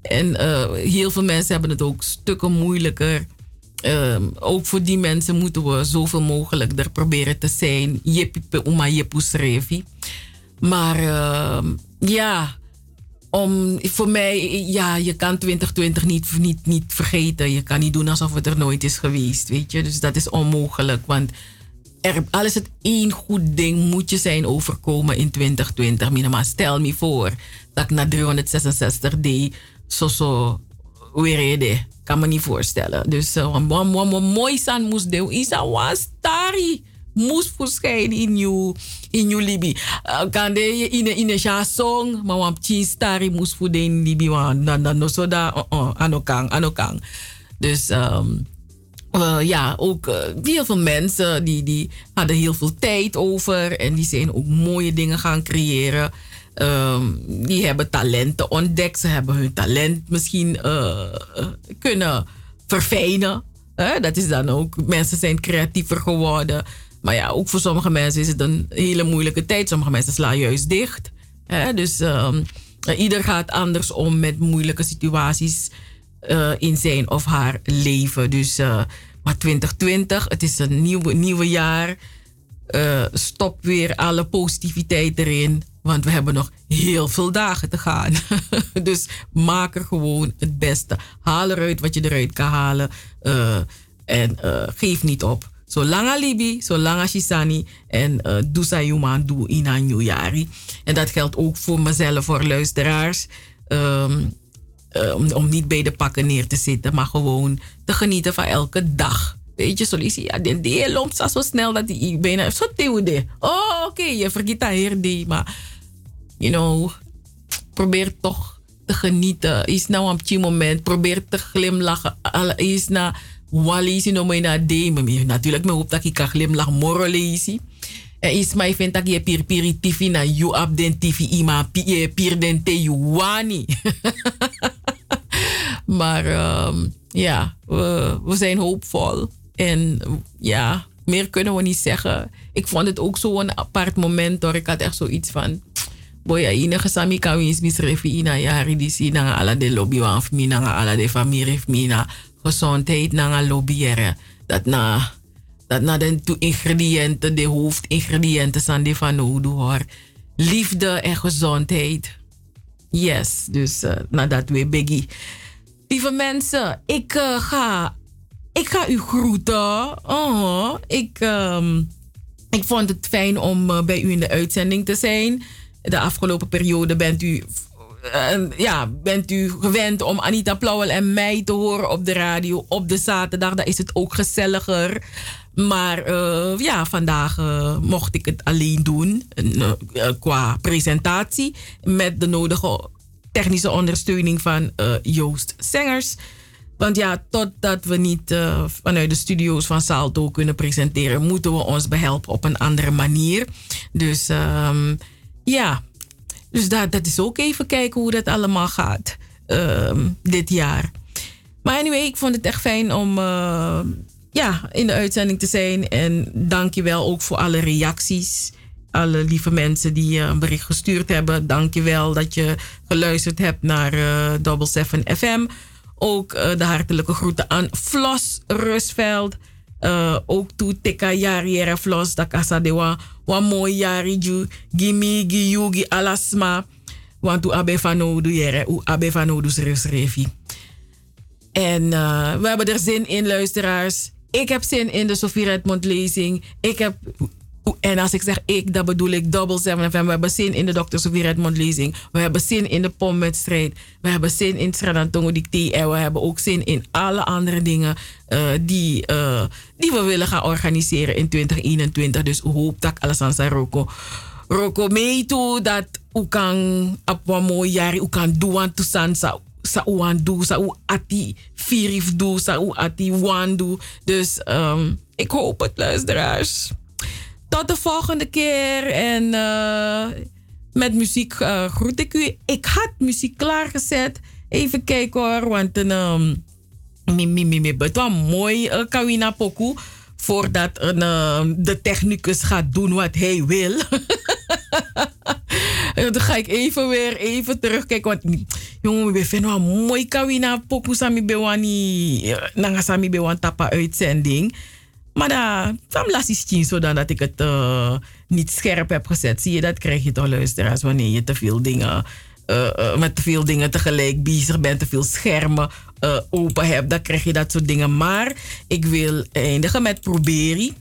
En eh, heel veel mensen hebben het ook stukken moeilijker. Ehm, ook voor die mensen moeten we zoveel mogelijk er proberen te zijn. Jepipe uma jepusrevi. Maar ehm, ja, om, voor mij, ja, je kan 2020 niet, niet, niet vergeten. Je kan niet doen alsof het er nooit is geweest, weet je. Dus dat is onmogelijk, want er, al is het één goed ding moet je zijn overkomen in 2020. Maar stel me voor dat ik na 366 d zo zo weer de. Kan me niet voorstellen. Dus wat mooi zijn moest doen. Is dat was stari moest verschijnen in je in Libi. Kan de in in een song, maar wat chi stari moest voor de in Libi dan dan zo da uh, uh, anokang anokang. Dus um, uh, ja, ook uh, heel veel mensen die, die hadden heel veel tijd over en die zijn ook mooie dingen gaan creëren. Um, die hebben talenten ontdekt. Ze hebben hun talent misschien uh, kunnen verfijnen. dat is dan ook. Mensen zijn creatiever geworden. Maar ja, ook voor sommige mensen is het een hele moeilijke tijd. Sommige mensen slaan juist dicht. dus um, ieder gaat anders om met moeilijke situaties uh, in zijn of haar leven. Dus, uh, maar 2020, het is een nieuwe, nieuwe jaar. Uh, stop weer alle positiviteit erin. Want we hebben nog heel veel dagen te gaan. dus maak er gewoon het beste. Haal eruit wat je eruit kan halen. en geef niet op. Zolang alibi, zolang Shisani en uh, doe sayuman doe in een nieuwjari. En dat geldt ook voor mezelf, voor luisteraars. Um, uh, om, niet bij de pakken neer te zitten, maar gewoon te genieten van elke dag. Weet je, is ja, de deel loopt zo snel dat die bijna zo de. Oh, oké, okay, je vergeet dat hier, maar you know, probeer toch te genieten. Is nou een petit moment, probeer te glimlachen. Is na wali si no mo na de, natuurlijk me hoop dat ik kan glimlachen morolezi. En is mij vindt dat je pir piri tifi na you up den tifi ima pir den te you wani. Maar um, ja, we, zijn hoopvol. En ja, meer kunnen we niet zeggen. Ik vond het ook zo'n apart moment hoor. Ik had echt zoiets van. Boya kan wins misrefi ina yari di si nanga ala de lobby wan mi nanga ala de familie mi na gezondheid nanga lobbyeren. Dat na dat na de ingrediënten, de hoofdingrediënten zijn die van nodig hoor. Liefde en gezondheid. Yes, dus uh, nadat we biggie. Lieve mensen, ik uh, ga, ik ga u groeten. Oh, ik, um, ik vond het fijn om uh, bij u in de uitzending te zijn. De afgelopen periode bent u, ja, bent u gewend om Anita Plauwel en mij te horen op de radio op de zaterdag. Daar is het ook gezelliger. Maar ja, vandaag mocht ik het alleen doen qua presentatie. Met de nodige technische ondersteuning van Joost Zengers. Want ja, totdat we niet vanuit de studio's van Salto kunnen presenteren, moeten we ons behelpen op een andere manier. Dus um, ja, dus dat, dat is ook even kijken hoe dat allemaal gaat um, dit jaar. Maar anyway, ik vond het echt fijn om ja, in de uitzending te zijn. En dank je wel ook voor alle reacties. Alle lieve mensen die een bericht gestuurd hebben. Dank je wel dat je geluisterd hebt naar uh, Double 7 FM. Ook uh, de hartelijke groeten aan Flos Rusveld. Ook toe teka jari Flos. Da kasa de wa, wa mooi jari ju. Gimi, gi alasma. Want u abe van nodu jere. U abe van nodu revi. En we hebben er zin in, luisteraars. Ik heb zin in de Sofie Redmond lezing. Ik heb, en als ik zeg ik, dan bedoel ik Double 7 FM. We hebben zin in de Dr. Sofie Redmond lezing. We hebben zin in de pomwedstrijd. We hebben zin in Sradantongo Dicté. En we hebben ook zin in alle andere dingen uh, die, uh, die we willen gaan organiseren in 2021. Dus hoop dat alles aan roko. Roko meeto dat u kan op een mooi jaar, u kan doen aan toestand sa uan do, sa u ati firif do, sa u ati wan. Dus um, ik hoop het, luisteraars. Tot de volgende keer. En uh, met muziek uh, groet ik u. Ik had muziek klaargezet. Even kijken hoor, want um, mi, mi, mi. Het was mooi, uh, Kawina Poku. Voordat een, de technicus gaat doen wat hij wil. Dan ga ik even weer even terugkijken. Want jongen, we vinden wel mooi Kawina Poku Sami Bewani. Nanga Sami Bewan Tapa uitzending. Maar dan van lastig zodat dat ik het uh, niet scherp heb gezet. Zie je, dat krijg je toch luisteraars wanneer je te veel dingen, uh, uh, met te veel dingen tegelijk bezig bent, te veel schermen open hebt. Dan krijg je dat soort dingen. Maar ik wil eindigen met Proberi.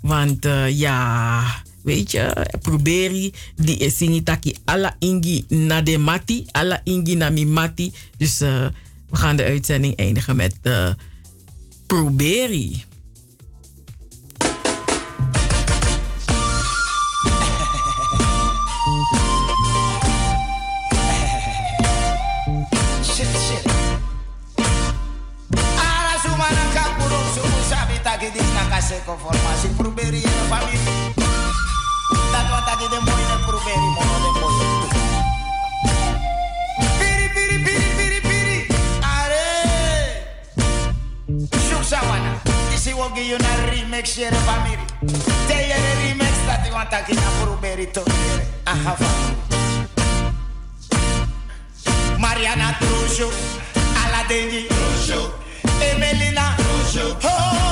Want ja, weet je, Proberi, die is taki alla ingi na de mati, alla ingi na mi mati. Dus we gaan de uitzending eindigen met Proberi. Se conformatie probeer je een familie. Dat wat ik de mooie probeer je mono de mooie. Piri piri piri piri piri. Are. Zoek sawana. Isi wo gi una remix je familie. Te je remix dat ik want ik na probeer je toch. Aha Mariana Trujo. Aladengi. Trujo. Emelina. Trujo. Oh,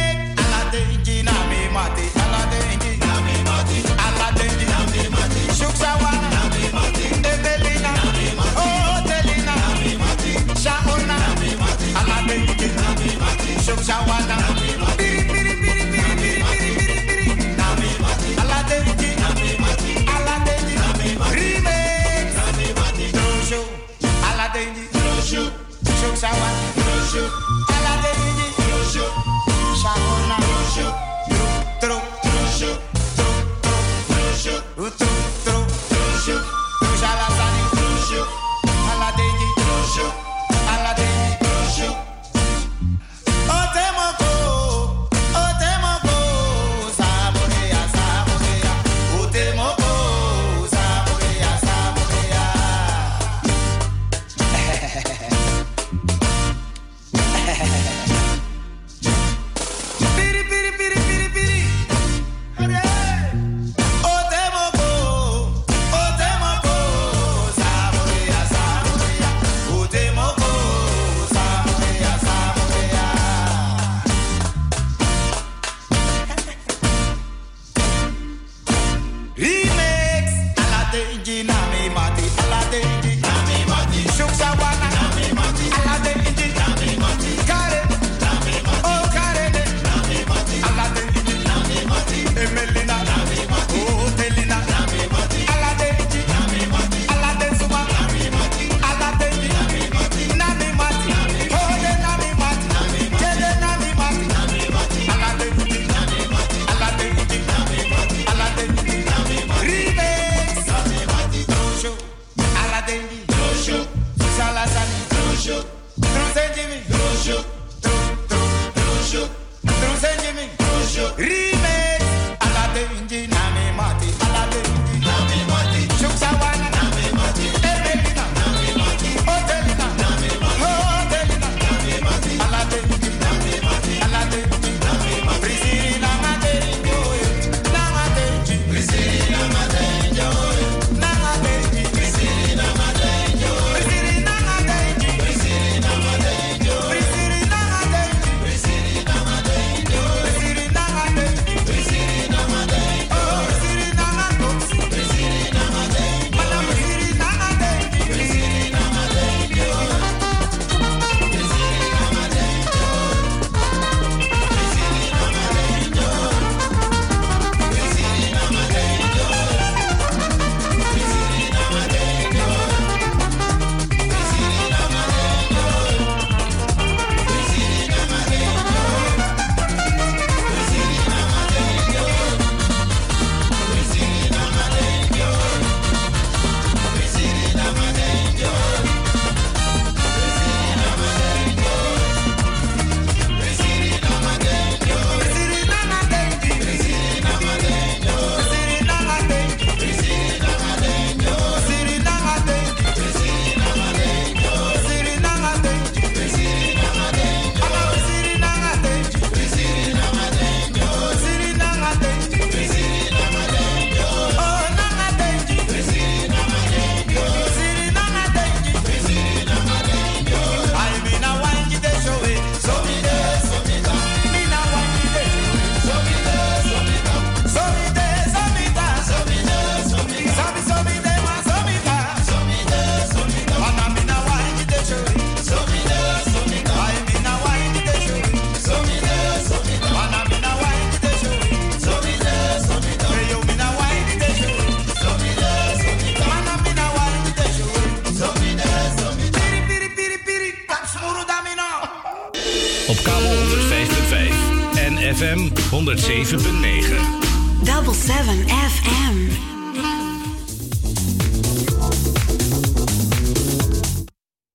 shower. No shoot.